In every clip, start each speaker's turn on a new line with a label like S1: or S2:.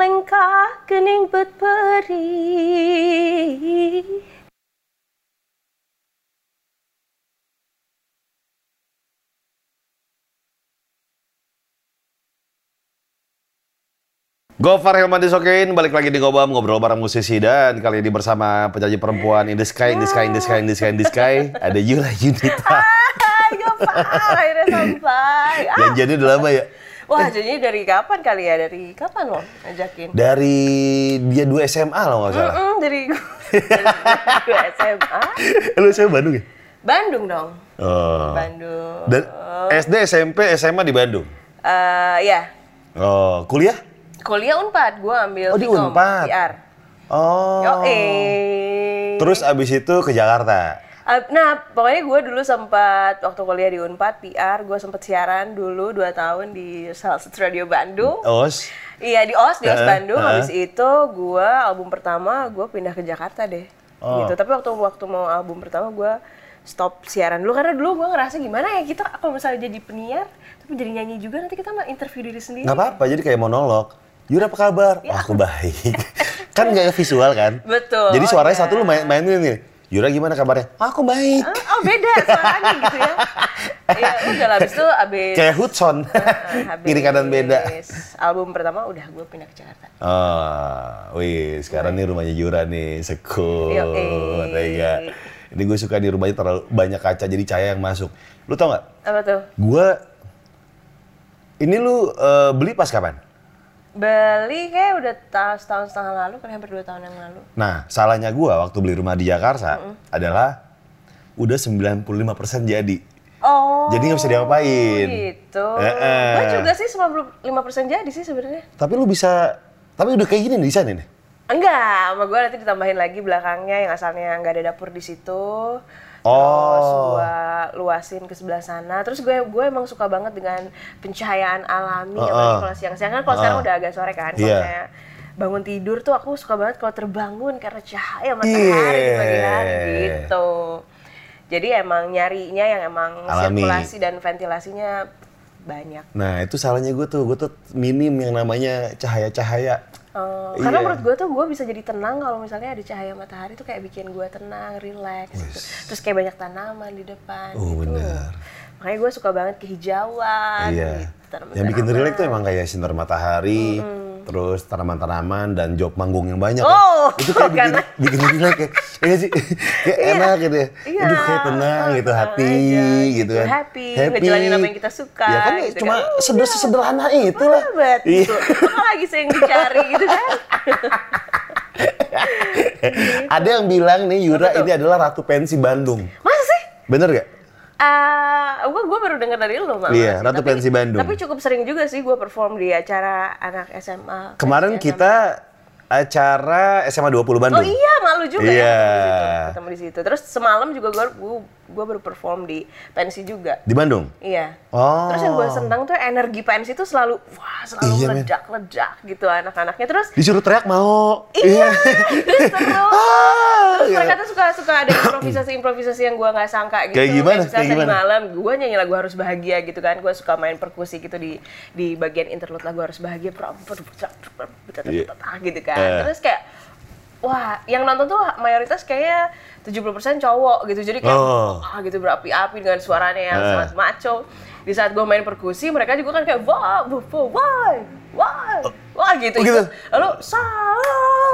S1: lengkah kening berperi.
S2: Gofar Hilman Disokein, balik lagi di Gobam, ngobrol bareng musisi dan kali ini bersama penyanyi perempuan In The Sky, In The Sky, In The Sky, In The Sky, In The Sky, ada Yura Yunita.
S1: Hai, Gopar, akhirnya sampai.
S2: Janjiannya udah lama ya?
S1: Wah, jadi dari kapan kali ya? Dari kapan lo ngajakin?
S2: Dari dia dua SMA loh nggak salah.
S1: Mm-mm, dari dari gue SMA.
S2: Lu SMA Bandung ya?
S1: Bandung dong.
S2: Oh.
S1: Bandung.
S2: Dan SD, SMP, SMA di Bandung?
S1: Eh, ya,
S2: Oh, kuliah?
S1: kuliah Unpad, gue ambil
S2: Oh, di Unpad.
S1: PR.
S2: Oh.
S1: Yo, eh.
S2: Terus abis itu ke Jakarta?
S1: Ah, Nah, pokoknya gue dulu sempat waktu kuliah di Unpad PR, gue sempat siaran dulu 2 tahun di salah satu radio Bandung.
S2: OS?
S1: Iya di OS, di OS
S2: Heeh,
S1: Bandung.
S2: heeh.
S1: Habis itu gue album pertama gue pindah ke Jakarta deh.
S2: Oh.
S1: Gitu. Tapi waktu waktu mau album pertama gue stop siaran dulu karena dulu gue ngerasa gimana ya kita kalau misalnya jadi penyiar tapi jadi nyanyi juga nanti kita mah interview diri sendiri.
S2: Nggak apa-apa, jadi kayak monolog. Yura apa kabar? Oh, aku baik. kan nggak visual kan?
S1: Betul,
S2: Jadi suaranya
S1: iya.
S2: satu lu main mainin nih. Yura gimana kabarnya? Oh, aku baik.
S1: Ah, Oh beda suaranya gitu ya. Iya udah lah abis itu abis
S2: Kayak Hudson.
S1: habis
S2: Kiri kanan beda.
S1: Album pertama udah gue pindah ke Jakarta.
S2: Oh, wih, sekarang nih rumahnya Yura nih, sekut,
S1: Yoi.
S2: tega. Ini gue suka di rumahnya terlalu banyak kaca jadi cahaya yang masuk. Lu tau nggak?
S1: Apa tuh?
S2: Gue, ini lu eh, beli pas kapan?
S1: Beli kayak udah ta- setahun setengah lalu, kan hampir dua tahun yang lalu.
S2: Nah, salahnya gue waktu beli rumah di Jakarta adalah udah 95% jadi.
S1: Oh.
S2: Jadi nggak bisa diapain.
S1: Gitu.
S2: Eh-eh.
S1: Gue juga sih 95% jadi sih sebenarnya.
S2: Tapi lu bisa, tapi udah kayak gini nih desainnya nih.
S1: Enggak, sama gue nanti ditambahin lagi belakangnya yang asalnya nggak ada dapur di situ. Terus
S2: Oh.
S1: gue luasin ke sebelah sana. Terus gue gue emang suka banget dengan pencahayaan alami.
S2: Uh-uh.
S1: Apalagi kalau siang-siang kan kalau sekarang
S2: Uh-uh.
S1: udah agak sore kan. Kalau
S2: Iya.
S1: saya bangun tidur tuh aku suka banget kalau terbangun karena cahaya matahari di pagi hari
S2: Iya.
S1: gitu. Jadi emang nyarinya yang emang
S2: Alami.
S1: sirkulasi dan ventilasinya banyak.
S2: Nah, itu salahnya gue tuh. Gue tuh minim yang namanya cahaya-cahaya.
S1: Oh, karena
S2: Iya.
S1: menurut gue tuh gue bisa jadi tenang kalau misalnya ada cahaya matahari tuh kayak bikin gue tenang, relax gitu. Terus kayak banyak tanaman di depan
S2: Oh,
S1: gitu.
S2: benar.
S1: Makanya gue suka banget kehijauan
S2: Iya.
S1: gitu.
S2: Yang bikin relax tuh emang kayak sinar matahari, terus tanaman-tanaman dan job manggung yang banyak.
S1: Oh,
S2: ya. Itu kayak bikin,
S1: karena-
S2: bikin relax kayak, iya sih, kayak enak gitu ya.
S1: Iya.
S2: Aduh kayak tenang
S1: Oh,
S2: gitu, hati
S1: aja,
S2: gitu kan.
S1: Happy, ngejalanin apa yang kita suka,
S2: Ya kan
S1: gitu
S2: cuma
S1: kan.
S2: seder- sesederhana itu lah.
S1: Betul.
S2: Iya.
S1: Apa lagi sih yang dicari gitu kan?
S2: Ada yang bilang nih Yura ini adalah ratu pensi Bandung.
S1: Masa sih?
S2: Bener gak?
S1: Ah, gue gue baru dengar dari lo malah
S2: Iya. Ratu
S1: Tapi-
S2: Pensi Bandung.
S1: Tapi cukup sering juga sih gue perform di acara anak SMA.
S2: Kemarin
S1: pensi
S2: kita acara SMA 20 Bandung.
S1: Oh iya, malu juga
S2: Iya.
S1: ya di situ. Ketemu di situ. Terus semalam juga gue gue baru perform di pensi juga.
S2: Di Bandung?
S1: Iya.
S2: Oh.
S1: Terus yang gue senang tuh energi pensi itu selalu wah selalu
S2: Iya, men.
S1: meledak-ledak gitu anak-anaknya. Terus
S2: Disuruh teriak mau.
S1: iya, terus seru.
S2: Ah,
S1: Terus
S2: gitu.
S1: mereka tuh suka suka ada improvisasi-improvisasi yang gue nggak sangka gitu.
S2: Kayak gimana? Kayak
S1: tadi
S2: gimana?
S1: malam gue nyanyi lagu harus bahagia gitu kan. Gue suka main perkusi gitu di di bagian interlude lagu harus bahagia.
S2: Iya.
S1: gitu kan.
S2: Eh.
S1: Terus kayak wah yang nonton tuh mayoritas kayaknya 70% cowok gitu. Jadi kayak
S2: Oh.
S1: wah gitu berapi-api dengan suaranya yang
S2: Eh.
S1: sangat maco. Di saat gue main perkusi mereka juga kan kayak wah, wah, wah, wah, wah, gitu.
S2: Oh, gitu?
S1: Ikut. Lalu salah,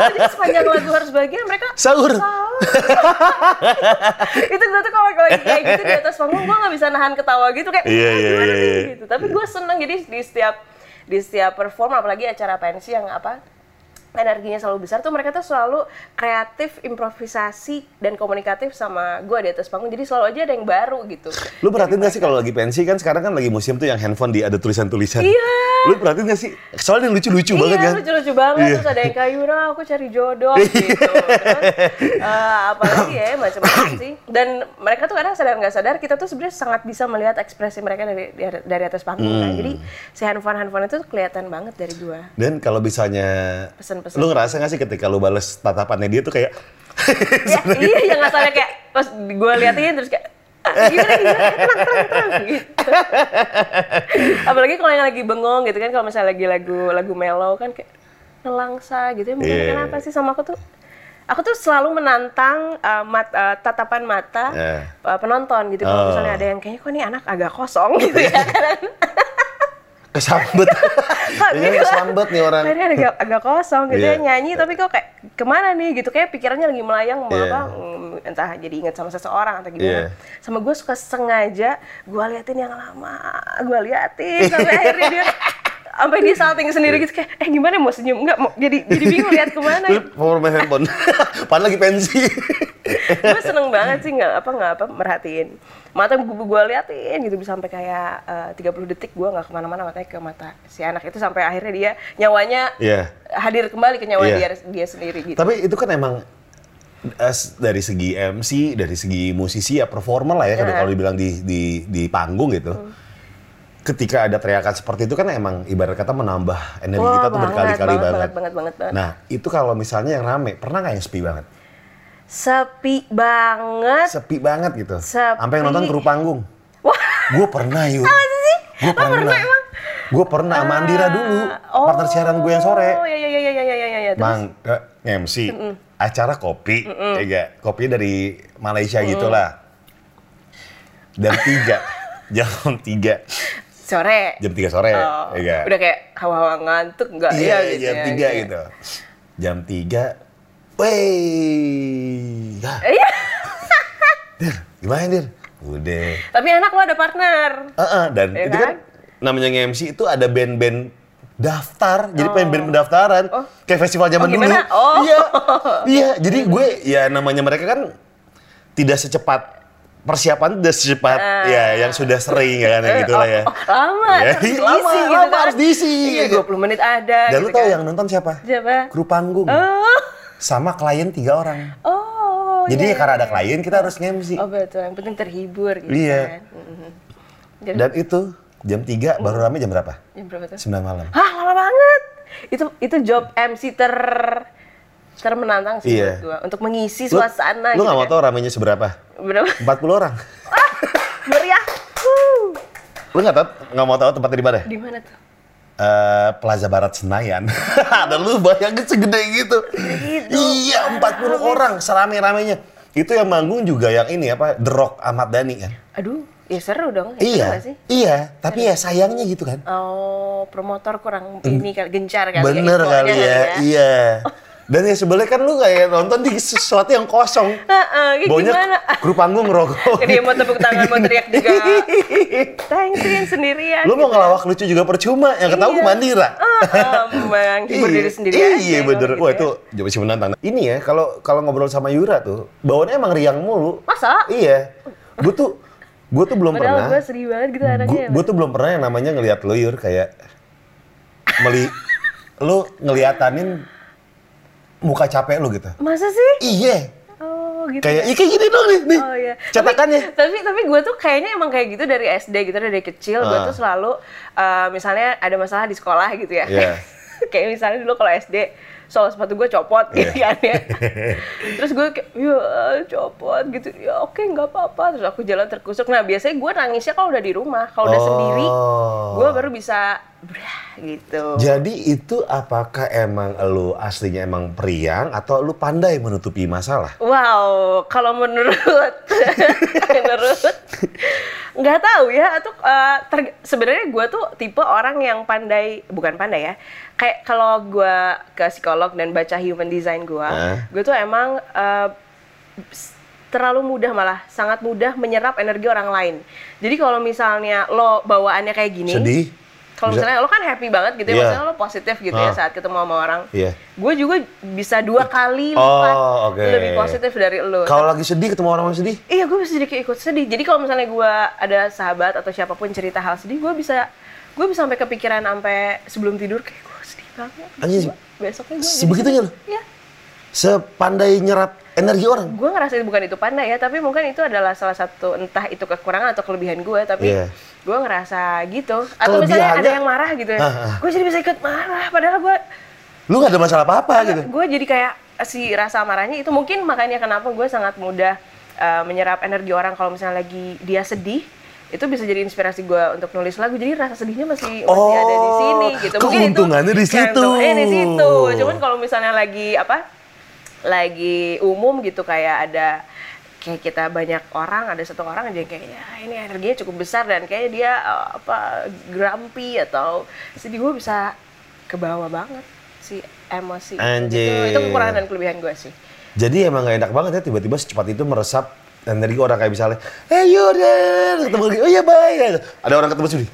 S1: jadi sepanjang lagu harus bahagia mereka
S2: Sahur.
S1: itu gue tuh kalau lagi kayak gitu di atas panggung gue nggak bisa nahan ketawa gitu kayak "Ah, gimana
S2: iya,
S1: nih?"
S2: iya.
S1: gitu tapi gue seneng jadi di setiap di setiap perform apalagi acara pensi yang apa energinya selalu besar tuh mereka tuh selalu kreatif improvisasi dan komunikatif sama gue di atas panggung jadi selalu aja ada yang baru gitu
S2: Lu perhatiin gak sih kalau lagi pensi kan sekarang kan lagi musim tuh yang handphone di ada tulisan-tulisan.
S1: Iya.
S2: Lu perhatiin gak sih? Soalnya lucu-lucu banget
S1: iya,
S2: kan?
S1: lucu-lucu banget.
S2: Iya.
S1: Terus ada yang kayak Yura, aku cari jodoh gitu. Terus, eh, apalagi ya, macam-macam sih. Dan mereka tuh kadang sadar nggak sadar, kita tuh sebenarnya sangat bisa melihat ekspresi mereka dari dari, atas panggung. kan.
S2: Hmm.
S1: Jadi si handphone-handphone itu kelihatan banget dari gua.
S2: Dan kalau misalnya
S1: Pesen-pesen.
S2: lu ngerasa gak sih ketika lu bales tatapannya dia tuh kayak
S1: ya, iya, yang asalnya kayak pas gue liatin terus kayak gimana gimana tenang gitu apalagi kalau yang lagi bengong gitu kan kalau misalnya lagi lagu lagu mellow kan kayak nelangsa gitu ya mungkin
S2: Iya.
S1: kenapa sih sama aku tuh aku tuh selalu menantang uh, mat- uh, tatapan mata
S2: Eh.
S1: uh, penonton gitu kalau
S2: Oh.
S1: misalnya ada yang kayaknya kok ini anak agak kosong gitu ya kan
S2: Kesambet. Ini kesambet nih orang.
S1: Kayaknya agak, agak kosong gitu
S2: Iya.
S1: ya nyanyi tapi kok kayak ke mana nih gitu kayak pikirannya lagi melayang mau
S2: Iya.
S1: apa mm, entah jadi inget sama seseorang atau gimana
S2: Iya.
S1: sama gue suka sengaja gue liatin yang lama gue liatin sampai akhirnya dia sampai dia salting sendiri gitu kayak eh gimana mau senyum nggak mau jadi jadi bingung lihat ke
S2: mana mau main handphone. Padahal lagi pensi.
S1: gue seneng banget sih nggak apa nggak apa merhatiin mata gue gue liatin gitu bisa sampai kayak eh, 30 detik gue nggak ke mana-mana matanya ke mata si anak itu sampai akhirnya dia nyawanya
S2: Iya.
S1: hadir kembali ke nyawa
S2: Iya.
S1: dia dia sendiri gitu
S2: Tapi itu kan emang as, dari segi MC, dari segi musisi ya performer lah ya kalau-
S1: Iya.
S2: kalau dibilang di di di panggung gitu ketika ada teriakan seperti itu kan emang ibarat kata menambah energi
S1: Wah,
S2: kita tuh berkali-kali
S1: banget,
S2: banget.
S1: Banget, banget, banget.
S2: Nah, itu kalau misalnya yang rame, pernah nggak yang sepi banget?
S1: Sepi banget.
S2: Sepi banget gitu.
S1: Sepi.
S2: Sampai yang nonton kru panggung.
S1: Wah.
S2: Gue pernah yuk.
S1: Apa sih?
S2: Gue pernah. pernah emang? Gue pernah sama Andira dulu, oh, partner siaran gue yang sore.
S1: Oh iya iya iya iya iya iya. iya. Bang,
S2: uh, eh, MC, mm -mm. acara kopi, mm -mm. ya gak? Kopinya dari Malaysia mm -mm. gitulah. Dan tiga, jam tiga
S1: sore
S2: jam tiga sore,
S1: Oh,
S2: ya
S1: udah kayak hawa-hawa ngantuk enggak
S2: Iya,
S1: ya gitu
S2: jam
S1: ya,
S2: tiga
S1: gitu.
S2: gitu. Jam tiga, wey, ya,
S1: Iya.
S2: Dir, gimana Dir? Udah.
S1: Tapi enak lo ada partner.
S2: Heeh, dan
S1: Iya
S2: itu kan
S1: kan?
S2: namanya nge-MC itu ada band-band daftar, jadi band-band pendaftaran,
S1: Oh.
S2: kayak festival zaman
S1: Oh,
S2: dulu.
S1: Oh.
S2: Iya, iya. Jadi gue ya namanya mereka kan tidak secepat persiapan tidak secepat ya yang sudah sering kan yang gitulah ya.
S1: Ah. Oh, lama,
S2: Ya,
S1: harus diisi
S2: lama,
S1: gitu
S2: lama
S1: kan.
S2: harus diisi.
S1: Iya, 20 menit ada
S2: Dan
S1: gitu
S2: lu tahu
S1: kan.
S2: yang nonton siapa?
S1: Siapa?
S2: Kru panggung.
S1: Oh.
S2: Sama klien tiga orang.
S1: Oh.
S2: Jadi
S1: iya,
S2: karena ada
S1: iya.
S2: klien kita harus nge-MC.
S1: Oh betul, yang penting terhibur gitu
S2: Iya.
S1: kan. Mhm. Jadi,
S2: Dan itu jam 3 baru rame jam berapa?
S1: jam berapa tuh?
S2: 9 malam.
S1: Hah, lama banget. Itu itu job MC ter termenantang sih
S2: Iya.
S1: buat gua untuk mengisi
S2: Lu,
S1: suasana
S2: lu
S1: gitu
S2: nggak mau
S1: kan.
S2: tahu ramenya seberapa?
S1: Berapa?
S2: 40 orang.
S1: Meriah. Wuh.
S2: Lu nggak tahu nggak mau tahu tempatnya di mana?
S1: Di mana tuh?
S2: Eh, Plaza Barat Senayan. Ada lu bayangin segede gitu.
S1: Gitu.
S2: Iya, 40 orang serame-ramenya. Itu yang manggung juga yang ini apa? The Rock Ahmad Dhani kan.
S1: Aduh, ya seru dong. Ya, seru
S2: Iya.
S1: sih?
S2: Iya, tapi ya sayangnya gitu kan.
S1: Oh, promotor kurang ini gencar kali
S2: Bener
S1: ya,
S2: kali
S1: infonya
S2: ya. Iya. Dan ya sebenarnya kan lu kayak nonton di sesuatu yang kosong.
S1: Heeh,
S2: Baunya
S1: gimana?
S2: kru panggung ngerokok.
S1: Jadi mau tepuk tangan, mau teriak juga. Thanksin sendirian.
S2: Lu mau ngelawak lucu juga percuma, yang ketahu
S1: Iya.
S2: gue Mandira.
S1: Ah, menghibur diri sendiri aja.
S2: Iya
S1: kalau
S2: bener.
S1: gitu
S2: Wah
S1: ya.
S2: itu jauh sih menantang. Ini ya kalau kalau ngobrol sama Yura tuh, bawaannya emang riang mulu.
S1: Masa?
S2: Iya. Gue tuh gue tuh belum
S1: Padahal gue
S2: pernah.
S1: sedih banget gitu anaknya.
S2: Gue tuh belum pernah yang namanya ngelihat lu Yur kayak meli lu ngeliatanin muka capek lu gitu.
S1: Masa sih?
S2: Iya.
S1: Oh gitu.
S2: Kayak
S1: ya?
S2: iya kayak gini dong nih. nih.
S1: Oh iya.
S2: Cetakannya.
S1: Tapi tapi, tapi gue tuh kayaknya emang kayak gitu dari SD gitu dari kecil gue
S2: Ah.
S1: tuh selalu eh, misalnya ada masalah di sekolah gitu ya.
S2: Iya.
S1: kayak misalnya dulu kalau SD soal sepatu gue copot gitu
S2: Iya.
S1: kan ya. Terus gue kayak ya copot gitu. Ya oke nggak apa-apa. Terus aku jalan terkusuk. Nah biasanya gue nangisnya kalau udah di rumah. Kalau udah
S2: Oh.
S1: sendiri gue baru bisa brah, gitu.
S2: Jadi itu apakah emang lu aslinya emang periang atau lu pandai menutupi masalah?
S1: Wow, kalau menurut menurut nggak tahu ya atau ter- sebenarnya gue tuh tipe orang yang pandai bukan pandai ya kayak kalau gue ke psikolog dan baca human design gue
S2: Hah?
S1: gue tuh emang s- terlalu mudah malah sangat mudah menyerap energi orang lain jadi kalau misalnya lo bawaannya kayak gini
S2: Sedih?
S1: kalau misalnya lo kan happy banget gitu ya
S2: Iya.
S1: maksudnya lo positif gitu ya
S2: Ah.
S1: saat ketemu sama orang
S2: Iya.
S1: gue juga bisa dua kali
S2: Oh,
S1: lipat
S2: oke.
S1: lebih positif dari lo
S2: Kalau lagi sedih ketemu orang yang sedih?
S1: Iya, gue bisa jadi kayak ikut sedih. Jadi kalau misalnya gue ada sahabat atau siapa pun cerita hal sedih, gue bisa gue bisa sampai kepikiran sampai sebelum tidur kayak banget.
S2: Anjing,
S1: besoknya gue
S2: sebegitunya lo?
S1: Iya.
S2: Sepandai nyerap energi orang?
S1: Gue ngerasa bukan itu pandai ya, tapi mungkin itu adalah salah satu entah itu kekurangan atau kelebihan gue, tapi
S2: Iya.
S1: gue ngerasa gitu. Atau misalnya ada yang marah gitu ya,
S2: Ah, ah.
S1: gue jadi bisa ikut marah. Padahal gue
S2: Lu gak ada masalah apa-apa gitu?
S1: gue jadi kayak si rasa marahnya itu mungkin makanya kenapa gue sangat mudah uh, menyerap energi orang kalau misalnya lagi dia sedih itu bisa jadi inspirasi gue untuk nulis lagu. Jadi rasa sedihnya masih masih
S2: Oh,
S1: ada di sini gitu.
S2: Keuntungannya di situ.
S1: keuntungannya di situ. Cuman kalau misalnya lagi apa lagi umum gitu kayak ada kayak kita banyak orang ada satu orang aja yang kayak ya ini energinya cukup besar dan kayak dia uh, apa grumpy atau sedih gue bisa ke bawah banget si emosi.
S2: Anjir.
S1: itu, itu kekurangan dan kelebihan gue sih.
S2: Jadi emang gak enak banget ya tiba-tiba secepat itu meresap energi orang kayak misalnya, eh Yaudah, ketemu lagi, oh iya baik. Ada orang ketemu sini.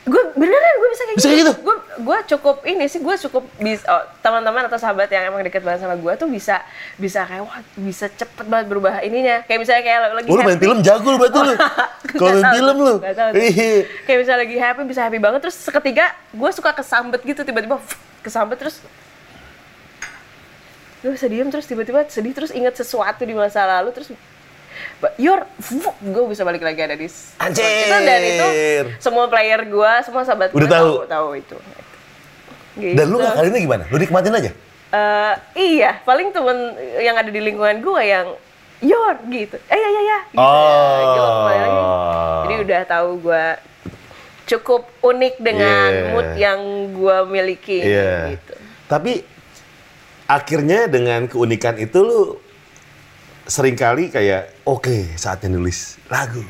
S1: gue beneran gue bisa kayak
S2: Bisa kayak gitu?
S1: gue gue cukup ini sih gue cukup bis oh, teman-teman atau sahabat yang emang deket banget sama gue tuh bisa bisa kayak wah bisa cepet banget berubah ininya kayak misalnya kayak lagi
S2: Oh, lu main film jago lu berarti lu. Kalau main film lu. Iya.
S1: kayak misalnya lagi happy bisa happy banget terus seketika gue suka kesambet gitu tiba-tiba kesambet terus gue bisa diem terus tiba-tiba sedih terus inget sesuatu di masa lalu terus Yor, gue bisa balik lagi ada di
S2: Anjir.
S1: itu dan itu semua player gue, semua sahabat
S2: Udah
S1: gue
S2: tahu?
S1: tahu itu. Gitu.
S2: Dan lu kali ini gimana? Lu nikmatin aja?
S1: Eh, iya, paling temen yang ada di lingkungan gue yang Yor gitu. Eh ya ya ya. Gitu.
S2: Oh.
S1: Gitu, lagi. Jadi udah tahu gue cukup unik dengan
S2: Yeah.
S1: mood yang gue miliki
S2: Iya.
S1: gitu.
S2: Tapi akhirnya dengan keunikan itu lu sering kali kayak oke saatnya nulis lagu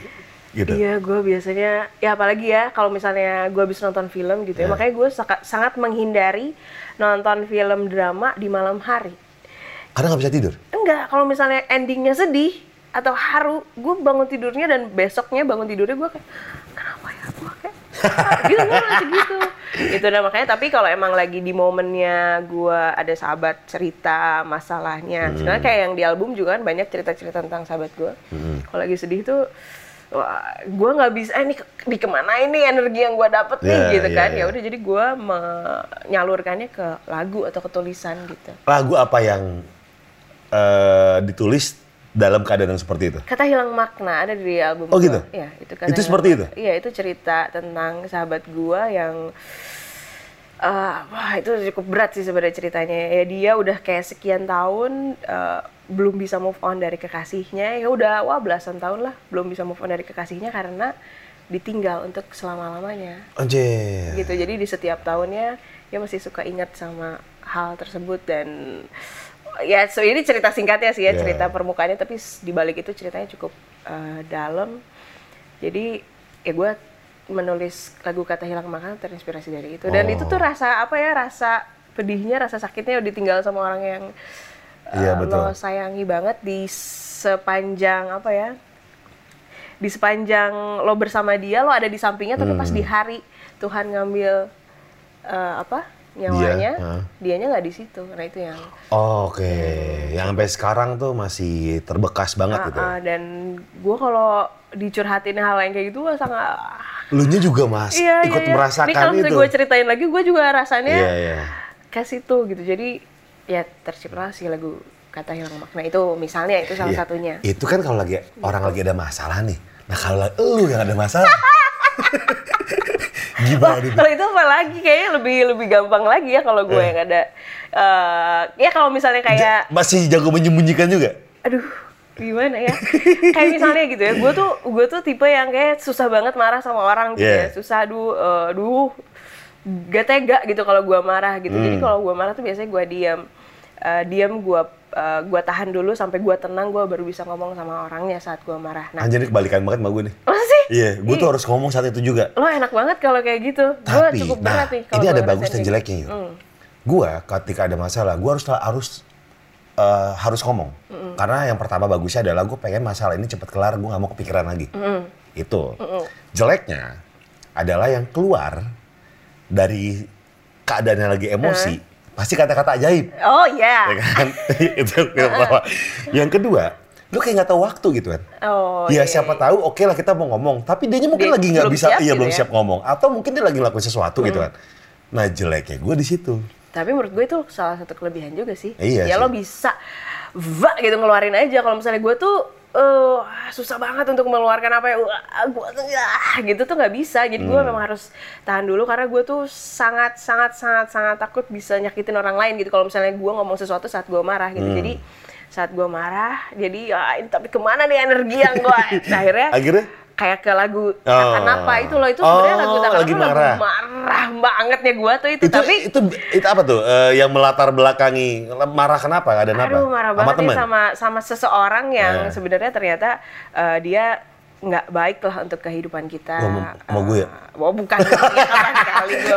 S2: gitu.
S1: Iya, gue biasanya ya apalagi ya kalau misalnya gue habis nonton film gitu ya,
S2: Iya.
S1: makanya gue sangat menghindari nonton film drama di malam hari.
S2: Karena nggak bisa tidur.
S1: Enggak, kalau misalnya endingnya sedih atau haru, gue bangun tidurnya dan besoknya bangun tidurnya gue kayak kenapa ya gue kayak gitu gue masih gitu. Itu nah makanya tapi kalau emang lagi di momennya gue ada sahabat cerita masalahnya, sebenarnya kayak yang di album juga kan banyak cerita-cerita tentang sahabat gue. Kalau lagi sedih tuh Wah, gue nggak bisa, eh, ini ke- di ke mana ini energi yang gue dapet nih
S2: Iya,
S1: gitu
S2: iya,
S1: kan?
S2: iya.
S1: Ya udah jadi gue menyalurkannya ke lagu atau ke tulisan gitu.
S2: Lagu apa yang eh, ditulis dalam keadaan yang seperti itu?
S1: Kata hilang makna ada di album
S2: Oh,
S1: gua.
S2: gitu?
S1: Iya, itu kata
S2: Itu seperti
S1: makna. Iya, itu cerita tentang sahabat gua yang eh, wah itu cukup berat sih sebenarnya ceritanya. Ya dia udah kayak sekian tahun eh, belum bisa move on dari kekasihnya. Ya udah wah belasan tahun lah belum bisa move on dari kekasihnya karena ditinggal untuk selama-lamanya.
S2: Anjir.
S1: Gitu. Jadi di setiap tahunnya dia masih suka ingat sama hal tersebut dan ya so ini cerita singkatnya sih ya
S2: Yeah.
S1: cerita permukaannya tapi di balik itu ceritanya cukup eh, dalam jadi ya gue menulis lagu kata hilang makna terinspirasi dari itu dan
S2: Oh.
S1: itu tuh rasa apa ya rasa pedihnya rasa sakitnya ditinggal sama orang yang eh,
S2: Iya, betul.
S1: lo sayangi banget di sepanjang apa ya di sepanjang lo bersama dia lo ada di sampingnya tapi pas
S2: Hmm.
S1: di hari Tuhan ngambil eh, apa nyawanya
S2: Dia, hah?
S1: dianya nggak di situ nah itu yang
S2: Oke, yang sampai sekarang tuh masih terbekas banget gitu.
S1: Ah, ah, dan gue kalau dicurhatin hal yang kayak gitu gue sangat
S2: Lu nya juga mas
S1: iya,
S2: ikut
S1: iya, iya.
S2: merasakan
S1: Ini kalau
S2: itu.
S1: gue ceritain lagi gue juga rasanya
S2: Iya iya.
S1: ke situ gitu jadi ya terciptalah si lagu kata hilang makna itu misalnya itu salah
S2: Iya.
S1: satunya
S2: Itu kan kalau lagi orang lagi ada masalah nih. Nah kalau la- lu yang ada masalah, gimana nih?
S1: kalau itu apa lagi kayaknya lebih lebih gampang lagi ya kalau gue
S2: Eh.
S1: yang ada eh, ya kalau misalnya kayak
S2: Masih jago menyembunyikan juga?
S1: aduh gimana ya kayak misalnya gitu ya gue tuh gue tuh tipe yang kayak susah banget marah sama orang gitu
S2: Yeah.
S1: ya susah aduh eh, aduh gak tega gitu kalau gue marah gitu jadi
S2: Hmm.
S1: kalau gue marah tuh biasanya gue diam Eh, diam gue eh, gue tahan dulu sampai gue tenang gue baru bisa ngomong sama orangnya saat gue marah nah
S2: Anjir ini kebalikan banget sama gue nih.
S1: masa sih
S2: Iya, gue tuh harus ngomong saat itu juga.
S1: lo enak banget kalau kayak gitu gue
S2: Tapi,
S1: cukup
S2: nah,
S1: berat nih
S2: ini ada bagus dan jeleknya
S1: gitu.
S2: yuk.
S1: Hmm.
S2: Gua ketika ada masalah, gua harus harus eh, harus ngomong. Karena yang pertama bagusnya adalah gue pengen masalah ini cepet kelar, gue nggak mau kepikiran lagi. Itu. Jeleknya adalah yang keluar dari keadaannya lagi emosi, pasti kata-kata ajaib.
S1: oh iya
S2: ya kan? itu yang pertama. Yang kedua, lu kayak nggak tahu waktu gitu kan.
S1: oh
S2: ya
S1: iya,
S2: siapa
S1: iya.
S2: tahu oke lah kita mau ngomong, tapi dia mungkin
S1: Dia
S2: lagi nggak bisa,
S1: siap
S2: iya
S1: gitu
S2: belum
S1: ya.
S2: siap ngomong, atau mungkin dia lagi ngelakuin sesuatu gitu kan. Nah jeleknya gue di situ.
S1: Tapi menurut gue itu salah satu kelebihan juga sih.
S2: Iya
S1: ya
S2: sih.
S1: lo bisa va gitu ngeluarin aja. Kalau misalnya gue tuh eh, susah banget untuk mengeluarkan apa ya, gue tuh ya, gitu tuh nggak bisa. Jadi gue
S2: Hmm.
S1: memang harus tahan dulu karena gue tuh sangat sangat sangat sangat takut bisa nyakitin orang lain gitu. Kalau misalnya gue ngomong sesuatu saat gue marah gitu.
S2: Hmm.
S1: Jadi saat gue marah jadi ya ini tapi ke mana nih energi yang gue akhirnya
S2: Akhirnya?
S1: Kayak ke lagu
S2: Oh.
S1: apa itu loh itu sebenarnya
S2: Oh,
S1: lagu takkan
S2: lagi
S1: apa lagu
S2: marah.
S1: marah banget ya gue tuh itu,
S2: Itu,
S1: tapi
S2: itu itu apa tuh eh, yang melatar belakangi marah kenapa? Ada?
S1: Aduh marah
S2: Sama
S1: banget sama sama seseorang yang
S2: Nah.
S1: sebenarnya ternyata eh, dia nggak baik lah untuk kehidupan kita.
S2: Wah, mau- mau gue ya?
S1: Eh, oh bukan, ya, sekali gue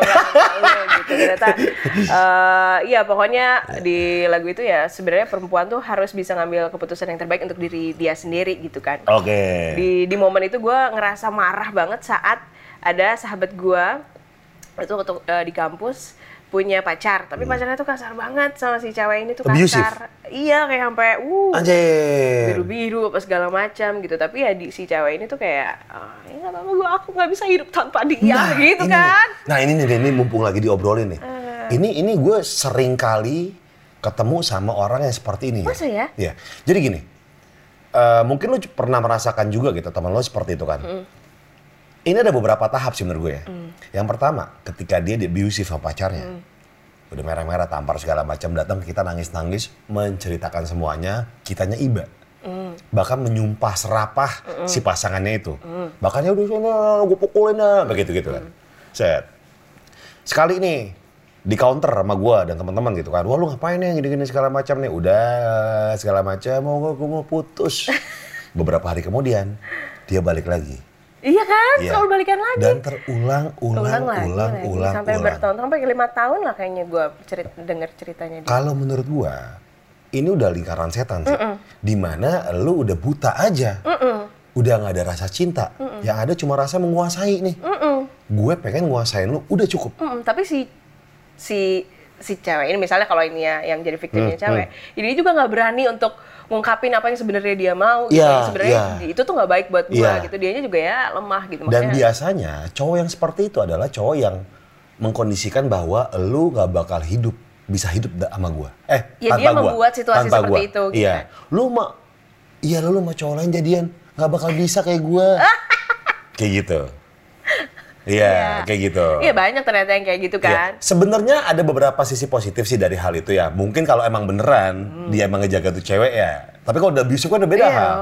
S1: gitu. Ternyata, eh, iya pokoknya di lagu itu ya sebenarnya perempuan tuh harus bisa ngambil keputusan yang terbaik untuk diri dia sendiri gitu kan.
S2: Oke.
S1: Di di momen itu gue ngerasa marah banget saat ada sahabat gue itu eh, di kampus punya pacar, tapi pacarnya tuh kasar banget sama si cewek ini tuh
S2: Hmm.
S1: kasar.
S2: Abusive?
S1: Iya kayak sampai uh
S2: Anjir.
S1: biru-biru apa segala macam gitu. Tapi ya di si cewek ini tuh kayak ah, ya nggak apa-apa gue aku nggak bisa hidup tanpa dia gitu
S2: ini,
S1: kan.
S2: Nah ini nih, ini mumpung lagi diobrolin nih.
S1: Eh.
S2: Ini ini gue sering kali ketemu sama orang yang seperti ini.
S1: Masa ya?
S2: Iya. Jadi gini, eh, mungkin lo pernah merasakan juga gitu teman lo seperti itu kan. Ini ada beberapa tahap sih menurut gue ya. Yang pertama, ketika dia di abusive sama pacarnya, udah merah-merah, tampar segala macam, datang ke kita nangis-nangis, menceritakan semuanya, kitanya iba. Bahkan menyumpah serapah si pasangannya itu. Bahkan ya udah sana, gue pukulin dah, begitu gitu kan. Set. Sekali nih, di counter sama gue dan teman-teman gitu kan. Wah lu ngapain nih gini-gini segala macam nih. Udah segala macam, mau gue mau putus. Beberapa hari kemudian, dia balik lagi.
S1: Iya kan,
S2: Iya.
S1: selalu balikan lagi.
S2: Dan terulang, ulang,
S1: lagi,
S2: ulang,
S1: lagi.
S2: ulang,
S1: sampai
S2: ulang.
S1: bertahun sampai lima tahun lah kayaknya gue cerit denger ceritanya dia.
S2: Kalau menurut gua, ini udah lingkaran setan sih. Di mana lu udah buta aja. Udah nggak ada rasa cinta. Yang ada cuma rasa menguasai nih. Gue pengen nguasain lu, udah cukup.
S1: Mm, tapi si si si cewek ini misalnya kalau ini ya yang jadi victimnya
S2: Hmm,
S1: cewek, dia juga nggak berani untuk ngungkapin apa yang sebenarnya dia mau. gitu. Yang sebenarnya di- itu tuh nggak baik buat gua
S2: Iya.
S1: gitu. Dianya juga ya lemah gitu.
S2: Dan
S1: Makanya-
S2: biasanya cowok yang seperti itu adalah cowok yang mengkondisikan bahwa lu nggak bakal hidup bisa hidup sama gua. Eh,
S1: Ya,
S2: tanpa
S1: dia
S2: gua.
S1: membuat situasi
S2: Tanpa
S1: seperti
S2: gua.
S1: itu, gitu
S2: Iya.
S1: kan.
S2: Lu mah Iya lu sama cowok lain jadian nggak bakal bisa kayak gua. kayak gitu. Iya, kayak gitu.
S1: Iya banyak ternyata yang kayak gitu
S2: Iya.
S1: kan.
S2: Sebenarnya ada beberapa sisi positif sih dari hal itu ya. Mungkin kalau emang beneran dia emang ngejaga tuh cewek ya. Tapi kalau udah abusive kan udah beda
S1: Hmm. Iya
S2: hal.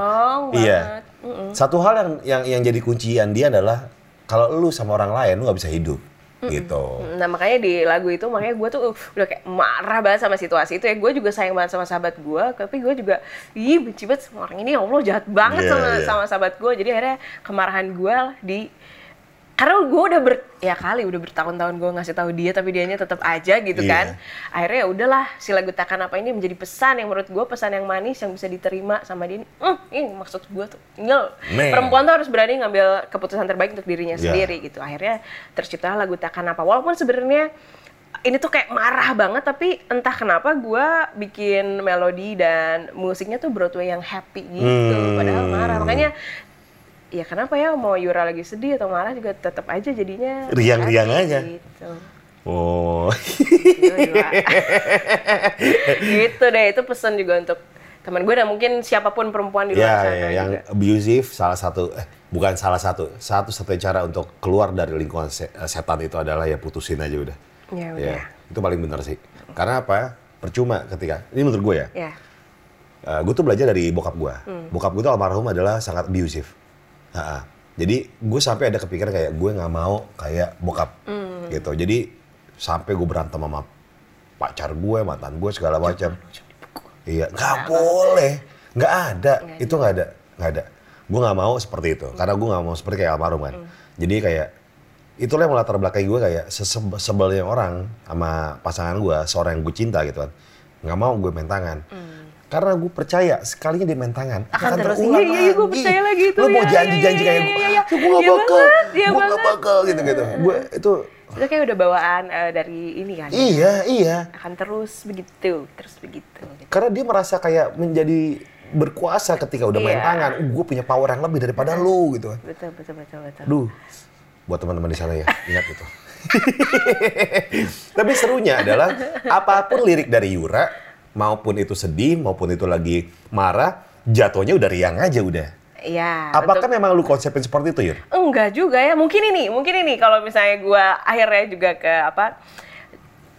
S2: Iya.
S1: banget.
S2: Satu hal yang yang yang jadi kuncian dia adalah kalau lu sama orang lain lu nggak bisa hidup gitu.
S1: Nah makanya di lagu itu makanya gue tuh uh, udah kayak marah banget sama situasi itu ya gue juga sayang banget sama sahabat gue tapi gue juga ih benci banget sama orang ini ya Allah jahat banget
S2: Iya,
S1: sama
S2: iya.
S1: sama sahabat gue jadi akhirnya kemarahan gue di karena gue udah ber ya kali udah bertahun-tahun gue ngasih tahu dia tapi dianya tetap aja gitu
S2: Iya.
S1: kan akhirnya ya udahlah si lagu takkan apa ini menjadi pesan yang menurut gue pesan yang manis yang bisa diterima sama dia ini "Hmm, ini maksud gue tuh.
S2: Man.
S1: perempuan tuh harus berani ngambil keputusan terbaik untuk dirinya
S2: Iya.
S1: sendiri gitu akhirnya tercipta lagu takkan apa walaupun sebenarnya ini tuh kayak marah banget tapi entah kenapa gue bikin melodi dan musiknya tuh Broadway yang happy gitu
S2: Hmm.
S1: padahal marah makanya ya kenapa ya mau Yura lagi sedih atau marah juga tetap aja jadinya
S2: Riang-riang aja.
S1: gitu
S2: Oh.
S1: Gitu, gitu deh itu pesan juga untuk teman gue dan mungkin siapa pun perempuan di luar
S2: ya,
S1: sana
S2: ya, yang
S1: juga.
S2: abusive salah satu eh bukan salah satu. Satu satunya cara untuk keluar dari lingkungan eh, setan itu adalah ya putusin aja udah.
S1: ya udah
S2: Ya, itu paling benar sih. Karena apa? Percuma ketika ini menurut gue ya.
S1: ya
S2: gue tuh belajar dari bokap gue.
S1: Hmm.
S2: Bokap gue tuh almarhum adalah sangat abusive. Ha-ha. Jadi gue sampai ada kepikiran kayak gue nggak mau kayak bokap
S1: Hmm.
S2: gitu. Jadi sampai gue berantem sama pacar gue, mantan gue segala macam. Iya, nggak boleh, nggak ada, itu nggak ada, nggak ada. Gue nggak mau seperti itu, karena gue nggak mau seperti kayak almarhum kan. Jadi kayak itulah yang melatar belakangi gue kayak sesebelnya orang sama pasangan gue, seorang yang gue cinta gitu kan. Nggak mau gue main tangan. Karena gue percaya sekalinya dia main tangan
S1: Akan terus.
S2: terulang
S1: Iya, iya, iya, gue percaya lagi itu,
S2: Lu mau janji-janji
S1: iya,
S2: kayak
S1: iya,
S2: gue,
S1: iya, iya.
S2: gue nggak
S1: Iya
S2: bakal,
S1: iya
S2: gue
S1: banget.
S2: bakal gitu-gitu. Gue itu,
S1: itu kayak udah bawaan eh, dari ini kan
S2: iya, iya.
S1: akan terus begitu terus begitu gitu.
S2: Karena dia merasa kayak menjadi berkuasa ketika udah main
S1: Iya.
S2: tangan. Uh, gue punya power yang lebih daripada lu gitu
S1: betul betul betul betul
S2: Aduh, buat teman-teman di sana ya, ingat itu. Tapi serunya adalah apa pun lirik dari Yura, maupun itu sedih, maupun itu lagi marah, jatuhnya udah riang aja udah.
S1: Iya.
S2: Apakah
S1: untuk-
S2: memang lu konsepin seperti itu, Yur?
S1: enggak juga ya? Mungkin ini, mungkin ini kalau misalnya gua akhirnya juga ke apa?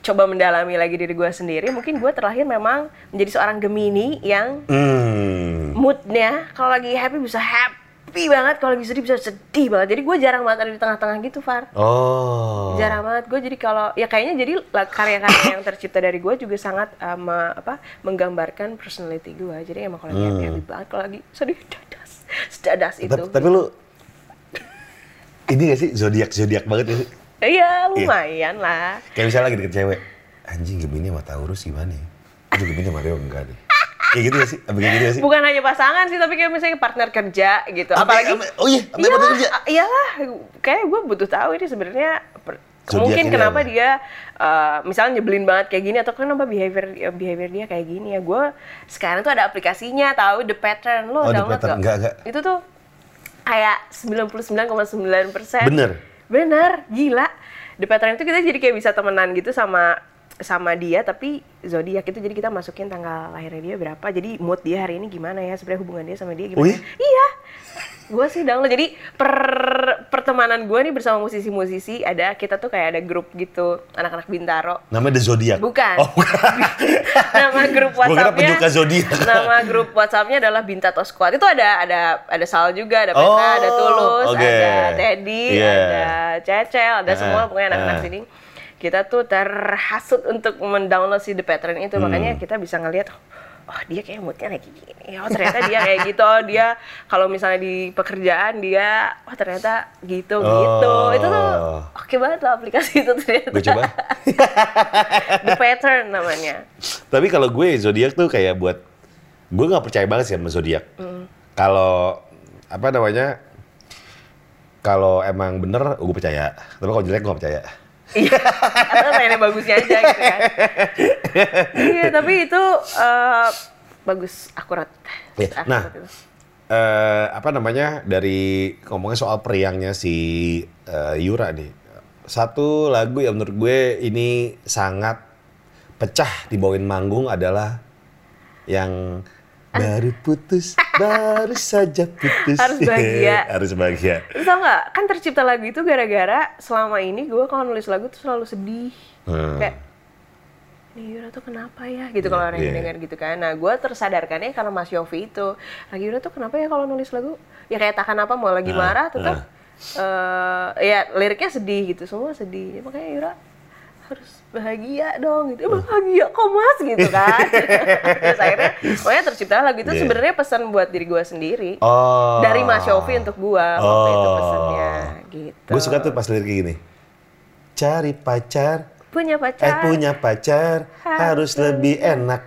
S1: coba mendalami lagi diri gue sendiri, mungkin gue terlahir memang menjadi seorang Gemini yang
S2: Hmm.
S1: moodnya kalau lagi happy bisa happy banget, kalau lagi sedih bisa sedih banget. Jadi gue jarang banget ada di tengah-tengah gitu, Far.
S2: Oh.
S1: Jarang banget gue jadi kalau ya kayaknya jadi karya-karya yang tercipta dari gue juga sangat me- apa menggambarkan personality gue. Jadi emang kalau lagi happy, happy banget, kalau lagi sedih dadas, sedadas itu.
S2: Tapi, tapi lu ini gak sih zodiak zodiak banget ya sih?
S1: Iya lumayan lah.
S2: Kayak misalnya lagi deket cewek, anjing Gemini sama Taurus gimana ya? Aduh Gemini sama Leo enggak deh. Kayak gitu gak sih? Apa kayak gitu gak sih?
S1: Bukan hanya pasangan sih, tapi kayak misalnya partner kerja gitu.
S2: Apa-
S1: Apalagi
S2: apa- oh iya, sampai
S1: Iya,
S2: partner kerja.
S1: Iyalah, kayak gue butuh tahu ini sebenarnya mungkin kenapa
S2: apa?
S1: dia eh, misalnya nyebelin banget kayak gini atau kenapa behavior behavior dia kayak gini ya gue sekarang tuh ada aplikasinya tahu the pattern lo
S2: Oh, The
S1: download
S2: Pattern.
S1: nggak?
S2: Nggak, nggak.
S1: itu tuh kayak 99,9 persen
S2: Bener?
S1: bener gila the pattern itu kita jadi kayak bisa temenan gitu sama sama dia tapi zodiak itu jadi kita masukin tanggal lahirnya dia berapa jadi mood dia hari ini gimana ya sebenarnya hubungan dia sama dia gimana
S2: iya?
S1: iya gue sih download jadi per pertemanan gue nih bersama musisi-musisi ada kita tuh kayak ada grup gitu anak-anak bintaro
S2: Namanya The Zodiac?
S1: Bukan.
S2: Oh bukan.
S1: nama grup WhatsAppnya
S2: zodiak.
S1: nama grup WhatsAppnya adalah Bintato Squad itu ada ada ada Sal juga ada Peta
S2: Oh,
S1: ada Tulus
S2: oke.
S1: ada Teddy
S2: Iya.
S1: ada Cecel ada
S2: Ah,
S1: semua pokoknya anak-anak
S2: ah.
S1: sini kita tuh terhasut untuk mendownload si The Pattern itu
S2: Hmm.
S1: makanya kita bisa ngelihat oh dia kayak moodnya kayak gini oh ternyata dia kayak gitu oh dia kalau misalnya di pekerjaan dia oh ternyata gitu gitu
S2: Oh.
S1: itu tuh oke banget lah aplikasi itu ternyata
S2: Gue coba.
S1: The Pattern namanya
S2: Tapi kalau gue zodiak tuh kayak buat gue nggak percaya banget sih sama zodiak.
S1: Hmm.
S2: Kalau apa namanya? Kalau emang bener, gue percaya. Tapi kalau jelek gue nggak percaya.
S1: Iya, atau mainnya bagusnya aja gitu kan. iya, tapi itu eh, bagus, akurat. Akurat
S2: nah.
S1: itu.
S2: eh apa namanya dari ngomongnya soal periangnya si eh, Yura nih. Satu lagu yang menurut gue ini sangat pecah dibawain manggung adalah yang baru putus, baru saja putus.
S1: Harus bahagia.
S2: Harus bahagia.
S1: Terus tau nggak, kan tercipta lagu itu gara-gara selama ini gue kalau nulis lagu tuh selalu sedih.
S2: Hmm.
S1: Kayak, nih Yura tuh kenapa ya? Gitu kalau orang
S2: Iya.
S1: yang dengar gitu kan. Nah, gue tersadarkannya karena Mas Yofi itu. Lagi Yura tuh kenapa ya kalau nulis lagu? Ya kayak takkan apa, mau lagi
S2: Ah,
S1: marah tetap. eh ya liriknya sedih gitu, semua sedih. Ya, makanya Yura harus bahagia dong gitu. "Eh, bahagia kok mas gitu kan. Terus akhirnya, makanya tercipta lagu itu
S2: Iya.
S1: sebenarnya pesan buat diri gue sendiri.
S2: Oh.
S1: Dari Mas Yofi untuk gue waktu itu
S2: Oh.
S1: pesannya gitu.
S2: Gue suka tuh pas lirik gini. Cari pacar,
S1: punya
S2: eh
S1: pacar.
S2: punya pacar harus lebih enak.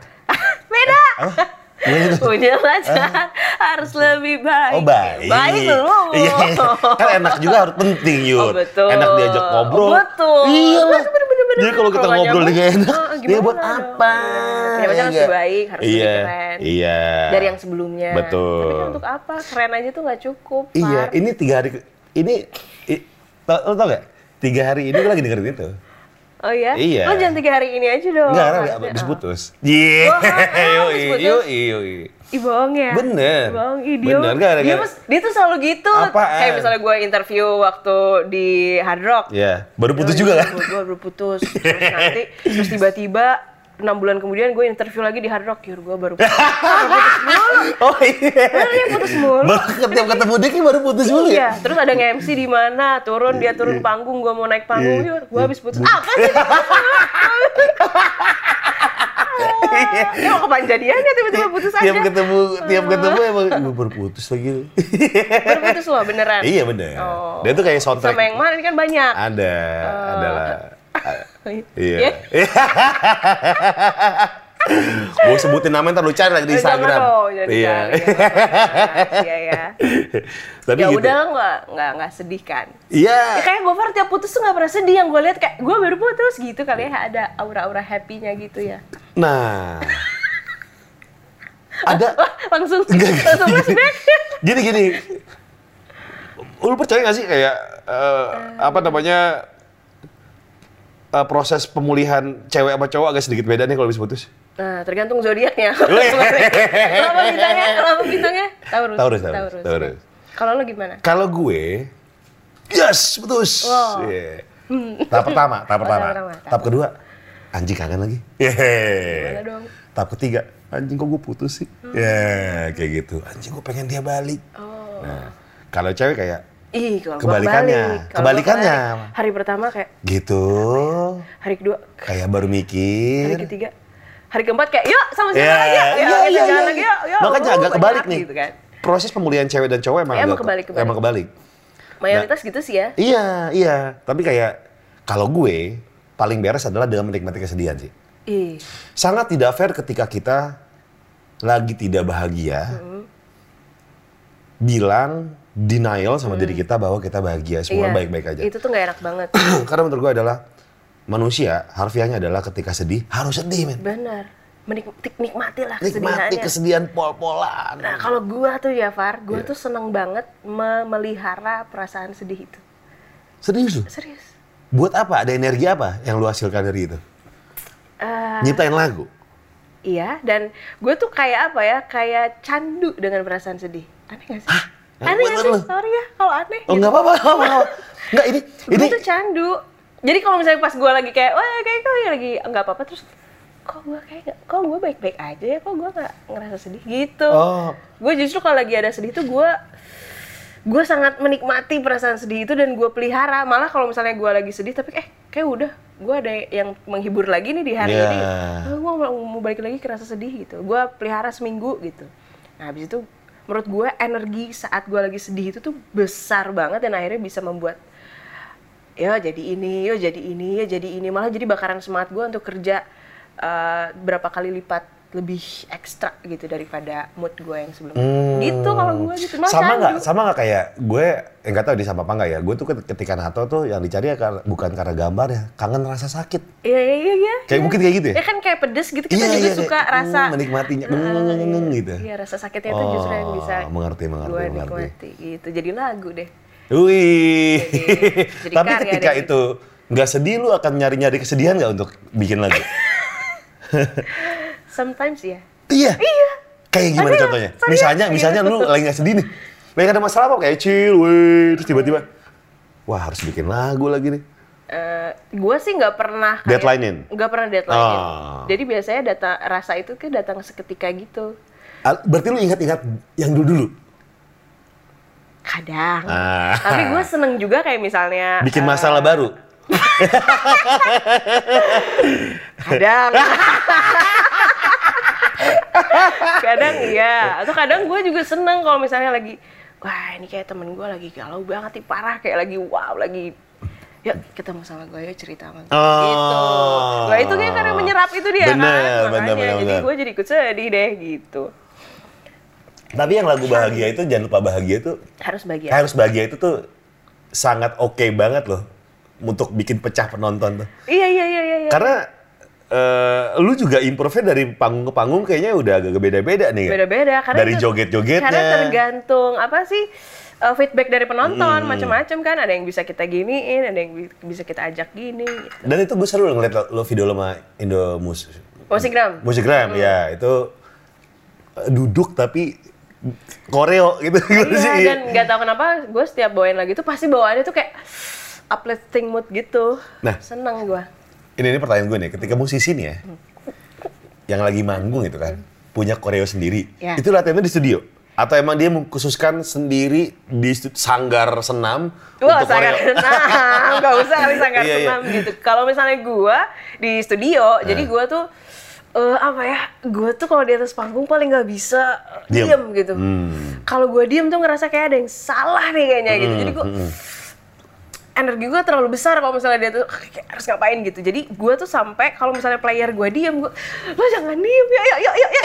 S1: Beda.
S2: Apa? Gimana tuh?
S1: punya pacar harus lebih baik.
S2: Oh baik.
S1: Baik belum.
S2: Iya. kan enak juga harus penting Yur.
S1: Oh, betul.
S2: Enak diajak ngobrol.
S1: Oh, betul.
S2: Iya lah. Jadi kalau kita ngobrol dengan enak, dia buat apa?
S1: Punya pacar harus lebih baik, harus lebih
S2: iya.
S1: keren.
S2: Iya.
S1: Dari yang sebelumnya.
S2: Betul.
S1: Tapi kan untuk apa? Keren aja tuh nggak cukup.
S2: Iya, ini tiga hari, ini, i, lo tau gak? Tiga hari ini gue lagi dengerin itu.
S1: Oh iya?
S2: Iya.
S1: Lo jangan tiga hari ini aja dong.
S2: Enggak, abis putus. Iya. Yoi, yoi, yoi.
S1: Ih bohong ya?
S2: Bener.
S1: Bohong, ih dia,
S2: Bener, gara-gara-
S1: dia, mas- dia tuh selalu gitu.
S2: Apaan?
S1: Kayak misalnya gue interview waktu di Hard Rock.
S2: Iya, baru putus
S1: Dia
S2: juga kan?
S1: Gue baru putus. Terus nanti, terus tiba-tiba enam bulan kemudian gue interview lagi di Hard Rock. Yur, gue baru putus. baru putus mulu.
S2: Oh iya.
S1: Bener, dia putus mulu.
S2: Baru ketemu dia kayak baru putus mulu ya?
S1: Iya, terus ada nge-MC di mana, turun dia turun panggung, gue mau naik panggung,
S2: Iya.
S1: yur, gue habis putus. Apa sih? Dia mau kapan jadiannya tiba-tiba putus aja.
S2: Tiap ketemu, tiap ketemu emang gue baru putus lagi.
S1: Baru putus loh, beneran.
S2: iya bener.
S1: Oh.
S2: Dia tuh kayak soundtrack.
S1: Sama yang mana ini kan banyak.
S2: Ada, adalah. Iya.
S1: Ya?
S2: Gue sebutin namanya ntar lu cari lagi di
S1: Eh,
S2: Instagram.
S1: dong,
S2: Iya.
S1: Iya ya.
S2: Tapi
S1: Ya
S2: gitu.
S1: udah nggak nggak nggak sedih kan.
S2: Iya.
S1: Ya kayak Gofar tiap putus tuh nggak pernah sedih. Yang gue lihat kayak gue baru putus gitu kali ya ada aura-aura happy-nya gitu ya.
S2: Nah. Ada
S1: Langsung langsung flashback.
S2: gini gini. Lu percaya gak sih kayak eh, apa namanya eh, proses pemulihan cewek sama cowok agak sedikit beda nih kalau habis putus?
S1: Nah, tergantung zodiaknya. Kenapa bintangnya? Kenapa bintangnya? Taurus.
S2: Taurus, Taurus, Taurus.
S1: Kalau lo gimana?
S2: Kalau gue, yes, putus.
S1: Wow.
S2: Tahap pertama, tahap pertama.
S1: tahap pertama, tahap
S2: kedua, anjing kangen lagi.
S1: Dong?
S2: Tahap ketiga, anjing kok gue putus sih? Ya, kayak gitu. Anjing gue pengen dia balik.
S1: Oh.
S2: Nah, kalau cewek kayak
S1: Ih, kalau
S2: Kebalikannya.
S1: gua
S2: Kebalikannya.
S1: kebalik, Hari pertama kayak
S2: gitu,
S1: hari kedua,
S2: kayak baru
S1: hari
S2: mikir.
S1: ketiga, hari keempat kayak yuk sama siapa
S2: Ya,
S1: lagi yuk,
S2: iya, iya, iya,
S1: jalan
S2: iya.
S1: lagi yuk, yuk.
S2: Makanya
S1: Uh,
S2: agak kebalik
S1: banyak
S2: nih.
S1: Gitu kan.
S2: Proses pemulihan cewek dan cowok emang
S1: Emang
S2: agak-
S1: kebalik, kebalik.
S2: emang kebalik.
S1: Mayoritas gitu sih ya.
S2: Iya, iya. Tapi kayak kalau gue paling beres adalah dengan menikmati kesedihan sih.
S1: Ih,
S2: Sangat tidak fair ketika kita lagi tidak bahagia, bilang denial sama diri kita bahwa kita bahagia, semua
S1: iya.
S2: baik-baik aja.
S1: Itu tuh nggak enak banget.
S2: Karena menurut gue adalah manusia harfiahnya adalah ketika sedih harus sedih men.
S1: Benar. Menikmati nikmatilah
S2: Nikmati
S1: kesedihannya.
S2: kesedihan pol-polan.
S1: Nah, kalau gua tuh ya, Far, gua tuh seneng banget memelihara perasaan sedih itu.
S2: Serius lu?
S1: Serius.
S2: Buat apa? Ada energi apa yang lu hasilkan dari itu?
S1: Eh,
S2: Nyiptain lagu?
S1: iya, dan gue tuh kayak apa ya? Kayak candu dengan perasaan sedih. Aneh gak sih?
S2: Yang
S1: Aneh gak sih? Sorry ya kalau aneh.
S2: Oh nggak apa-apa, nggak apa-apa. Nggak ini, ini
S1: Gue tuh candu. Jadi kalau misalnya pas gue lagi kayak, wah kayak gue lagi nggak apa-apa terus kok gue kayak kok gue baik-baik aja ya kok gue nggak ngerasa sedih gitu.
S2: Oh.
S1: Gue justru kalau lagi ada sedih tuh gue gue sangat menikmati perasaan sedih itu dan gue pelihara malah kalau misalnya gue lagi sedih tapi eh kayak udah gue ada yang menghibur lagi nih di hari
S2: Iya.
S1: ini oh, gue mau, mau balik lagi ke rasa sedih gitu gue pelihara seminggu gitu nah habis itu menurut gue energi saat gue lagi sedih itu tuh besar banget dan akhirnya bisa membuat ya jadi ini, yo jadi ini, ya jadi ini. Malah jadi bakaran semangat gue untuk kerja eh, berapa kali lipat lebih ekstra gitu daripada mood gue yang sebelumnya.
S2: Hmm.
S1: Gitu kalau gue gitu. Malah
S2: sama nggak sama nggak kayak gue yang nggak tahu di sama apa nggak ya gue tuh ketika nato tuh yang dicari ya kar- bukan karena gambar ya kangen rasa sakit
S1: Iya, iya, iya. iya.
S2: kayak mungkin kayak gitu ya
S1: Ya kan kayak pedes gitu, kita juga
S2: kayak,
S1: suka
S2: "Hmm,
S1: rasa
S2: menikmatinya
S1: Ah,
S2: ngeng gitu
S1: Iya, rasa sakitnya itu justru yang bisa
S2: Oh, mengerti mengerti
S1: gue
S2: mengerti
S1: nikmati gitu. Jadi lagu deh.
S2: Wih.
S1: Jadi-
S2: tapi ketika itu nggak sedih lu akan nyari nyari kesedihan nggak untuk bikin lagu?
S1: Sometimes ya.
S2: iya.
S1: Iya.
S2: kayak gimana
S1: Tapi ya,
S2: contohnya?
S1: serius,
S2: misalnya misalnya lu lagi nggak sedih nih. Lagi ada masalah apa? Kayak chill wih terus tiba-tiba wah harus bikin lagu lagi nih.
S1: Eh, gue sih nggak pernah kayak-
S2: Deadline-in?
S1: nggak pernah deadline
S2: Oh.
S1: jadi biasanya data rasa itu kan datang seketika gitu.
S2: Berarti lu ingat-ingat yang dulu dulu
S1: kadang.
S2: Ah.
S1: tapi gue seneng juga kayak misalnya
S2: bikin
S1: eh,
S2: masalah baru?
S1: Kadang. Kadang iya. Atau kadang gue juga seneng kalau misalnya lagi wah ini kayak temen gue lagi galau banget nih parah kayak lagi wow lagi yuk kita masalah gue yuk cerita sama gue
S2: Oh.
S1: gitu. Nah itu kayak karena menyerap itu dia
S2: Bener,
S1: kan
S2: bener,
S1: makanya.
S2: bener,
S1: jadi gue jadi ikut sedih deh gitu
S2: tapi yang lagu bahagia itu jangan lupa bahagia itu
S1: harus bahagia
S2: harus bahagia itu tuh sangat oke banget loh untuk bikin pecah penonton tuh
S1: iya iya iya iya iya.
S2: karena eh, lu juga improve dari panggung ke panggung kayaknya udah agak beda-beda nih kan?
S1: beda-beda karena
S2: dari joget-jogetnya
S1: karena tergantung apa sih uh, feedback dari penonton
S2: Hmm.
S1: macam-macam kan ada yang bisa kita giniin ada yang bi- bisa kita ajak gini gitu.
S2: dan itu gue seru loh ngeliat lo, video lo sama Indo Mus
S1: Musikgram
S2: Musikgram ya itu eh, duduk tapi koreo gitu sih?
S1: iya dan nggak tahu kenapa gue setiap bawain lagi tuh pasti bawaannya tuh kayak uplifting mood gitu
S2: Nah.
S1: seneng gue
S2: ini ini pertanyaan gue nih ketika musisi nih ya yang lagi manggung itu kan punya koreo sendiri
S1: Ya.
S2: itu latihannya di studio atau emang dia mengkhususkan sendiri di sanggar senam
S1: Wah,
S2: untuk
S1: sanggar
S2: koreo
S1: senam, nggak usah sanggar
S2: Iya, iya.
S1: senam gitu. Kalau misalnya gue di studio, jadi gue tuh uh, apa ya gue tuh kalau di atas panggung paling nggak bisa
S2: diam
S1: diem gitu
S2: hmm.
S1: kalau gue diem tuh ngerasa kayak ada yang salah nih kayaknya hmm. gitu jadi gue hmm. energi gue terlalu besar kalau misalnya dia tuh harus ngapain gitu jadi gue tuh sampai kalau misalnya player gue diem gue lo jangan diem ya ya ya ya ya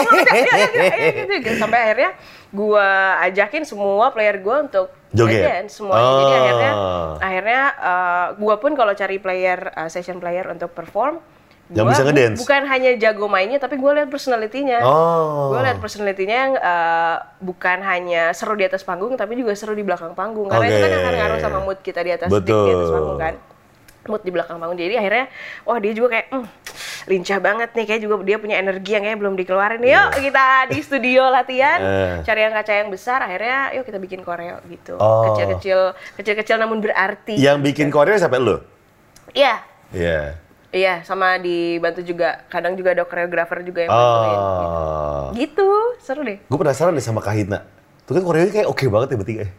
S1: gitu, sampai akhirnya gue ajakin semua player gue untuk
S2: Joget.
S1: Again. Oh. Jadi akhirnya, akhirnya uh, gue pun kalau cari player, uh, session player untuk perform,
S2: yang
S1: gua
S2: bisa ngedance?
S1: bukan hanya jago mainnya, tapi gue lihat personalitinya.
S2: Oh.
S1: Gue lihat personalitinya yang uh, bukan hanya seru di atas panggung, tapi juga seru di belakang panggung. Karena itu kan akan ngaruh sama mood kita di atas
S2: Betul.
S1: di atas panggung kan. Mood di belakang panggung. Jadi akhirnya, wah dia juga kayak, "Hmm, lincah banget nih. Kayak juga dia punya energi yang kayak belum dikeluarin. Yuk kita di studio latihan,
S2: Eh.
S1: cari yang kaca yang besar. Akhirnya, yuk kita bikin koreo gitu.
S2: Oh.
S1: Kecil-kecil, kecil-kecil namun berarti.
S2: yang bikin koreo siapa lo
S1: Iya.
S2: Iya.
S1: Iya, sama dibantu juga. Kadang juga ada koreografer juga yang bantuin.
S2: Oh.
S1: Gitu, seru deh.
S2: Gue penasaran deh sama Kahitna. Tuh kan koreonya kayak oke banget ya bertiga. ya.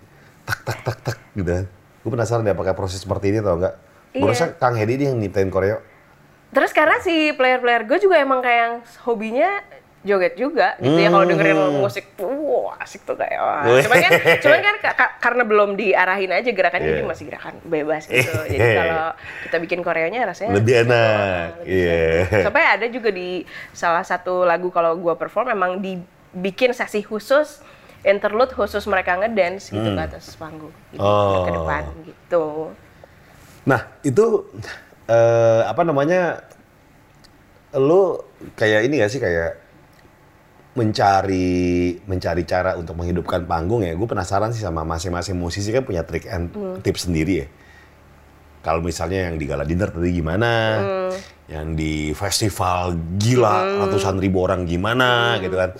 S2: Tak tak tak tak gitu. Gue penasaran deh apakah proses seperti ini atau enggak. Gue
S1: Iya.
S2: rasa Kang Hedi dia yang nyiptain koreo.
S1: Terus karena si player-player gue juga emang kayak yang hobinya joget juga gitu ya kalau dengerin musik wah asik tuh kayak wah. Cuman kan cuman kan ka- ka- karena belum diarahin aja gerakannya jadi masih gerakan bebas gitu jadi kalau kita bikin koreonya rasanya
S2: Lebih enak. Iya.
S1: seru. sampai ada juga di salah satu lagu kalau gua perform memang dibikin sesi khusus interlude khusus mereka ngedance gitu ke atas panggung gitu,
S2: Oh.
S1: ke depan gitu
S2: Nah, itu eh, apa namanya? Lu kayak ini gak sih kayak mencari mencari cara untuk menghidupkan panggung ya. Gue penasaran sih sama masing-masing musisi kan punya trik and tips sendiri ya. Kalau misalnya yang di gala dinner tadi gimana, yang di festival gila ratusan ribu orang gimana gitu kan.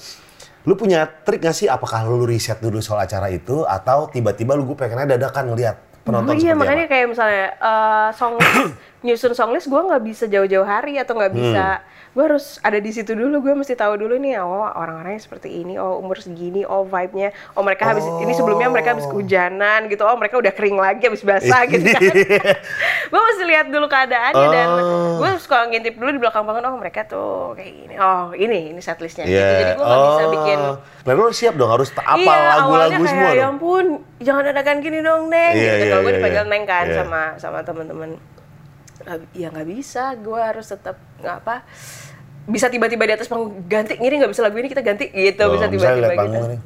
S2: Lu punya trik gak sih? Apakah lu riset dulu soal acara itu atau tiba-tiba lu gue pengennya dadakan ngeliat penonton
S1: oh iya makanya
S2: apa?
S1: kayak misalnya eh, song nyusun song list gue nggak bisa jauh-jauh hari atau nggak bisa
S2: Hmm.
S1: Gue harus ada di situ dulu gue mesti tahu dulu nih oh orang-orangnya seperti ini oh umur segini oh vibe-nya oh mereka habis ini sebelumnya mereka habis kehujanan gitu oh mereka udah kering lagi habis basah gitu kan gue mesti lihat dulu keadaannya dan
S2: Oh.
S1: gue suka ngintip dulu di belakang panggung oh mereka tuh kayak gini oh ini ini setlistnya
S2: Iya.
S1: gitu jadi gue nggak bisa
S2: Oh.
S1: bikin
S2: Nah, lu siap dong harus apa
S1: iya, awalnya
S2: lagu-lagu
S1: kayak,
S2: semua
S1: ya ampun, jangan adakan gini dong, Neng.
S2: Iya,
S1: gitu.
S2: iya,
S1: Kalau gue
S2: iya,
S1: dipanggil
S2: iya.
S1: Neng kan
S2: Iya.
S1: sama sama teman-teman. Ya nggak bisa, gue harus tetap nggak apa bisa tiba-tiba di atas panggung ganti ngiri nggak bisa lagu ini kita ganti gitu
S2: Oh,
S1: bisa tiba-tiba gitu
S2: nih.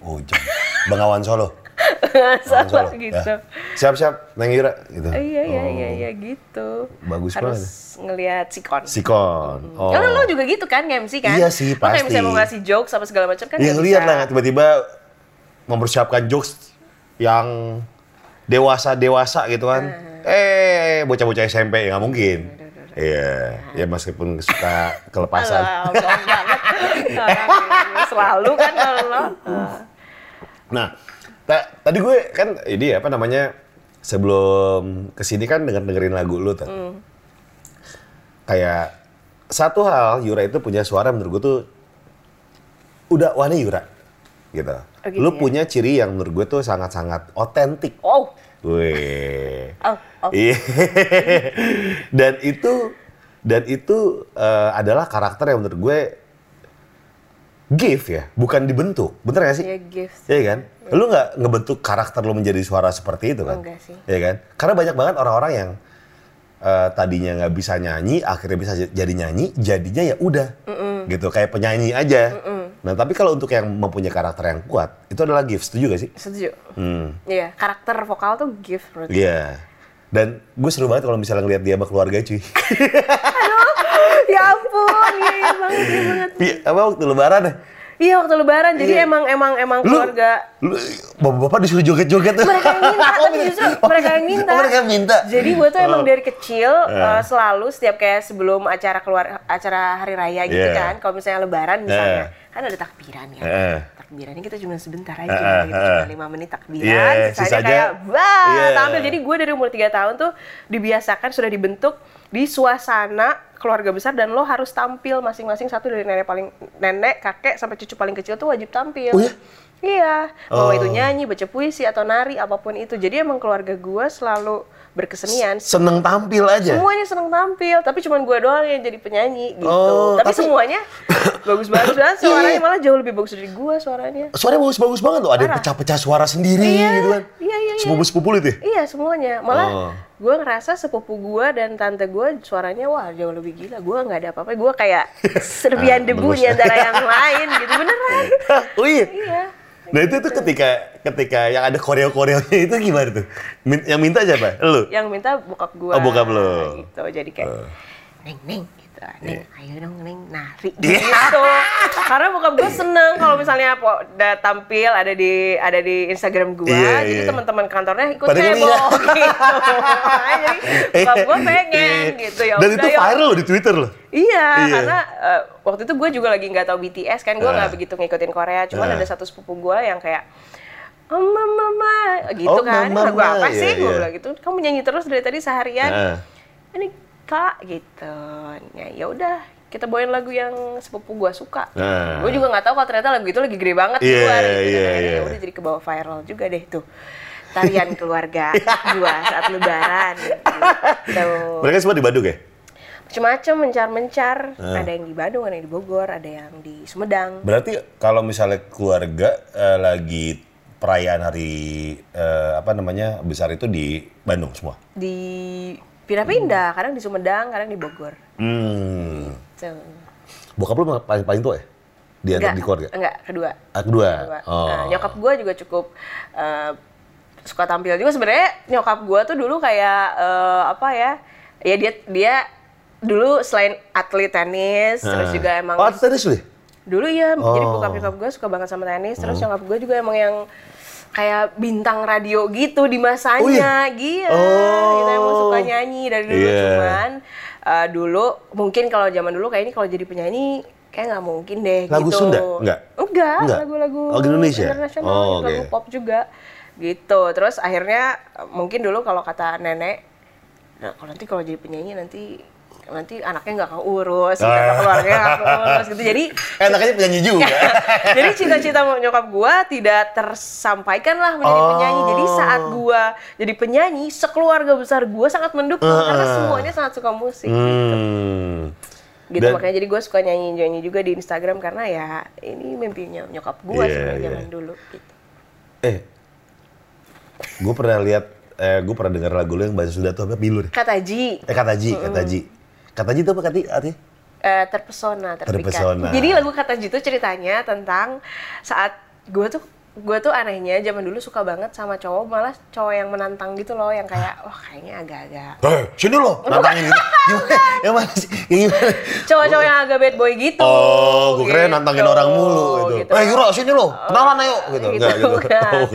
S2: Oh, jam. Bengawan Solo.
S1: sama
S2: Solo,
S1: gitu
S2: ya. Siap-siap, Neng Ira gitu.
S1: iya iya
S2: Oh,
S1: iya iya gitu
S2: Bagus
S1: harus
S2: banget.
S1: ngelihat sikon
S2: Sikon. Oh.
S1: Karena lo juga gitu kan nge-MC kan?
S2: Iya sih,
S1: Lo kayak
S2: pasti.
S1: misalnya mau ngasih jokes apa segala macam kan
S2: Yang
S1: nggak
S2: lihat lah tiba-tiba mempersiapkan jokes yang dewasa-dewasa gitu kan. Eh, bocah-bocah SMP ya nggak mungkin. Iya, ya meskipun suka kelepasan.
S1: Alah, banget. Selalu kan kalau lo.
S2: Nah, ta- tadi gue kan ini apa namanya sebelum ke sini kan denger dengerin lagu lu tuh.
S1: Hmm.
S2: Kayak satu hal Yura itu punya suara menurut gue tuh udah wah ini Yura gitu.
S1: Oh, gitu
S2: lu
S1: ya?
S2: punya ciri yang menurut gue tuh sangat-sangat otentik.
S1: Oh,
S2: Wih.
S1: oh, oh.
S2: Iya. dan itu dan itu eh, adalah karakter yang menurut gue gift ya, bukan dibentuk. Bener gak sih?
S1: Ya gift.
S2: Iya kan? Lu nggak ngebentuk karakter lu menjadi suara seperti itu kan?
S1: Enggak sih.
S2: Iya kan? Karena banyak banget orang-orang yang eh, tadinya nggak bisa nyanyi, akhirnya bisa jadi nyanyi, jadinya ya udah, gitu kayak penyanyi aja. Nah tapi kalau untuk yang mempunyai karakter yang kuat, itu adalah gift. Setuju gak sih?
S1: Setuju.
S2: Hmm.
S1: Iya, karakter vokal tuh gift menurut.
S2: Iya. Dan gue seru banget kalau misalnya ngeliat dia sama keluarga cuy.
S1: ya ampun, iya, iya banget, iya banget.
S2: Iya, apa waktu lebaran ya?
S1: Iya waktu lebaran, jadi
S2: Iya.
S1: emang emang emang
S2: Lu,
S1: keluarga
S2: lu, bapak-bapak disuruh joget-joget.
S1: mereka yang minta, tapi justru mereka yang minta.
S2: Oh, mereka yang minta.
S1: Jadi gue tuh emang
S2: Oh.
S1: dari kecil
S2: Eh.
S1: uh, selalu setiap kayak sebelum acara keluar acara hari raya gitu
S2: Yeah.
S1: kan, kalau misalnya lebaran misalnya,
S2: Eh.
S1: Kan ada takbiran ya.
S2: Eh.
S1: Takbirannya kita cuma sebentar aja,
S2: Eh,
S1: gitu,
S2: eh,
S1: cuma lima menit takbiran,
S2: Yeah,
S1: sisanya
S2: sisanya-
S1: kayak wah
S2: Yeah.
S1: tampil. Jadi gue dari umur 3 tahun tuh dibiasakan sudah dibentuk di suasana keluarga besar dan lo harus tampil masing-masing satu dari nenek paling nenek, kakek sampai cucu paling kecil tuh wajib tampil.
S2: Oh ya?
S1: Iya, mau
S2: Oh.
S1: itu nyanyi, baca puisi atau nari apa pun itu. Jadi emang keluarga gue selalu berkesenian.
S2: Seneng tampil aja.
S1: Semuanya seneng tampil, tapi cuman gue doang yang jadi penyanyi gitu.
S2: Oh,
S1: tapi,
S2: tapi-
S1: semuanya bagus-bagus banget.
S2: Iya.
S1: Suaranya malah jauh lebih bagus dari gue suaranya.
S2: Suaranya bagus-bagus banget tuh. Ada yang pecah-pecah suara sendiri
S1: Iya,
S2: gitu kan.
S1: iya, iya, iya.
S2: Sepupu-sepupu itu ya?
S1: Iya semuanya. Malah
S2: Oh.
S1: gue ngerasa sepupu gue dan tante gue suaranya wah jauh lebih gila. Gue nggak ada apa-apa. Gue kayak serpian
S2: Ah,
S1: debu
S2: bagus.
S1: di antara yang lain gitu beneran.
S2: oh iya?
S1: Iya.
S2: Nah itu tuh ketika ketika yang ada koreo-koreonya itu gimana tuh? Min- yang minta siapa? Lu?
S1: Yang minta bokap gue.
S2: Oh, bokap lo.
S1: Gitu. Jadi kayak
S2: Oh.
S1: neng neng gitu. Neng,
S2: Iya.
S1: ayo dong neng nari gitu. Karena bokap gue seneng kalau misalnya po, udah tampil ada di ada di Instagram gue,
S2: Iya,
S1: jadi
S2: iya.
S1: teman-teman kantornya ikut
S2: Pada
S1: heboh
S2: ngeliat.
S1: gitu. jadi bokap gue pengen gitu ya.
S2: Dan
S1: udah,
S2: itu
S1: yuk.
S2: viral loh di Twitter loh.
S1: Iya,
S2: Iya.
S1: karena eh, waktu itu gue juga lagi nggak tahu BTS kan, gue nggak
S2: Ah.
S1: begitu ngikutin Korea. Cuman
S2: Ah.
S1: ada satu sepupu gue yang kayak Oh mama, gitu
S2: Oh,
S1: kan.
S2: mama,
S1: Lagu apa
S2: iya,
S1: sih? Gue
S2: iya.
S1: bilang gitu. Kamu nyanyi terus dari tadi seharian.
S2: Nah.
S1: Ini kak gitu ya ya udah kita bawain lagu yang sepupu gua suka
S2: Nah.
S1: gue juga nggak tahu kalau ternyata lagu itu lagi gede banget di
S2: Iya,
S1: luar gitu
S2: iya,
S1: kan.
S2: iya.
S1: Ya udah jadi kebawa viral juga deh tuh tarian keluarga gua saat lebaran gitu.
S2: Mereka semua di Bandung ya?
S1: macam-macam mencar-mencar
S2: Ah.
S1: ada yang di Bandung ada yang di Bogor ada yang di Sumedang
S2: Berarti kalau misalnya keluarga eh, lagi perayaan hari eh, apa namanya besar itu di Bandung semua.
S1: di pindah-pindah kadang di Sumedang kadang di Bogor
S2: Hmm.
S1: Tuh.
S2: Bokap lu paling paling tua ya? Di antara di keluarga?
S1: enggak kedua
S2: Ah, kedua.
S1: Kedua.
S2: Oh.
S1: Nah, nyokap gue juga cukup eh, suka tampil juga sebenarnya nyokap gue tuh dulu kayak eh, apa ya ya dia dia dulu selain atlet tenis terus
S2: Ah.
S1: juga emang
S2: Oh, tenis lu ya?
S1: dulu ya jadi
S2: Oh.
S1: bokap nyokap gue suka banget sama tenis terus nyokap gue juga emang yang kayak bintang radio gitu di masanya gila
S2: Oh.
S1: gitu emang suka nyanyi dari dulu
S2: Iya.
S1: cuman eh, dulu mungkin kalau zaman dulu kayak ini kalau jadi penyanyi kayak nggak mungkin deh
S2: Lagu
S1: gitu
S2: Sunda? Enggak?
S1: enggak
S2: Enggak?
S1: lagu-lagu
S2: Oh, Indonesia?
S1: internasional
S2: Oh,
S1: lagu
S2: oke.
S1: pop juga gitu terus akhirnya mungkin dulu kalau kata nenek nah kalau nanti kalau jadi penyanyi nanti nanti anaknya nggak keurus gitu,
S2: Ah.
S1: keluarganya nggak keurus gitu jadi
S2: Eh, anaknya penyanyi juga.
S1: jadi cita-cita nyokap gua tidak tersampaikan lah menjadi
S2: Oh.
S1: penyanyi. Jadi saat gua jadi penyanyi, sekeluarga besar gua sangat mendukung karena semuanya sangat suka musik.
S2: hmm.
S1: Gitu
S2: Dan-
S1: makanya jadi gua suka nyanyi-nyanyi juga di Instagram karena ya ini mimpinya nyokap gua
S2: Iya,
S1: sebenarnya
S2: iya.
S1: zaman dulu gitu.
S2: Eh, gue pernah lihat, eh, gue pernah dengar lagu lu yang bahasa Sunda tuh apa? Bilur.
S1: Kata Ji,
S2: Eh, Kataji, Kataji. Kataji itu apa kati? Artinya?
S1: eh, terpesona, terpikat.
S2: Terpesona.
S1: Jadi lagu Kata Ji itu ceritanya tentang saat gua tuh gue tuh anehnya zaman dulu suka banget sama cowok malah cowok yang menantang gitu loh yang kayak wah kayaknya agak-agak
S2: Eh, sini lo, nantangin gitu. Gimana? Yang mana sih? Yang gimana?
S1: cowok-cowok yang agak bad boy gitu.
S2: Oh, gue kira
S1: Gitu.
S2: nantangin orang mulu gitu. Eh, Yura, sini lo, kenalan ayo. Gitu,
S1: gitu,
S2: enggak gitu. Oh.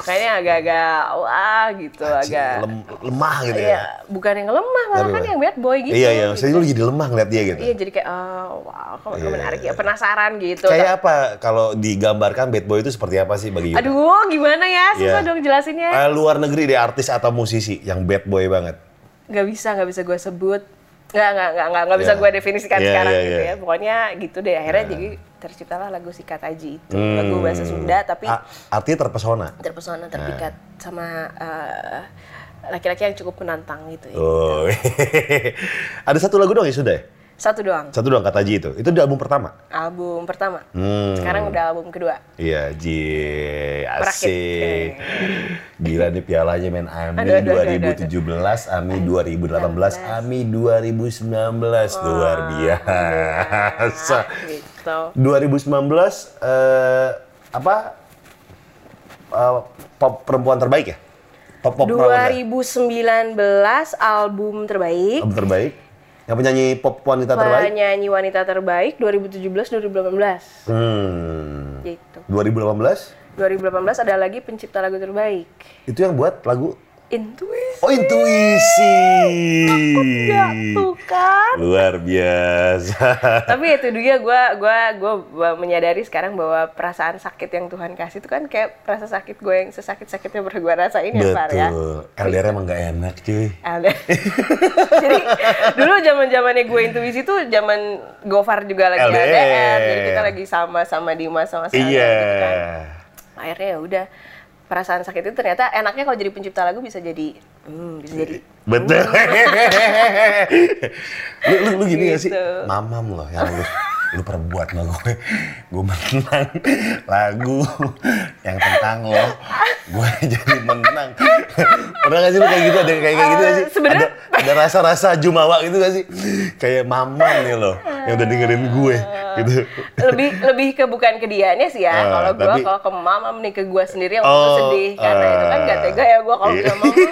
S1: Kayaknya agak-agak wah gitu,
S2: Anjing,
S1: agak
S2: lem- lemah gitu
S1: Iya,
S2: ya.
S1: bukan yang lemah, malah
S2: Tapi
S1: kan yang bad boy gitu.
S2: Iya, iya,
S1: gitu.
S2: maksudnya lu jadi lemah ngeliat dia gitu.
S1: Iya, jadi kayak oh, wow, kok
S2: Iya,
S1: menarik
S2: iya.
S1: ya, penasaran gitu.
S2: Kayak apa kalau digambarkan bad boy itu seperti apa sih bagi Yura?
S1: Aduh, gimana ya? Susah
S2: Iya.
S1: dong jelasinnya.
S2: Eh, luar negeri deh artis atau musisi yang bad boy banget.
S1: Gak bisa, gak bisa gue sebut. Gak, gak, gak, gak, gak bisa
S2: Iya.
S1: gue definisikan
S2: Iya,
S1: sekarang
S2: iya,
S1: gitu
S2: iya.
S1: ya. Pokoknya gitu deh, akhirnya jadi terciptalah lagu si Kataji itu. Lagu bahasa Sunda, tapi
S2: A- artinya terpesona.
S1: terpesona, terpikat
S2: Nah.
S1: sama eh, laki-laki yang cukup menantang gitu ya.
S2: Oh. Ada satu lagu doang ya sudah ya?
S1: Satu doang,
S2: Satu doang kata Ji itu. Itu di album pertama.
S1: album pertama.
S2: Hmm.
S1: Sekarang udah album kedua.
S2: Iya, Ji. Asik. Gila nih pialanya men Ami
S1: Aduh, aduh, aduh, aduh,
S2: 2017, Ami 2018, Ami 2019. Luar biasa.
S1: Gitu.
S2: 2019 eh apa eh, pop perempuan terbaik ya? Pop pop perempuan
S1: 2019 album terbaik.
S2: album terbaik. Yang penyanyi pop wanita terbaik?
S1: Penyanyi wanita terbaik 2017-2018
S2: Hmm.
S1: gitu.
S2: 2018
S1: 2018 ada lagi pencipta lagu terbaik.
S2: itu yang buat lagu
S1: Intuisi.
S2: Oh intuisi.
S1: Ya tuh kan.
S2: Luar biasa.
S1: Tapi itu dia gue gua gua menyadari sekarang bahwa perasaan sakit yang Tuhan kasih itu kan kayak rasa sakit gue yang sesakit-sakitnya pernah gue rasain ya, Far ya.
S2: Betul. LDR emang gak enak cuy.
S1: Ada. jadi dulu zaman zamannya gue intuisi tuh zaman Gofar juga lagi
S2: LDR.
S1: LDR. Jadi kita lagi sama-sama di masa-masa
S2: Iya.
S1: gitu kan. Akhirnya ya udah perasaan sakit itu ternyata enaknya kalau jadi pencipta lagu bisa jadi hmm, bisa jadi
S2: Betul. lu, lu, lu gini gak sih?
S1: Gitu.
S2: Mamam loh yang lu, lu perbuat sama gue. Gue menang lagu yang tentang lo. Gue jadi menang. Pernah gak sih lu kayak gitu? Ada kayak, kayak gitu gak sih?
S1: Eh, sebenarnya-
S2: Ada, ada rasa-rasa jumawa gitu gak sih? Kayak mamam nih lo yang udah dengerin gue. Gitu.
S1: lebih lebih ke bukan ke dianya sih ya.
S2: Ah,
S1: kalau gue
S2: tapi-
S1: kalau ke mama nih ke gue sendiri yang
S2: Oh,
S1: sedih karena itu kan gak
S2: ah.
S1: tega ya gue kalau
S2: Iya.
S1: sama gue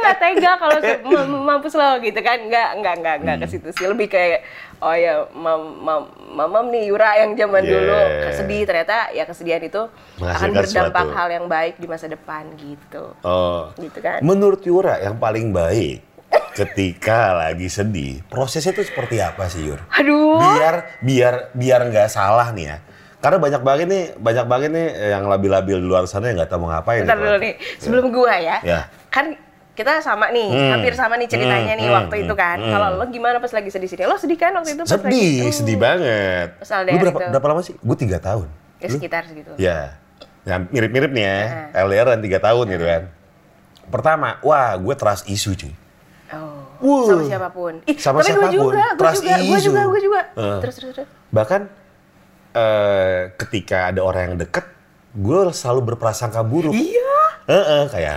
S1: gak tega kalau mampus lo gitu kan nggak nggak nggak nggak
S2: Hmm.
S1: ke situ sih lebih kayak oh ya mam mam mamam nih Yura yang zaman
S2: Yeah.
S1: dulu sedih ternyata ya kesedihan itu akan berdampak
S2: sesuatu.
S1: hal yang baik di masa depan gitu
S2: Oh.
S1: gitu kan
S2: Menurut Yura yang paling baik ketika lagi sedih, prosesnya itu seperti apa sih Yur?
S1: aduh
S2: Biar biar biar nggak salah nih ya. Karena banyak banget nih, banyak banget nih yang labil-labil di luar sana yang nggak tahu mau ngapain.
S1: Bentar
S2: gitu.
S1: dulu nih, sebelum gua ya.
S2: Ya.
S1: Kan kita sama nih,
S2: Hmm.
S1: hampir sama nih ceritanya
S2: Hmm,
S1: nih
S2: hmm,
S1: waktu
S2: hmm,
S1: itu kan.
S2: hmm.
S1: Kalau lo gimana pas lagi sedih-sedih? Lo sedih kan waktu itu pas lagi?
S2: Sedih,
S1: Hmm.
S2: sedih banget.
S1: Pas
S2: Lu berapa,
S1: itu.
S2: berapa lama sih? Gue tiga tahun.
S1: Ya
S2: Lu?
S1: sekitar segitu.
S2: Ya, ya mirip-mirip nih ya. LDR dan tiga tahun gitu kan. Pertama, wah gue trust issue cuy.
S1: Oh.
S2: Wuh.
S1: Sama siapa pun. Ih,
S2: Sama
S1: tapi gue
S2: siapa pun.
S1: juga, gue juga, gue juga, gue juga.
S2: Eh.
S1: Terus, terus, terus.
S2: Bahkan eh, ketika ada orang yang deket, gue selalu berprasangka buruk.
S1: Iya.
S2: Heeh, kayak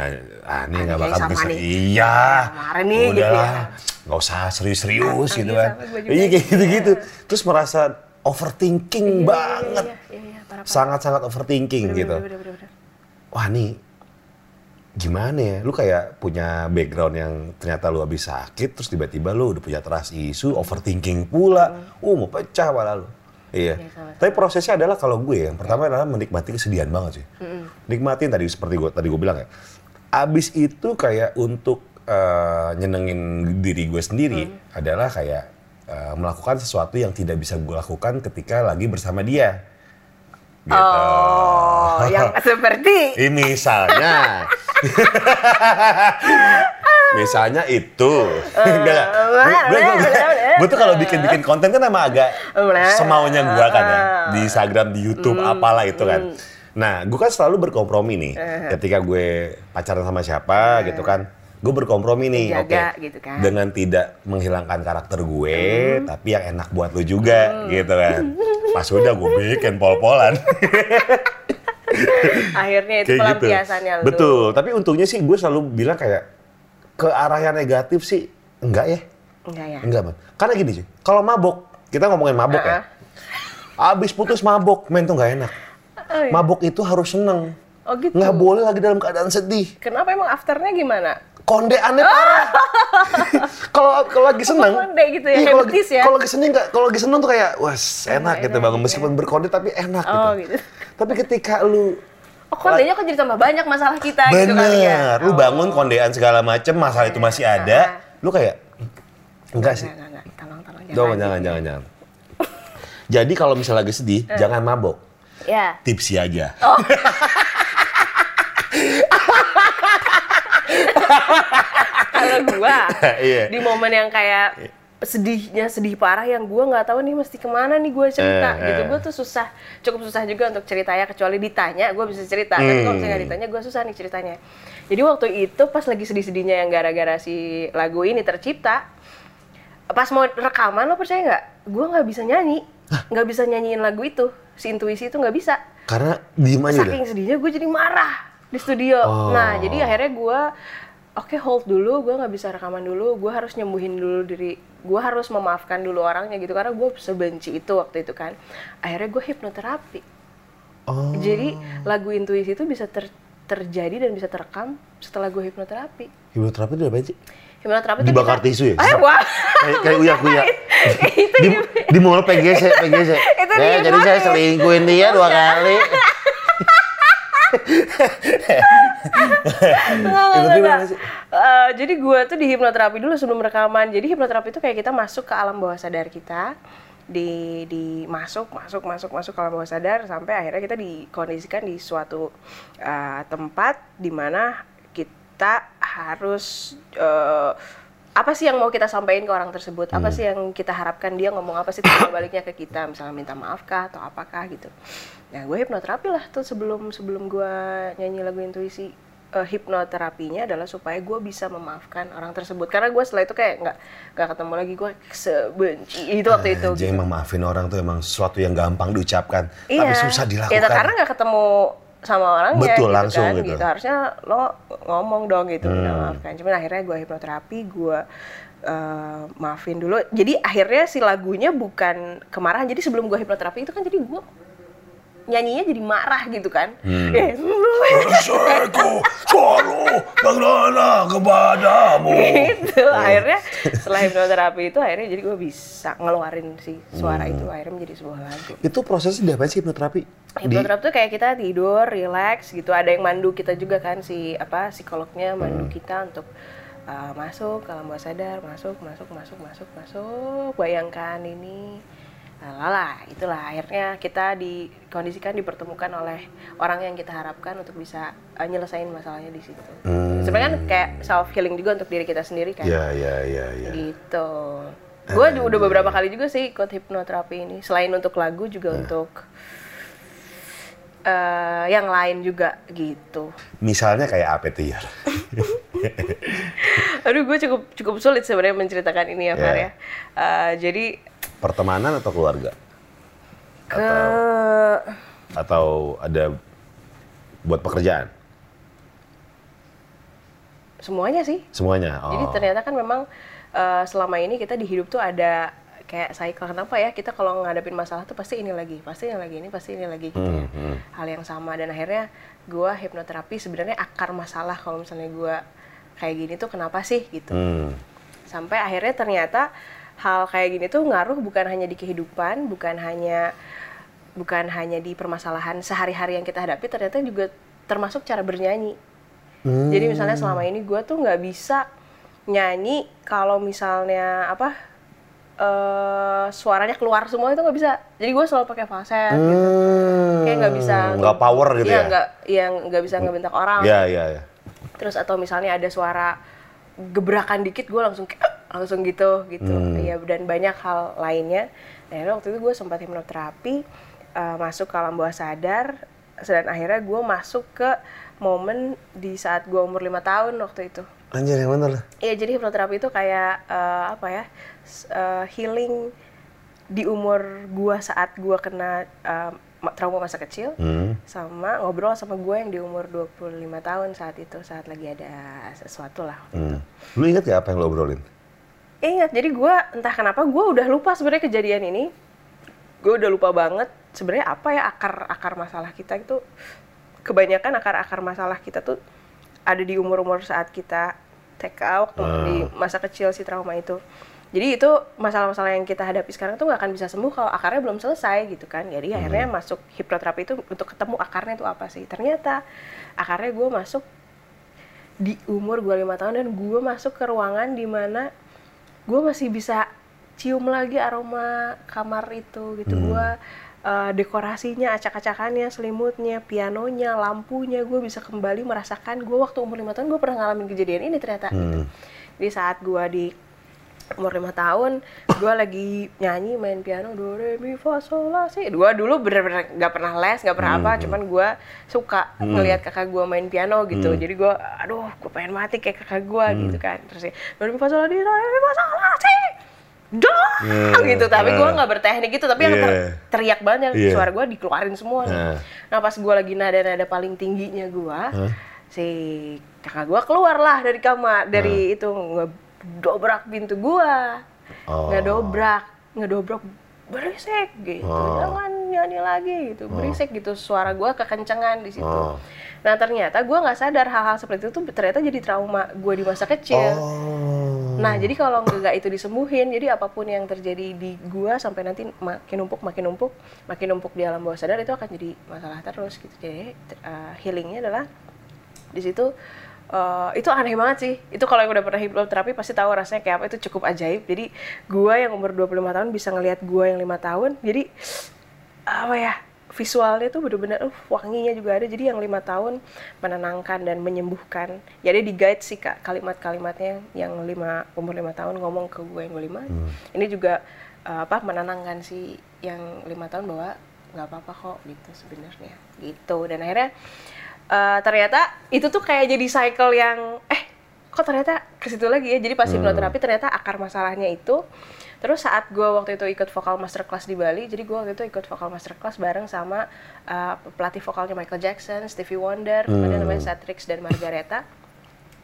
S2: ah ini nggak bakal bisa.
S1: nih.
S2: Iya.
S1: Kemarin nih, gitu
S2: Udahlah,
S1: ya.
S2: nggak usah serius-serius
S1: Ah,
S2: gitu
S1: iya,
S2: kan. Iya kayak gitu-gitu. Terus merasa overthinking
S1: Iya,
S2: banget.
S1: Iya, iya, iya.
S2: Sangat-sangat overthinking
S1: Bener,
S2: gitu.
S1: bener, bener, bener.
S2: Wah nih gimana ya? Lu kayak punya background yang ternyata lu habis sakit, terus tiba-tiba lu udah punya trust issue, overthinking pula. Uh, mau pecah malah lu. Iya.
S1: Iya.
S2: Tapi prosesnya adalah kalau gue yang pertama adalah menikmati kesedihan banget sih. Nikmatin tadi seperti gue tadi gue bilang ya. Abis itu kayak untuk eh, nyenengin diri gue sendiri adalah kayak eh, melakukan sesuatu yang tidak bisa gue lakukan ketika lagi bersama dia. Gitu.
S1: Oh, yang seperti
S2: Eh, misalnya. misalnya itu. Enggak. Gue, gue, gue, gue tuh kalau bikin-bikin konten kan emang agak semaunya gue kan ya. Di Instagram, di Youtube, apalah itu kan. Nah, gue kan selalu berkompromi nih. Ketika gue pacaran sama siapa gitu kan. Gue berkompromi nih, oke.
S1: Menjaga gitu kan.
S2: Dengan tidak menghilangkan karakter gue, tapi yang enak buat lu juga gitu kan. Pas udah gue bikin pol-polan.
S1: akhirnya itu
S2: kayak gitu.
S1: pelampiasannya lu.
S2: Betul, tapi untungnya sih gue selalu bilang kayak ke arah yang negatif sih enggak ya.
S1: Enggak ya?
S2: Enggak, Man. Karena gini sih, kalau mabok, kita ngomongin mabok ya. Abis putus mabok, men tuh nggak enak.
S1: Oh, iya.
S2: Mabok itu harus seneng.
S1: Oh gitu.
S2: Nggak boleh lagi dalam keadaan sedih.
S1: Kenapa emang afternya gimana?
S2: Kondeannya parah. Kalau kalau lagi seneng,
S1: konde gitu ya,
S2: iya, kalau lagi-
S1: ya?
S2: Kalau lagi seneng nggak, kalau lagi seneng tuh kayak, wah enak gitu
S1: enak
S2: bang.
S1: gitu
S2: Meskipun berkonde tapi enak
S1: Oh,
S2: gitu.
S1: gitu.
S2: Tapi ketika lu
S1: Oh, kondenya kok jadi tambah banyak masalah kita gitu kali ya?
S2: Bener, lu
S1: Oh.
S2: bangun kondean segala macem, masalah itu masih ada, lu kayak enggak sih.
S1: Enggak, enggak, enggak. Tolong, tolong.
S2: Jangan, jangan, jangan, jangan. Jadi kalau misalnya lagi sedih,
S1: Eh.
S2: jangan mabok.
S1: Ya.
S2: Tipsi aja.
S1: Oh. Kalau gua
S2: Iya.
S1: di momen yang kayak sedihnya sedih parah yang gua nggak tahu nih mesti ke mana nih gua cerita
S2: Eh,
S1: gitu
S2: eh.
S1: gua tuh susah cukup susah juga untuk ceritanya kecuali ditanya gua bisa cerita tapi kalau misalnya
S2: Hmm.
S1: ditanya gua susah nih ceritanya jadi waktu itu pas lagi sedih-sedihnya yang gara-gara si lagu ini tercipta pas mau rekaman lo percaya nggak gua nggak bisa nyanyi nggak bisa nyanyiin lagu itu si intuisi itu nggak bisa
S2: Karena diem aja udah.
S1: saking sedihnya gue jadi marah di studio.
S2: Oh.
S1: Nah jadi akhirnya gue oke hold dulu, gue nggak bisa rekaman dulu, gue harus nyembuhin dulu diri, gue harus memaafkan dulu orangnya gitu karena gue sebenci itu waktu itu kan. Akhirnya gue hipnoterapi.
S2: Oh.
S1: Jadi lagu intuisi itu bisa ter- terjadi dan bisa terekam setelah gue hipnoterapi.
S2: Hipnoterapi itu apa sih?
S1: Hipnoterapi itu
S2: Dibakar
S1: kita-
S2: tisu ya?
S1: Eh wah.
S2: Kayak kayak uya kuya. Di, di mall PGC, PGC.
S1: Itu
S2: ya,
S1: di
S2: jadi saya selingkuhin dia dua kali.
S1: Enggak, enggak? Eh, jadi gue tuh di hipnoterapi dulu sebelum rekaman. Jadi hipnoterapi itu kayak kita masuk ke alam bawah sadar kita, di di masuk masuk masuk masuk ke alam bawah sadar sampai akhirnya kita dikondisikan di suatu eh, tempat di mana kita harus eh, apa sih yang mau kita sampaikan ke orang tersebut? Apa sih yang kita harapkan dia ngomong apa sih timbal baliknya ke kita? Misalnya minta maaf kah atau apakah gitu. Nah, gue hipnoterapi lah tuh sebelum sebelum gue nyanyi lagu intuisi. Eh, hipnoterapinya adalah supaya gue bisa memaafkan orang tersebut karena gue setelah itu kayak nggak nggak ketemu lagi gue sebenci itu waktu itu
S2: Jadi
S1: gitu.
S2: emang maafin orang tuh emang sesuatu yang gampang diucapkan,
S1: Iya.
S2: tapi susah dilakukan.
S1: Ya, karena nggak ketemu sama orangnya
S2: Betul,
S1: gitu
S2: langsung
S1: kan,
S2: gitu.
S1: Harusnya lo ngomong dong gitu,
S2: Hmm.
S1: maafkan. Cuman akhirnya gue hipnoterapi, gue eh, maafin dulu. Jadi akhirnya si lagunya bukan kemarahan. Jadi sebelum gue hipnoterapi itu kan jadi gue nyanyinya jadi marah gitu kan.
S2: Hmm.
S1: Eh,
S2: Selesaiku selalu mengenal kepadamu.
S1: gitu. Akhirnya setelah hipnoterapi itu akhirnya jadi gue bisa ngeluarin si suara
S2: Hmm.
S1: itu akhirnya menjadi sebuah lagu.
S2: Itu prosesnya diapain sih hipnoterapi? Di,
S1: Hipnoterapi tuh kayak kita tidur, relax gitu. Ada yang mandu kita juga kan si apa psikolognya mandu kita untuk uh, masuk alam bawah sadar, masuk, masuk, masuk, masuk, masuk. Bayangkan ini Lala, itulah akhirnya kita dikondisikan dipertemukan oleh orang yang kita harapkan untuk bisa uh, nyelesain masalahnya di situ.
S2: Hmm.
S1: Sebenarnya kan kayak self healing juga untuk diri kita sendiri kan.
S2: Iya, iya, iya, iya.
S1: Gitu. Gue udah beberapa kali juga sih ikut hipnoterapi ini. Selain untuk lagu juga
S2: Iya.
S1: untuk eh, yang lain juga gitu.
S2: Misalnya kayak apa tuh ya?
S1: Aduh, gue cukup cukup sulit sebenarnya menceritakan ini ya, Far
S2: Iya.
S1: ya. Eh, jadi
S2: Pertemanan atau keluarga?
S1: ke
S2: Atau ada buat pekerjaan?
S1: semuanya sih.
S2: Semuanya? Oh.
S1: Jadi ternyata kan memang eh, selama ini kita di hidup tuh ada kayak cycle kenapa ya kita kalau ngadepin masalah tuh pasti ini lagi, pasti ini lagi, ini pasti ini lagi gitu ya. Hal yang sama dan akhirnya gua hipnoterapi sebenarnya akar masalah kalau misalnya gua kayak gini tuh kenapa sih gitu.
S2: Hmm.
S1: Sampai akhirnya ternyata hal kayak gini tuh ngaruh bukan hanya di kehidupan, bukan hanya bukan hanya di permasalahan sehari-hari yang kita hadapi, ternyata juga termasuk cara bernyanyi. Jadi misalnya selama ini gue tuh nggak bisa nyanyi kalau misalnya apa eh suaranya keluar semua itu nggak bisa. Jadi gue selalu pakai falset gitu. Kayak nggak bisa.
S2: Hmm, nggak power gitu
S1: Iya,
S2: ya?
S1: nggak, iya nggak bisa ngebentak orang.
S2: Iya, iya, iya.
S1: Terus atau misalnya ada suara gebrakan dikit gue langsung kayak, langsung gitu gitu. Iya dan banyak hal lainnya. Nah waktu itu gue sempat hipnoterapi eh, masuk ke alam bawah sadar dan akhirnya gue masuk ke momen di saat gue umur lima tahun waktu itu.
S2: Anjir, yang mana lah?
S1: Iya jadi hipnoterapi itu kayak eh, apa ya eh, healing di umur gua saat gua kena ma- trauma masa kecil
S2: Hmm.
S1: sama ngobrol sama gue yang di umur 25 tahun saat itu saat lagi ada sesuatu lah.
S2: Hmm. Lu inget gak apa yang lo obrolin?
S1: Ingat jadi gua entah kenapa gua udah lupa sebenarnya kejadian ini. Gue udah lupa banget sebenarnya apa ya akar akar masalah kita itu kebanyakan akar akar masalah kita tuh ada di umur umur saat kita TK waktu di masa kecil si trauma itu. Jadi itu masalah-masalah yang kita hadapi sekarang tuh nggak akan bisa sembuh kalau akarnya belum selesai gitu kan. Jadi akhirnya masuk hipnoterapi itu untuk ketemu akarnya itu apa sih. Ternyata akarnya gue masuk di umur gue lima tahun dan gue masuk ke ruangan di mana gue masih bisa cium lagi aroma kamar itu gitu. Gue eh, dekorasinya acak-acakannya selimutnya pianonya lampunya gue bisa kembali merasakan. Gue waktu umur lima tahun gue pernah ngalamin kejadian ini ternyata gitu. di saat gue di umur lima tahun gue lagi nyanyi main piano do re mi fa sol la si. Gue dulu bener-bener nggak pernah les nggak pernah apa cuman gue suka ngelihat kakak gue main piano gitu. Jadi gue aduh gue pengen mati kayak kakak gue gitu kan. Terus ya do re mi fa sol la di do re mi fa sol la si. Dong gitu. Tapi gue nggak berteknik gitu tapi yang ter-
S2: Yeah.
S1: teriak banget
S2: Yeah.
S1: suara gue dikeluarin semua nih.
S2: Nah.
S1: nah pas gue lagi nada-nada paling tingginya gue si kakak gue keluar lah dari kamar dari itu ngedobrak pintu gue
S2: Oh.
S1: ngedobrak ngedobrak berisik gitu
S2: Oh.
S1: jangan nyanyi lagi gitu berisik gitu suara gue kekencengan di situ
S2: Oh.
S1: nah ternyata gue nggak sadar hal-hal seperti itu tuh ternyata jadi trauma gue di masa kecil
S2: Oh.
S1: Nah, jadi kalau nggak itu disembuhin, jadi apa pun yang terjadi di gua sampai nanti makin numpuk, makin numpuk, makin numpuk di alam bawah sadar itu akan jadi masalah terus gitu. Jadi uh, healingnya adalah di situ uh, itu aneh banget sih. Itu kalau yang udah pernah hipnoterapi pasti tahu rasanya kayak apa. Itu cukup ajaib. Jadi gua yang umur 25 tahun bisa ngelihat gua yang lima tahun. Jadi apa ya? visualnya tuh bener-bener uh, wanginya juga ada jadi yang lima tahun menenangkan dan menyembuhkan ya dia di guide sih kak kalimat-kalimatnya yang lima umur lima tahun ngomong ke gue yang lima ini juga uh, apa menenangkan si yang lima tahun bahwa nggak apa-apa kok gitu sebenarnya gitu dan akhirnya uh, ternyata itu tuh kayak jadi cycle yang eh kok ternyata ke situ lagi ya? Jadi pas hipnoterapi ternyata akar masalahnya itu. Terus saat gue waktu itu ikut vokal masterclass di Bali, jadi gue waktu itu ikut vokal masterclass bareng sama uh, pelatih vokalnya Michael Jackson, Stevie Wonder, kemudian namanya Satrix dan Margareta.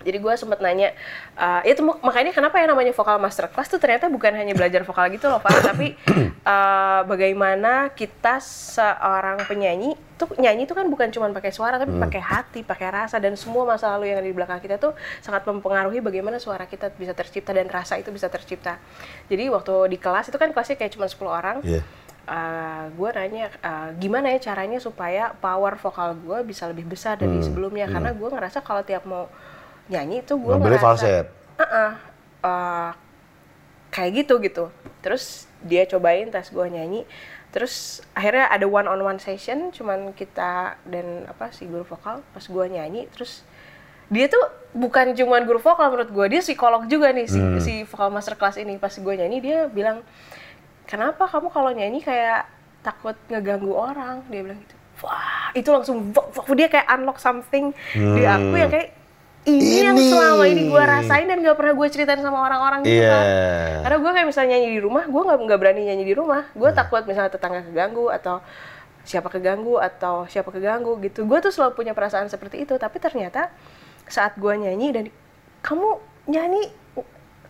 S1: Jadi gue sempet nanya, uh, itu mak- makanya kenapa ya namanya vokal masterclass tuh ternyata bukan hanya belajar vokal gitu loh Pak, tapi uh, bagaimana kita seorang penyanyi tuh nyanyi tuh kan bukan cuma pakai suara tapi pakai hati, pakai rasa dan semua masa lalu yang ada di belakang kita tuh sangat mempengaruhi bagaimana suara kita bisa tercipta dan rasa itu bisa tercipta. Jadi waktu di kelas itu kan kelasnya kayak cuma 10 orang.
S2: Iya.
S1: gue nanya uh, gimana ya caranya supaya power vokal gue bisa lebih besar dari sebelumnya karena gue ngerasa kalau tiap mau nyanyi itu gue ngerasa
S2: falset.
S1: "Uh-uh, uh, kayak gitu gitu. Terus dia cobain tes gue nyanyi. Terus akhirnya ada one on one session cuman kita dan apa si guru vokal pas gue nyanyi. Terus dia tuh bukan cuman guru vokal menurut gue dia psikolog juga nih si, si vokal master class ini. Pas gue nyanyi dia bilang kenapa kamu kalau nyanyi kayak takut ngeganggu orang? Dia bilang gitu. Wah itu langsung dia kayak unlock something di aku yang kayak ini, yang
S2: Ini.
S1: selama ini gue rasain dan gak pernah gue ceritain sama orang-orang gitu
S2: Iya.
S1: kan karena gue kayak misalnya nyanyi di rumah gue nggak nggak berani nyanyi di rumah. Gue takut misalnya tetangga keganggu atau siapa keganggu atau siapa keganggu gitu. Gue tuh selalu punya perasaan seperti itu. Tapi ternyata saat gue nyanyi dan kamu nyanyi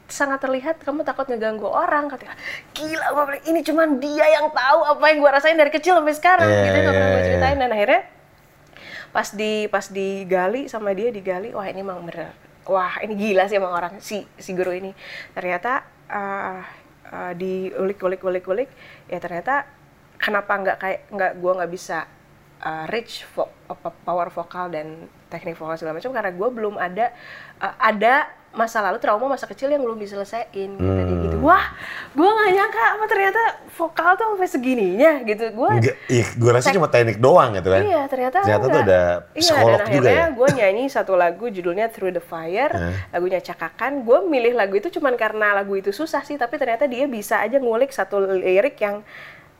S1: sangat terlihat kamu takut ngeganggu orang. Katanya gila gue bilang ini cuman dia yang tahu apa yang gue rasain dari kecil sampai sekarang.
S2: Iya,
S1: gitu nggak pernah
S2: iya,
S1: gue
S2: iya.
S1: ceritain. dan akhirnya pas di pas digali sama dia digali wah ini emang bener. Wah ini gila sih emang orang si si guru ini. Ternyata uh, uh, diulik ulik ulik ulik ya ternyata kenapa nggak kayak nggak gua nggak bisa uh, reach vo- power vokal dan teknik vokal segala macam karena gua belum ada uh, ada masa lalu trauma masa kecil yang belum diselesain gitu, tadi gitu wah gua nggak nyangka apa ternyata vokal tuh sampai segininya gitu
S2: Enggak, iya, gue rasa cuma teknik doang gitu kan.
S1: Iya, ternyata
S2: Ternyata tuh
S1: enggak.
S2: ada
S1: iya,
S2: psikolog
S1: dan
S2: juga
S1: akhirnya
S2: ya.
S1: gue nyanyi satu lagu judulnya Through the Fire, lagunya Cakakan. Gue milih lagu itu cuman karena lagu itu susah sih, tapi ternyata dia bisa aja ngulik satu lirik yang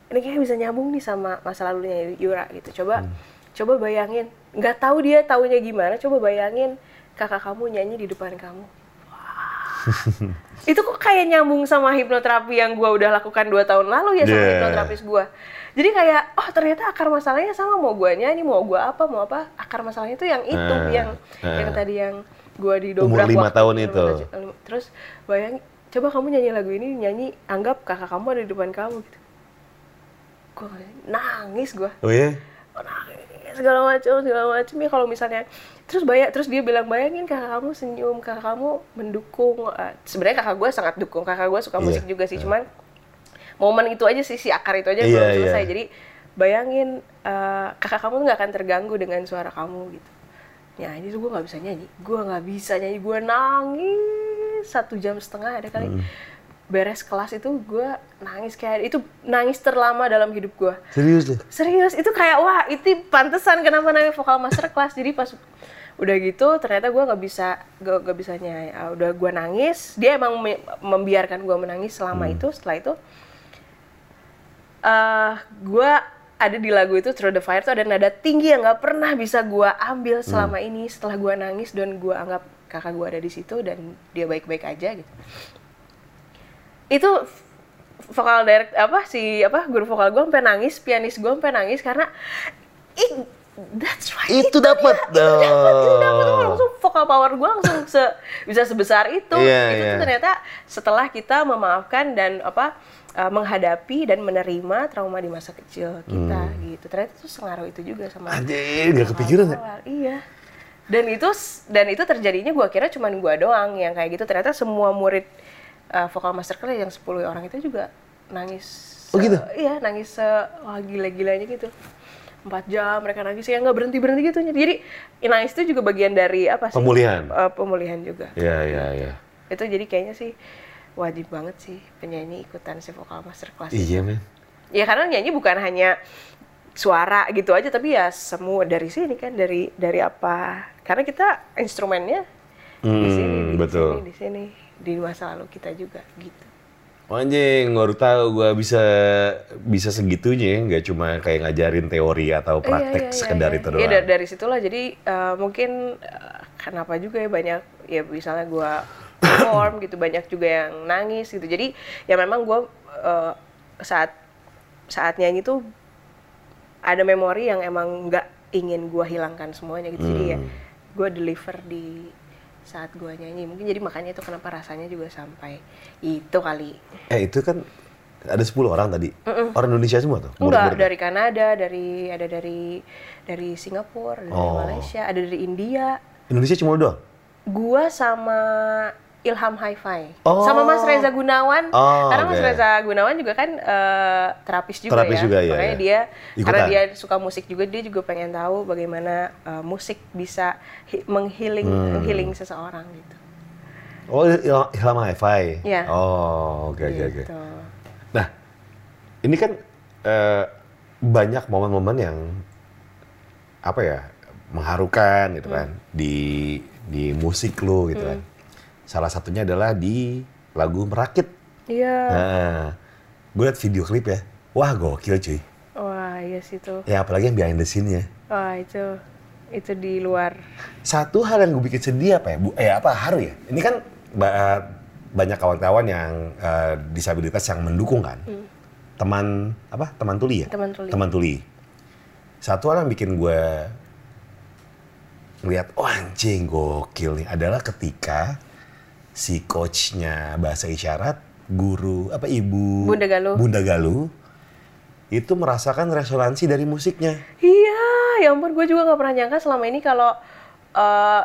S1: ini kayak bisa nyambung nih sama masa lalunya Yura gitu. Coba
S2: Hmm.
S1: coba bayangin, nggak tahu dia taunya gimana, coba bayangin kakak kamu nyanyi di depan kamu. Itu kok kayak nyambung sama hipnoterapi yang gua udah lakukan dua tahun lalu ya sama
S2: Yeah.
S1: hipnoterapis gua. Jadi kayak oh ternyata akar masalahnya sama mau gua nyanyi mau gua apa mau apa akar masalahnya itu yang itu
S2: Ah,
S1: yang
S2: ah.
S1: yang tadi yang gua didobrak
S2: Umur lima tahun itu.
S1: lima. Terus bayang coba kamu nyanyi lagu ini nyanyi anggap kakak kamu ada di depan kamu gitu. Gua nangis gua
S2: Oh iya?
S1: nangis segala macam segala macam ya kalau misalnya terus bayang terus dia bilang bayangin kakak kamu senyum kakak kamu mendukung. Eh, sebenarnya kakak gue sangat dukung. Kakak gue suka
S2: Iya.
S1: musik juga sih cuman momen itu aja sih si akar itu aja
S2: Iya,
S1: belum
S2: iya.
S1: selesai. Jadi bayangin eh, kakak kamu nggak akan terganggu dengan suara kamu gitu. Nyanyi tuh gue nggak bisa nyanyi. Gue nggak bisa nyanyi. Gue nangis satu jam setengah ada kali.
S2: Hmm.
S1: Beres kelas itu gue nangis kayak itu nangis terlama dalam hidup gue
S2: Serius deh?
S1: serius itu kayak wah itu pantesan kenapa namanya vokal master class jadi pas udah gitu ternyata gue nggak bisa gak, gak bisa nyanyi. Ah, udah gue nangis dia emang me- membiarkan gue menangis selama itu. Setelah itu eh gue ada di lagu itu Through the Fire tuh ada nada tinggi yang nggak pernah bisa gue ambil selama ini. Setelah gue nangis dan gue anggap kakak gue ada di situ dan dia baik-baik aja gitu itu vokal direct apa si apa guru vokal gue sampai nangis pianis gue sampai nangis karena it, that's right
S2: Itu dapet
S1: dia, itu dapet itu
S2: dong.
S1: langsung vokal power gue langsung se, bisa sebesar itu.
S2: Iya,
S1: itu
S2: iya.
S1: tuh ternyata setelah kita memaafkan dan apa uh, menghadapi dan menerima trauma di masa kecil kita gitu. Ternyata itu sengaruh itu juga sama
S2: Anjir, gak kepikiran ya?
S1: iya. Dan itu dan itu terjadinya gue kira cuma gue doang yang kayak gitu. Ternyata semua murid uh, vokal master class yang 10 orang itu juga nangis
S2: Oh, gitu?
S1: iya nangis se wah gila-gilanya gitu empat jam mereka nangis ya nggak berhenti berhenti gitu jadi nangis itu juga bagian dari apa sih
S2: Pemulihan.
S1: Uh, pemulihan juga
S2: Iya, iya, iya.
S1: itu jadi kayaknya sih wajib banget sih penyanyi ikutan si vokal master class
S2: Iya, men.
S1: ya karena nyanyi bukan hanya suara gitu aja tapi ya semua dari sini kan dari dari apa karena kita instrumennya di
S2: Hmm,
S1: sini di
S2: betul.
S1: sini di sini di masa lalu kita juga gitu
S2: Anjing, baru tahu gua bisa bisa segitunya ya, nggak cuma kayak ngajarin teori atau praktek
S1: Iya, iya,
S2: sekedar
S1: iya,
S2: itu
S1: iya.
S2: doang.
S1: Iya, da- dari situlah jadi eh, mungkin eh, kenapa juga ya banyak ya misalnya gua perform gitu banyak juga yang nangis gitu. Jadi ya memang gua eh, saat saat nyanyi tuh ada memori yang emang nggak ingin gua hilangkan semuanya gitu. Jadi ya
S2: Hmm.
S1: gua deliver di saat gua nyanyi. Mungkin jadi makanya itu kenapa rasanya juga sampai itu kali.
S2: Eh, itu kan ada 10 orang tadi. Orang Indonesia semua tuh?
S1: Enggak, dari Kanada, dari ada dari dari Singapura, dari
S2: Oh.
S1: Malaysia, ada dari India.
S2: Indonesia cuma doang?
S1: Gua sama Ilham Hi-Fi.
S2: Oh.
S1: Sama Mas Reza Gunawan.
S2: Oh,
S1: karena Mas. Reza Gunawan juga kan eh, terapis juga
S2: Terapis
S1: ya.
S2: juga, iya,
S1: Makanya
S2: iya.
S1: dia
S2: Ikutan.
S1: karena dia suka musik juga, dia juga pengen tahu bagaimana eh, musik bisa hi- menghealing
S2: Hmm.
S1: menghealing seseorang gitu.
S2: Oh, Il- Ilham Hi-Fi.
S1: Iya.
S2: Oh, oke oke oke.
S1: Gitu.
S2: Nah, ini kan eh, banyak momen-momen yang apa ya mengharukan gitu kan di di musik lu gitu kan. Salah satunya adalah di lagu Merakit.
S1: Iya.
S2: Nah, gue liat video klip ya. Wah gokil cuy.
S1: Wah, iya sih tuh.
S2: Ya apalagi yang behind the scene-nya.
S1: Wah, itu itu di luar.
S2: Satu hal yang gue bikin sedih apa ya? Bu, eh apa haru ya? Ini kan ba- banyak kawan-kawan yang eh, disabilitas yang mendukung kan. Teman apa? Teman tuli ya?
S1: Teman tuli.
S2: Teman tuli. Satu hal yang bikin gue ngeliat, oh anjing gokil nih adalah ketika si coachnya bahasa isyarat, guru apa ibu
S1: Bunda Galuh.
S2: Bunda Galuh itu merasakan resonansi dari musiknya.
S1: Iya, ya ampun gue juga nggak pernah nyangka selama ini kalau eh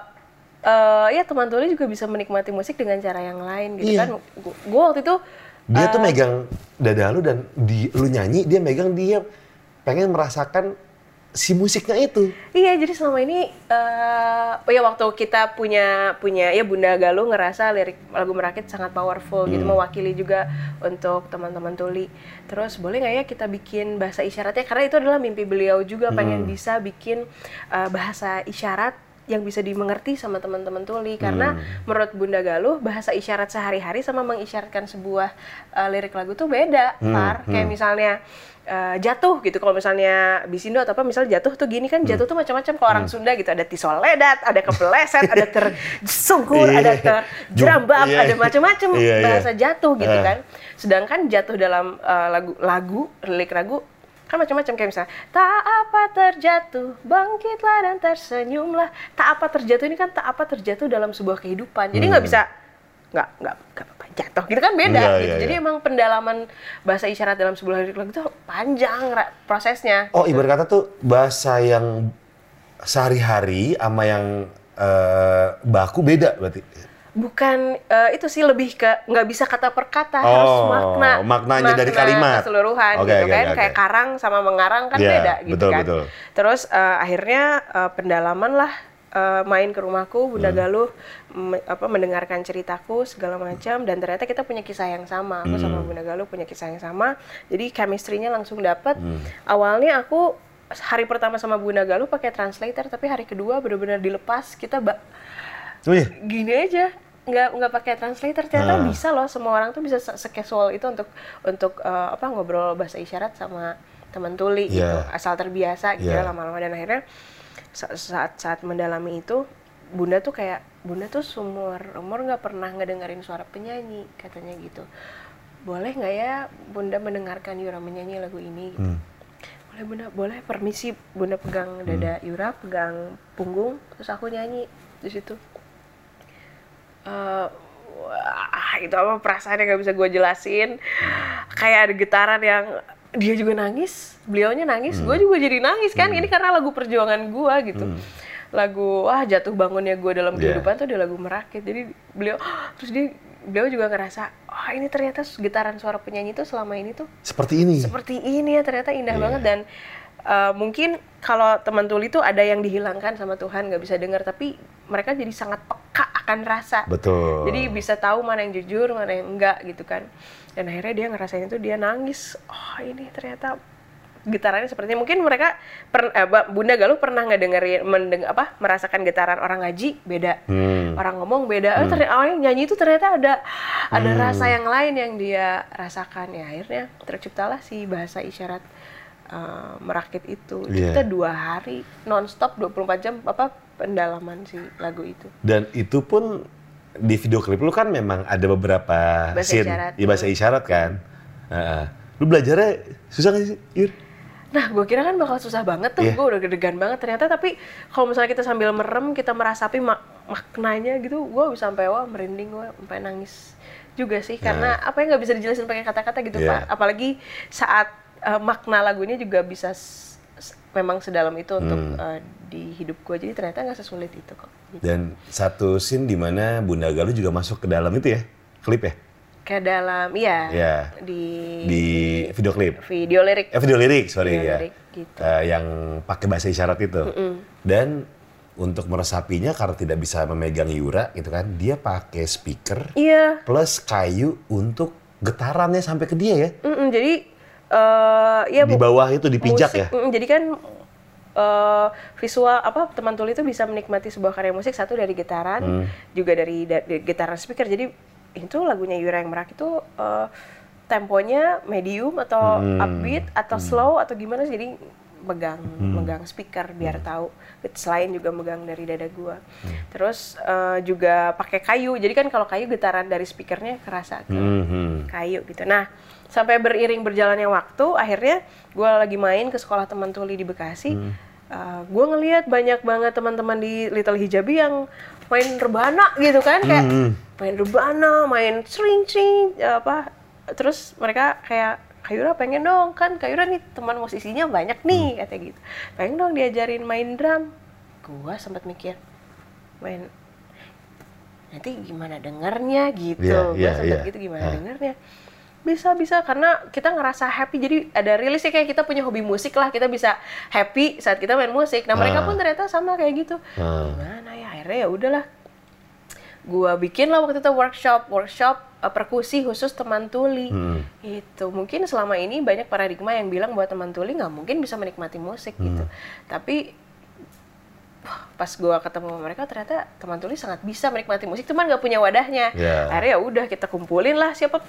S1: eh, ya teman tuli juga bisa menikmati musik dengan cara yang lain gitu
S2: Iya.
S1: kan. Gue waktu itu
S2: Dia
S1: Eh.
S2: tuh megang dada lu dan di, lu nyanyi, dia megang dia pengen merasakan si musiknya itu.
S1: Iya, jadi selama ini eh oh ya waktu kita punya punya ya Bunda Galuh ngerasa lirik lagu Merakit sangat powerful gitu
S2: Hmm.
S1: mewakili juga untuk teman-teman tuli. Terus boleh nggak ya kita bikin bahasa isyaratnya karena itu adalah mimpi beliau juga pengen
S2: Hmm.
S1: bisa bikin eh, bahasa isyarat yang bisa dimengerti sama teman-teman tuli karena
S2: Hmm.
S1: menurut Bunda Galuh bahasa isyarat sehari-hari sama mengisyaratkan sebuah eh, lirik lagu tuh beda,
S2: Hmm,
S1: Par. Kayak misalnya eh, jatuh gitu kalau misalnya bisindo atau apa misalnya jatuh tuh gini kan
S2: Hmm.
S1: jatuh tuh macam-macam kalau orang Sunda gitu ada tisoledat, ada kepeleset, ada tersungkur, ada
S2: Iya.
S1: terjerambak,
S2: Iya.
S1: ada macam-macam
S2: Iya, iya.
S1: bahasa jatuh gitu
S2: Eh.
S1: kan. Sedangkan jatuh dalam eh, lagu lagu lirik lagu kan macam-macam kayak misalnya tak apa terjatuh bangkitlah dan tersenyumlah tak apa terjatuh ini kan tak apa terjatuh dalam sebuah kehidupan jadi nggak bisa nggak nggak jatuh gitu kan beda
S2: Iya,
S1: gitu
S2: iya,
S1: jadi
S2: iya.
S1: emang pendalaman bahasa isyarat dalam sebuah lagu itu panjang prosesnya
S2: Oh ibarat kata tuh bahasa yang sehari-hari sama yang eh, baku beda berarti.
S1: bukan eh, itu sih lebih ke nggak bisa kata per kata harus
S2: Oh,
S1: makna
S2: maknanya dari kalimat.
S1: keseluruhan
S2: Oke,
S1: gitu
S2: oke,
S1: kan
S2: oke,
S1: kayak karang sama mengarang kan
S2: Iya,
S1: beda gitu
S2: betul,
S1: kan
S2: betul.
S1: terus eh, akhirnya eh, pendalaman lah eh, main ke rumahku
S2: Hmm.
S1: Bunda Galuh me- apa mendengarkan ceritaku segala macam dan ternyata kita punya kisah yang sama aku
S2: Hmm.
S1: sama Bunda Galuh punya kisah yang sama jadi chemistry-nya langsung dapet
S2: Hmm.
S1: awalnya aku hari pertama sama Bunda Galuh pakai translator tapi hari kedua benar-benar dilepas kita ba-
S2: Oh iya.
S1: gini aja nggak nggak pakai translator ternyata
S2: Ah.
S1: bisa loh semua orang tuh bisa se- se-casual itu untuk untuk eh, apa ngobrol bahasa isyarat sama teman tuli gitu
S2: Iya.
S1: asal terbiasa gitu ya
S2: Iya.
S1: lama-lama dan akhirnya saat saat mendalami itu bunda tuh kayak bunda tuh seumur umur nggak pernah ngedengerin suara penyanyi katanya gitu. Boleh nggak ya bunda mendengarkan Yura menyanyi lagu ini? Gitu.
S2: Hmm.
S1: boleh bunda. Boleh. Permisi. Bunda pegang dada Yura pegang punggung terus aku nyanyi di situ. Eh, wah itu apa perasaan yang nggak bisa gue jelasin. Kayak ada getaran yang dia juga nangis beliaunya nangis gue juga jadi nangis kan. Ini karena lagu perjuangan gue gitu. Lagu wah jatuh bangunnya gue dalam
S2: Yeah.
S1: kehidupan tuh dia lagu merakit. Jadi beliau terus dia beliau juga ngerasa oh ini ternyata getaran suara penyanyi tuh selama ini tuh
S2: Seperti ini.
S1: seperti ini ya ternyata indah
S2: Iya.
S1: banget. Dan uh, mungkin kalau teman tuli itu ada yang dihilangkan sama Tuhan nggak bisa dengar. Tapi mereka jadi sangat peka akan rasa.
S2: Betul.
S1: jadi bisa tahu mana yang jujur mana yang enggak gitu kan dan akhirnya dia ngerasain itu dia nangis oh ini ternyata getarannya seperti ini. mungkin mereka per, eh, Bunda Galuh pernah nggak dengerin mendeng apa merasakan getaran orang ngaji beda
S2: Hmm.
S1: orang ngomong beda. Oh, ternyata orang yang nyanyi itu ternyata ada ada
S2: Hmm.
S1: rasa yang lain yang dia rasakan ya. Akhirnya terciptalah si bahasa isyarat eh, merakit itu.
S2: Iya.
S1: Kita dua hari nonstop 24 jam apa pendalaman si lagu itu.
S2: Dan itu pun di video klip lu kan memang ada beberapa
S1: Bahasa
S2: scene
S1: isyarat.
S2: ya bahasa isyarat kan. Heeh. Lu belajarnya susah nggak sih, Yur?
S1: Nah, gue kira kan bakal susah banget tuh,
S2: Iya.
S1: gue udah gedegan banget ternyata. Tapi kalau misalnya kita sambil merem, kita merasapi mak maknanya gitu, gue bisa sampai wah merinding gue, sampai nangis juga sih. Karena apa yang nggak bisa dijelasin pakai kata-kata gitu,
S2: Iya.
S1: Pak. Apalagi saat eh, makna lagunya juga bisa memang sedalam itu untuk
S2: Hmm.
S1: eh, di hidup gue. Jadi ternyata nggak sesulit itu kok. Gitu.
S2: Dan satu scene di mana Bunda Galuh juga masuk ke dalam itu ya, klip ya?
S1: Kayak dalam, iya,
S2: Iya.
S1: di,
S2: Di video klip.
S1: video lirik.
S2: Eh video lirik, sorry
S1: Video
S2: ya.
S1: lirik, gitu.
S2: Eh, yang pakai bahasa isyarat itu. Dan untuk meresapinya karena tidak bisa memegang Yura gitu kan, dia pakai speaker
S1: Iya.
S2: plus kayu untuk getarannya sampai ke dia ya.
S1: Mm-mm, jadi eh ya
S2: Di bawah itu dipijak
S1: musik,
S2: ya.
S1: mm, jadi kan eh, visual apa teman tuli itu bisa menikmati sebuah karya musik satu dari gitaran,
S2: Hmm.
S1: juga dari, da- dari gitaran speaker. Jadi itu lagunya Yura yang merak itu eh, temponya medium atau
S2: Hmm.
S1: upbeat atau slow atau gimana sih. jadi megang megang speaker biar
S2: Hmm.
S1: tahu selain juga megang dari dada gua terus eh, juga pakai kayu jadi kan kalau kayu getaran dari speakernya kerasa ke
S2: Mhm.
S1: kayu gitu. Nah, sampai beriring berjalannya waktu, akhirnya gue lagi main ke sekolah teman tuli di Bekasi. gue ngelihat banyak banget teman-teman di Little Hijabi yang main rebana gitu kan, kayak main rebana, main sering-sering apa. Terus mereka kayak Kayura pengen dong kan Kayura nih teman musisinya banyak nih katanya gitu. Pengen dong diajarin main drum. Gue sempat mikir main nanti gimana dengernya gitu
S2: Iya,
S1: gue
S2: iya,
S1: sempet
S2: iya.
S1: gitu gimana
S2: Ah.
S1: dengernya bisa bisa karena kita ngerasa happy. Jadi ada rilis ya kayak kita punya hobi musik lah. Kita bisa happy saat kita main musik. Nah mereka
S2: Ah.
S1: pun ternyata sama kayak gitu.
S2: Ah.
S1: gimana ya? Akhirnya ya udahlah. Gua bikin lah waktu itu workshop. Workshop eh, perkusi khusus teman tuli.
S2: Hmm.
S1: itu mungkin selama ini banyak paradigma yang bilang buat teman tuli nggak mungkin bisa menikmati musik gitu.
S2: Hmm.
S1: tapi wah, pas gua ketemu sama mereka ternyata teman tuli sangat bisa menikmati musik cuman nggak punya wadahnya.
S2: Ya.
S1: akhirnya ya udah kita kumpulin lah siapa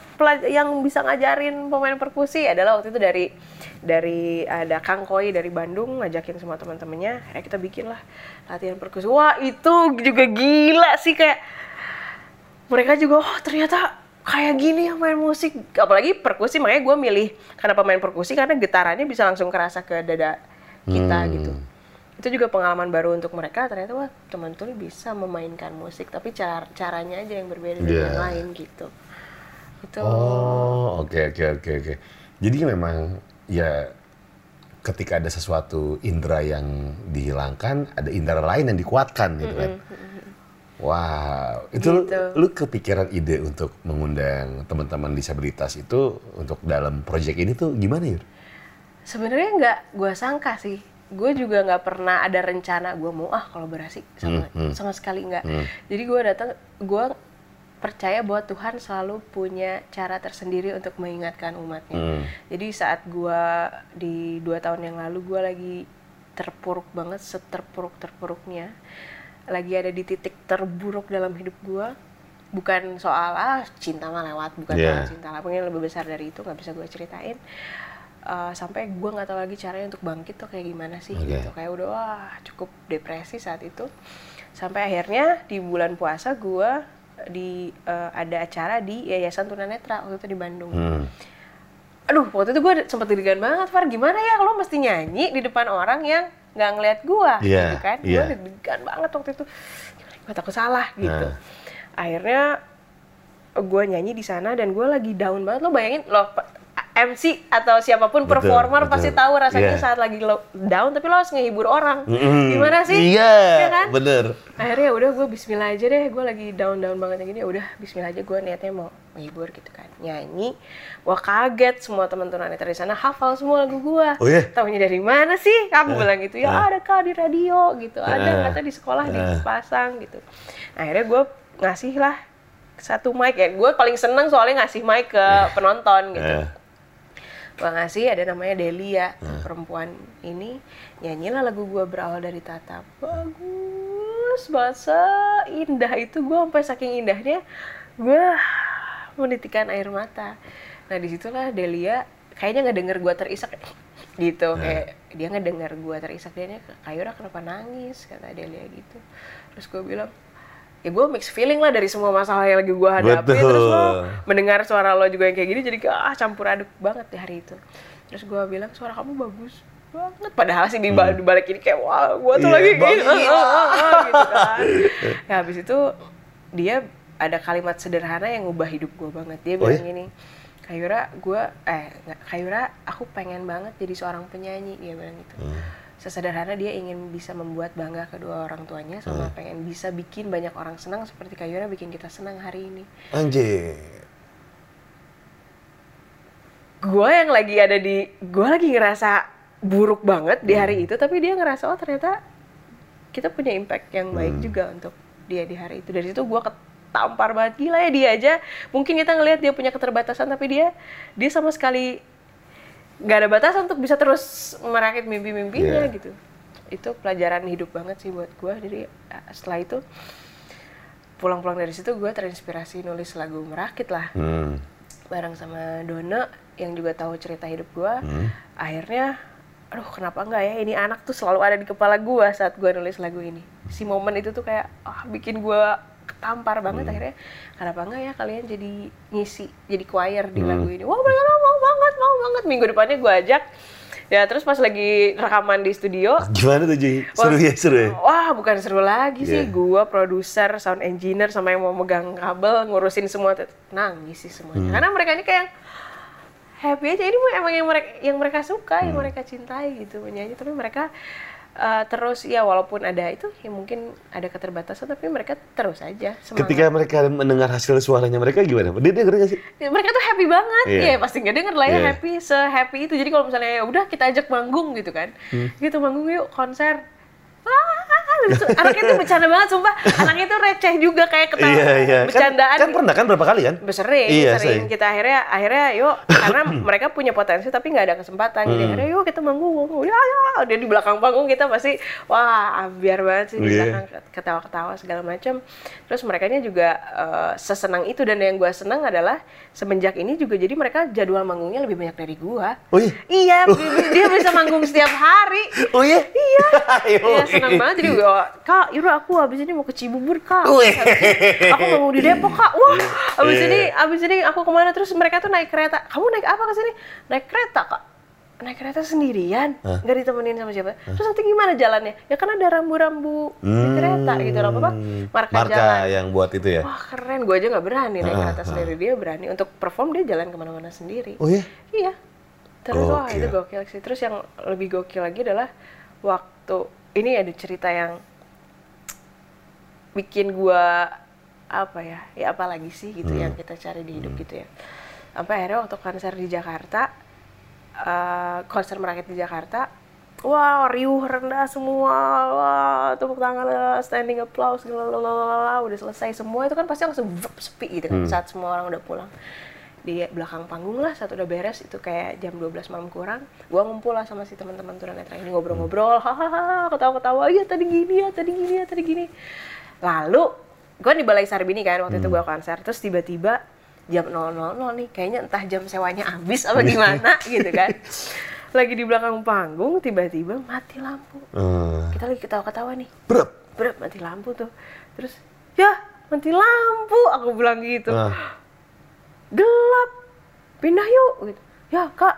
S1: yang bisa ngajarin pemain perkusi. Adalah waktu itu dari dari ada Kang Koi dari Bandung ngajakin semua teman-temannya. Akhirnya kita bikin lah latihan perkusi. Wah itu juga gila sih kayak mereka juga oh ternyata kayak gini yang main musik. Apalagi perkusi makanya gue milih karena pemain perkusi karena getarannya bisa langsung kerasa ke dada kita
S2: Hmm.
S1: gitu itu juga pengalaman baru untuk mereka ternyata wah teman tuli bisa memainkan musik tapi cara caranya aja yang berbeda dari
S2: Iya.
S1: yang lain gitu itu
S2: Oh, oke oke oke oke. Jadi memang ya ketika ada sesuatu indera yang dihilangkan, ada indera lain yang dikuatkan gitu kan. Wow, itu lu,
S1: Gitu.
S2: lu kepikiran ide untuk mengundang teman-teman disabilitas itu untuk dalam proyek ini tuh gimana ya?
S1: sebenarnya nggak gue sangka sih gue juga nggak pernah ada rencana gue mau ah kolaborasi sama
S2: Hmm, hmm.
S1: sama sekali nggak
S2: Hmm.
S1: jadi gue datang gue percaya bahwa Tuhan selalu punya cara tersendiri untuk mengingatkan umatnya
S2: Hmm.
S1: jadi saat gue di dua tahun yang lalu gue lagi terpuruk banget seterpuruk terpuruknya lagi ada di titik terburuk dalam hidup gue bukan soal ah cinta mah lewat bukan
S2: Yeah.
S1: soal cinta lah mungkin lebih besar dari itu nggak bisa gue ceritain Eh, sampai gue nggak tahu lagi caranya untuk bangkit tuh kayak gimana sih
S2: Oke.
S1: gitu kayak udah wah cukup depresi saat itu sampai akhirnya di bulan puasa gue di eh, ada acara di Yayasan Tunanetra waktu itu di Bandung
S2: Hmm.
S1: aduh waktu itu gue sempet deg-degan banget Far gimana ya lo mesti nyanyi di depan orang yang nggak ngeliat gue
S2: Iya,
S1: gitu kan
S2: iya.
S1: gue deg-degan banget waktu itu gue takut salah gitu
S2: Nah.
S1: akhirnya gue nyanyi di sana dan gue lagi down banget lo bayangin lo MC atau siapa pun
S2: Betul,
S1: performer
S2: betul.
S1: pasti tahu rasanya
S2: Iya.
S1: saat lagi lo down tapi lo harus ngehibur orang
S2: Mm-mm.
S1: gimana sih
S2: Iya,
S1: Iya kan?
S2: bener.
S1: akhirnya udah gue Bismillah aja deh gue lagi down down banget kayak gini udah Bismillah aja gue niatnya mau menghibur gitu kan nyanyi wah kaget semua teman-teman di sana hafal semua lagu gue
S2: Oh iya?
S1: tahunya dari mana sih kamu bilang gitu ya ada kak di radio gitu
S2: Eh.
S1: ada kata di sekolah
S2: Eh.
S1: dipasang gitu akhirnya gue ngasih lah satu mic ya gue paling seneng soalnya ngasih mic ke penonton gitu
S2: Eh.
S1: Gue ngasih ada namanya Delia
S2: Hmm.
S1: perempuan ini. Nyanyilah lagu gue berawal dari tatap. Bagus banget seindah itu. Gue sampai saking indahnya gue menitikan air mata. Nah di situlah Delia kayaknya nggak denger gue terisak gitu.
S2: Hmm.
S1: kayak dia nggak denger gue terisak dia nya Kayura kenapa nangis kata Delia gitu. Terus gue bilang ya gue mix feeling lah dari semua masalah yang lagi gue hadapi
S2: Betul.
S1: terus lo mendengar suara lo juga yang kayak gini jadi kayak ah campur aduk banget di hari itu terus gue bilang suara kamu bagus banget padahal sih di, ba- di balik ini kayak wah gue tuh
S2: Hmm. Iya,
S1: lagi gini ah, ah, ah, ah, gitu kan ya habis itu dia ada kalimat sederhana yang ngubah hidup gue banget dia
S2: Oh,
S1: bilang
S2: iya?
S1: gini Kayura gue eh Kayura aku pengen banget jadi seorang penyanyi dia bilang gitu
S2: Hmm.
S1: Sesederhana dia ingin bisa membuat bangga kedua orang tuanya sama
S2: Hmm.
S1: pengen bisa bikin banyak orang senang seperti Kayura bikin kita senang hari ini.
S2: Anjir.
S1: gue yang lagi ada di gue lagi ngerasa buruk banget di hari itu tapi dia ngerasa oh ternyata kita punya impact yang baik juga untuk dia di hari itu. Dari situ gue ketampar banget. Gila ya dia aja. Mungkin kita ngelihat dia punya keterbatasan tapi dia dia sama sekali nggak ada batasan untuk bisa terus merakit mimpi-mimpinya
S2: Iya.
S1: gitu. Itu pelajaran hidup banget sih buat gue jadi eh, setelah itu pulang-pulang dari situ gue terinspirasi nulis lagu merakit lah.
S2: Hmm.
S1: bareng sama Dona yang juga tahu cerita hidup gue akhirnya aduh kenapa enggak ya? Ini anak tuh selalu ada di kepala gue saat gue nulis lagu ini. Si momen itu tuh kayak ah bikin gue ketampar banget akhirnya kenapa enggak ya kalian jadi ngisi jadi choir di lagu ini wah mereka mau banget mau banget minggu depannya gue ajak ya terus pas lagi rekaman di studio
S2: Gimana tuh Ji? Seru ya, seru ya?
S1: Wah, bukan seru lagi sih.
S2: Iya.
S1: Gua produser, sound engineer sama yang mau megang kabel, ngurusin semua nangis sih semuanya.
S2: Hmm.
S1: Karena mereka ini kayak happy aja. Ini emang yang mereka yang mereka suka, yang
S2: Hmm.
S1: mereka cintai gitu menyanyi. Tapi mereka uh, terus ya walaupun ada itu ya mungkin ada keterbatasan tapi mereka terus aja semangat.
S2: Ketika mereka mendengar hasil suaranya mereka gimana? Dia denger gak sih?
S1: Ya, mereka tuh happy banget
S2: Iya.
S1: ya pasti nggak denger lah ya
S2: Iya.
S1: happy se happy itu jadi kalau misalnya ya udah kita ajak manggung gitu kan
S2: Hmm.
S1: gitu manggung yuk konser lucu. anaknya tuh bercanda banget sumpah anaknya tuh receh juga kayak ketawa
S2: Iya, iya. Kan,
S1: bercandaan
S2: kan pernah kan berapa kali kan?
S1: sering,
S2: Iya,
S1: sering
S2: sering.
S1: kita akhirnya akhirnya yuk karena mereka punya potensi tapi nggak ada kesempatan jadi
S2: Hmm.
S1: akhirnya yuk kita manggung manggung ya ya dia di belakang panggung kita pasti wah biar banget sih di
S2: Iya.
S1: belakang ketawa-ketawa segala macam terus mereka juga eh, sesenang itu dan yang gue senang adalah semenjak ini juga jadi mereka jadwal manggungnya lebih banyak dari gua
S2: Oh iya?
S1: iya dia bisa manggung setiap hari
S2: Oh iya? Iya.
S1: Iya senang banget jadi gue kak Yura aku habis ini mau ke Cibubur kak. Aku mau di Depok kak. Wah habis
S2: Iya.
S1: ini habis ini aku ke mana? Terus mereka tuh naik kereta. Kamu naik apa ke sini? Naik kereta kak. Naik kereta sendirian. Nggak ditemenin sama siapa. Terus nanti gimana jalannya? Ya kan ada rambu-rambu di kereta gitu apa apa? Marka,
S2: Marka
S1: jalan.
S2: yang buat itu ya?
S1: wah keren. Gue aja nggak berani naik kereta sendiri. Dia berani untuk perform dia jalan ke mana-mana sendiri.
S2: Oh iya?
S1: Iya. Terus wah
S2: Gokil.
S1: itu gokil sih. Terus yang lebih gokil lagi adalah waktu ini ada cerita yang bikin gua apa ya? Ya apa lagi sih gitu yang kita cari di hidup gitu ya. Sampai akhirnya waktu konser di Jakarta eh, konser merakit di Jakarta Wah, riuh rendah semua, wah, tepuk tangan, lah, standing applause, lalalala, udah selesai semua itu kan pasti langsung vup, sepi gitu kan saat semua orang udah pulang di belakang panggung lah saat udah beres itu kayak jam 12 malam kurang gua ngumpul lah sama si teman-teman tunanetra ini ngobrol-ngobrol hahaha ketawa-ketawa iya tadi gini ya tadi gini ya tadi gini. Lalu gua di balai Sarbini kan waktu itu gua konser terus tiba-tiba jam 000 nih kayaknya entah jam sewanya habis apa gimana gitu kan. Lagi di belakang panggung tiba-tiba mati lampu.
S2: Eh,
S1: kita lagi ketawa-ketawa nih.
S2: Brep.
S1: berat mati lampu tuh. Terus ya mati lampu aku bilang gitu.
S2: Ah.
S1: Gelap. Pindah yuk gitu. Ya kak.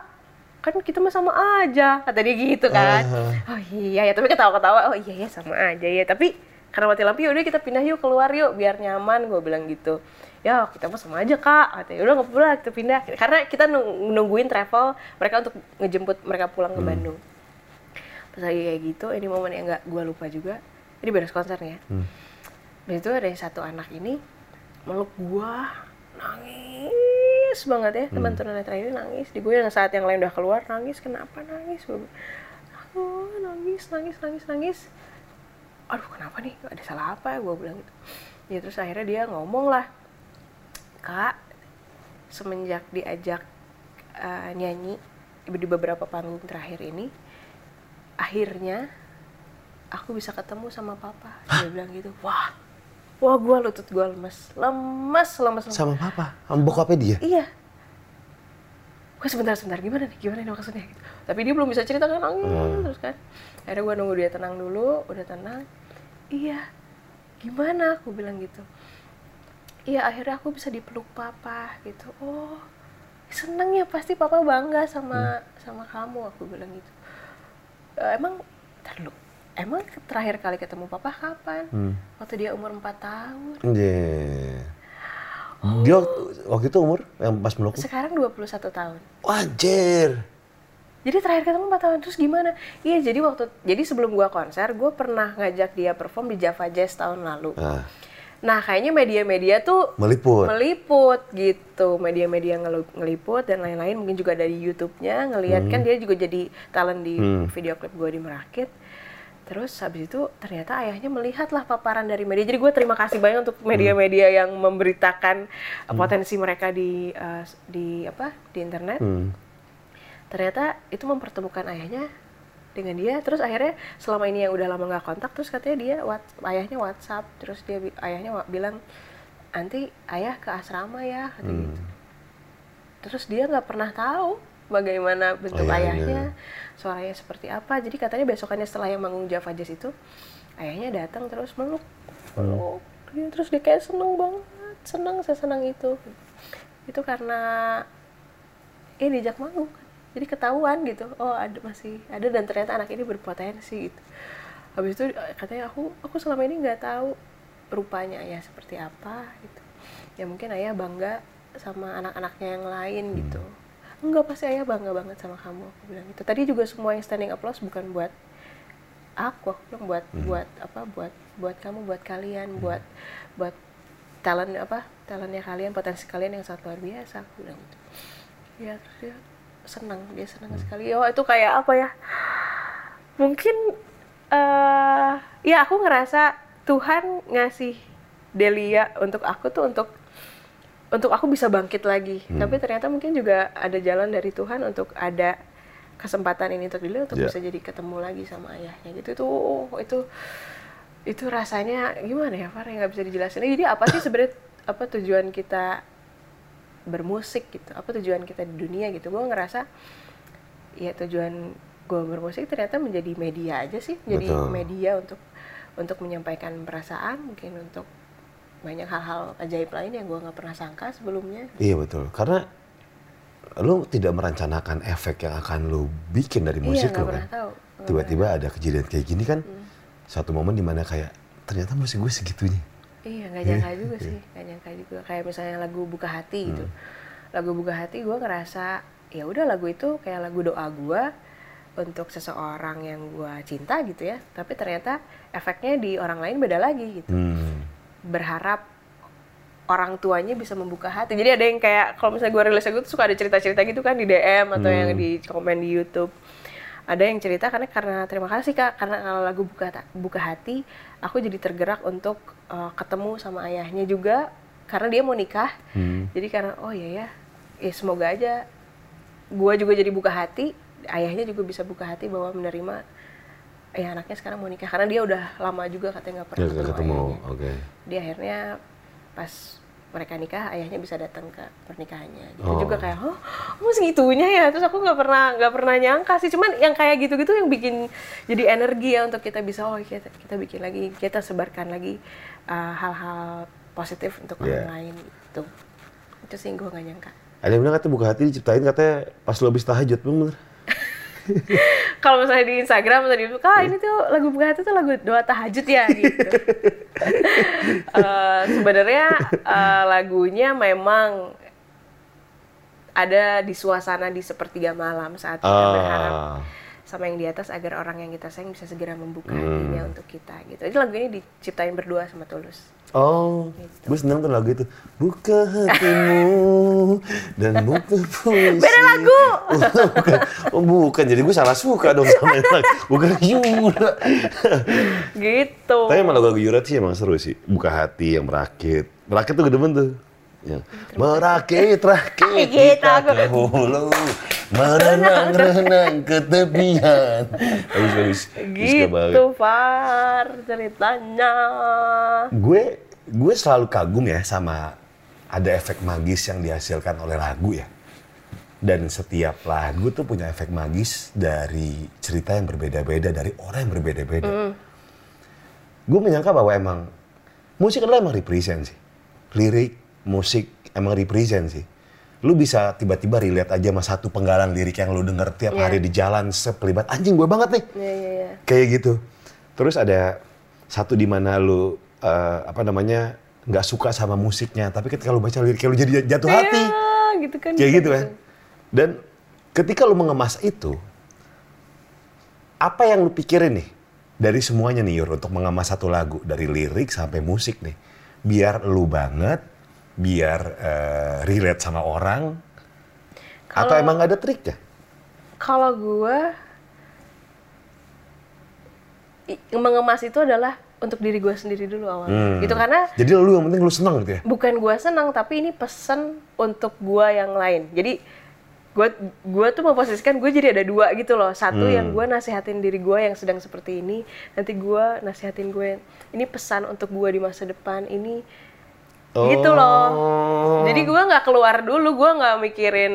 S1: Kan kita mah sama aja kata dia gitu kan. Oh iya ya tapi ketawa-ketawa. Oh iya ya sama aja ya. Tapi karena mati lampu ya udah kita pindah yuk keluar yuk biar nyaman gue bilang gitu. Ya kita mah sama aja kak katanya. Udah nggak lah, kita pindah. Karena kita nung- nungguin travel mereka untuk ngejemput mereka pulang ke Bandung. Pas lagi kayak gitu ini momen yang nggak gue lupa juga. Ini beres konsernya. Dan itu ada satu anak ini meluk gua nangis banget ya. Teman tunanetra ini nangis. Di gue yang saat yang lain udah keluar nangis. Kenapa nangis? Gue nangis nangis nangis nangis. Aduh kenapa nih? Ada salah apa ya? Gue bilang gitu. Ya terus akhirnya dia ngomong lah kak semenjak diajak eh, nyanyi di beberapa panggung terakhir ini akhirnya aku bisa ketemu sama papa. Dia bilang gitu. Wah wah gue lutut gue lemes. Lemes lemes lemes.
S2: Sama papa? Sama bokapnya dia?
S1: iya. Gue sebentar sebentar. Gimana nih? Gimana nih maksudnya? Gitu tapi dia belum bisa cerita kan? Nangis terus kan? Akhirnya gue nunggu dia tenang dulu. Udah tenang. Iya. Gimana? Aku bilang gitu. Iya akhirnya aku bisa dipeluk papa gitu. Oh seneng ya. Pasti papa bangga sama sama kamu aku bilang gitu. "E, emang ntar dulu, emang terakhir kali ketemu papa kapan waktu dia umur 4 tahun
S2: Iya. Dia waktu, waktu itu umur yang pas meluk?
S1: sekarang 21 tahun
S2: Anjir.
S1: Jadi terakhir ketemu 4 tahun terus gimana? Iya jadi waktu jadi sebelum gua konser gua pernah ngajak dia perform di Java Jazz tahun lalu.
S2: Nah,
S1: Nah kayaknya media-media tuh
S2: meliput.
S1: meliput gitu, media-media ngeliput dan lain-lain mungkin juga dari YouTube-nya ngelihat kan dia juga jadi talent di video klip gua di Merakit. Terus habis itu ternyata ayahnya melihatlah paparan dari media. Jadi gue terima kasih banyak untuk media-media yang memberitakan uh, potensi mereka di uh, di apa di internet.
S2: Hmm.
S1: ternyata itu mempertemukan ayahnya dengan dia. Terus akhirnya selama ini yang udah lama nggak kontak terus katanya dia what, ayahnya WhatsApp. Terus dia ayahnya bilang nanti ayah ke asrama ya kata
S2: Hmm.
S1: gitu. Terus dia nggak pernah tahu bagaimana bentuk
S2: Ayahnya.
S1: ayahnya suaranya seperti apa. Jadi katanya besokannya setelah yang manggung Java Jazz itu ayahnya datang terus meluk. Meluk dia terus dia kayak seneng banget. Seneng saya senang itu. Itu karena eh diajak manggung jadi ketahuan gitu. Oh ada masih ada dan ternyata anak ini berpotensi gitu. Habis itu eh, katanya aku aku selama ini nggak tahu rupanya ayah seperti apa gitu. Ya mungkin ayah bangga sama anak-anaknya yang lain gitu enggak pasti ayah bangga banget sama kamu aku bilang gitu. Tadi juga semua yang standing applause bukan buat aku aku bilang buat buat apa buat buat kamu buat kalian buat buat talent apa talentnya kalian potensi kalian yang sangat luar biasa aku bilang gitu. Ya terus dia senang dia senang sekali. Oh itu kayak apa ya? Mungkin eh ya aku ngerasa Tuhan ngasih Delia untuk aku tuh untuk untuk aku bisa bangkit lagi. Tapi ternyata mungkin juga ada jalan dari Tuhan untuk ada kesempatan ini untuk Delia untuk
S2: Ya.
S1: bisa jadi ketemu lagi sama ayahnya gitu. Itu itu itu rasanya gimana ya Far nggak bisa dijelasin? Jadi apa sih sebenarnya apa tujuan kita bermusik gitu? Apa tujuan kita di dunia gitu? Gue ngerasa ya tujuan gue bermusik ternyata menjadi media aja sih. Jadi
S2: Betul.
S1: media untuk untuk menyampaikan perasaan mungkin untuk banyak hal-hal ajaib lain yang gue nggak pernah sangka sebelumnya
S2: Iya betul. Karena lu tidak merencanakan efek yang akan lu bikin dari musik
S1: iya nggak
S2: lu
S1: pernah
S2: kan.
S1: tahu
S2: Tiba-tiba ada kejadian kayak gini kan.
S1: Hmm.
S2: Satu momen di mana kayak ternyata musik gue segitunya.
S1: Iya, nggak nyangka juga sih, nggak nyangka juga. Kayak misalnya lagu Buka Hati gitu. Lagu Buka Hati gue ngerasa ya udah lagu itu kayak lagu doa gue untuk seseorang yang gue cinta gitu ya. Tapi ternyata efeknya di orang lain beda lagi gitu.
S2: Hmm.
S1: Berharap orang tuanya bisa membuka hati. Jadi ada yang kayak kalau misalnya gue rilis lagu tuh suka ada cerita-cerita gitu kan di DM atau yang di komen di YouTube. Ada yang cerita karena karena terima kasih kak karena kalau lagu buka buka hati aku jadi tergerak untuk uh, ketemu sama ayahnya juga karena dia mau nikah.
S2: Hmm.
S1: Jadi karena oh iya ya, ya semoga aja gua juga jadi buka hati, ayahnya juga bisa buka hati bahwa menerima ya anaknya sekarang mau nikah karena dia udah lama juga katanya nggak pernah
S2: Ya, ketemu.
S1: ayahnya
S2: Oke.
S1: dia akhirnya pas mereka nikah ayahnya bisa datang ke pernikahannya gitu
S2: Oh.
S1: juga kayak oh oh segitunya ya terus aku nggak pernah nggak pernah nyangka sih cuman yang kayak gitu-gitu yang bikin jadi energi ya untuk kita bisa oh kita, kita bikin lagi kita sebarkan lagi uh, hal-hal positif untuk
S2: Yeah.
S1: orang lain gitu itu sih gue nggak nyangka
S2: Ada yang bilang katanya buka hati diciptain katanya pas lu habis tahajud, bener?
S1: kalau misalnya di Instagram atau di YouTube, kak ini tuh lagu buka hati tuh lagu doa tahajud ya gitu. Eh, Sebenarnya eh, lagunya memang ada di suasana di sepertiga malam saat kita berharap
S2: Ah.
S1: Sama yang di atas agar orang yang kita sayang bisa segera membuka
S2: Hmm.
S1: hatinya untuk kita gitu. Jadi lagu ini diciptain berdua sama Tulus.
S2: Oh,
S1: Gitu.
S2: gue seneng tuh lagu itu. Buka hatimu dan buka puisi.
S1: Beda lagu.
S2: Oh, bukan. Oh, bukan. Jadi gue salah suka dong sama yang lagu. Bukan Yura.
S1: Gitu.
S2: Tapi emang lagu-lagu Yura sih emang seru sih. Buka hati yang merakit. Merakit tuh demen tuh. Yang merakit, rakit
S1: Kita
S2: kita ke hulu, merenang-renang ke tepian. Bagus banget.
S1: Gitu, Far ceritanya.
S2: gue gue selalu kagum ya sama ada efek magis yang dihasilkan oleh lagu ya. Dan setiap lagu tuh punya efek magis dari cerita yang berbeda-beda dari orang yang berbeda-beda. Gue menyangka bahwa emang musik adalah emang represent sih. Lirik musik emang represent sih lu bisa tiba-tiba relate aja sama satu penggalan lirik yang lu denger tiap
S1: Iya.
S2: hari di jalan sepelibat anjing gue banget nih
S1: Iya, iya, iya.
S2: kayak gitu. Terus ada satu di mana lu eh, apa namanya nggak suka sama musiknya, tapi ketika lu baca liriknya lu jadi jatuh hati,
S1: Iya, gitu kan.
S2: kayak gitu kan. Dan ketika lu mengemas itu, apa yang lu pikirin nih dari semuanya nih Yur untuk mengemas satu lagu dari lirik sampai musik nih, biar lu banget, biar eh, relate sama orang, atau
S1: Kalau-
S2: emang ada triknya?
S1: Kalau gue mengemas itu adalah untuk diri gue sendiri dulu awalnya
S2: Hmm.
S1: gitu karena
S2: Jadi lu yang penting lu seneng gitu ya?
S1: bukan gue senang tapi ini pesan untuk gue yang lain jadi gue gue tuh memposisikan gue jadi ada dua gitu loh satu
S2: Hmm.
S1: yang gue nasihatin diri gue yang sedang seperti ini nanti gue nasihatin gue ini pesan untuk gue di masa depan ini gitu loh
S2: Oh.
S1: jadi gue nggak keluar dulu gue nggak mikirin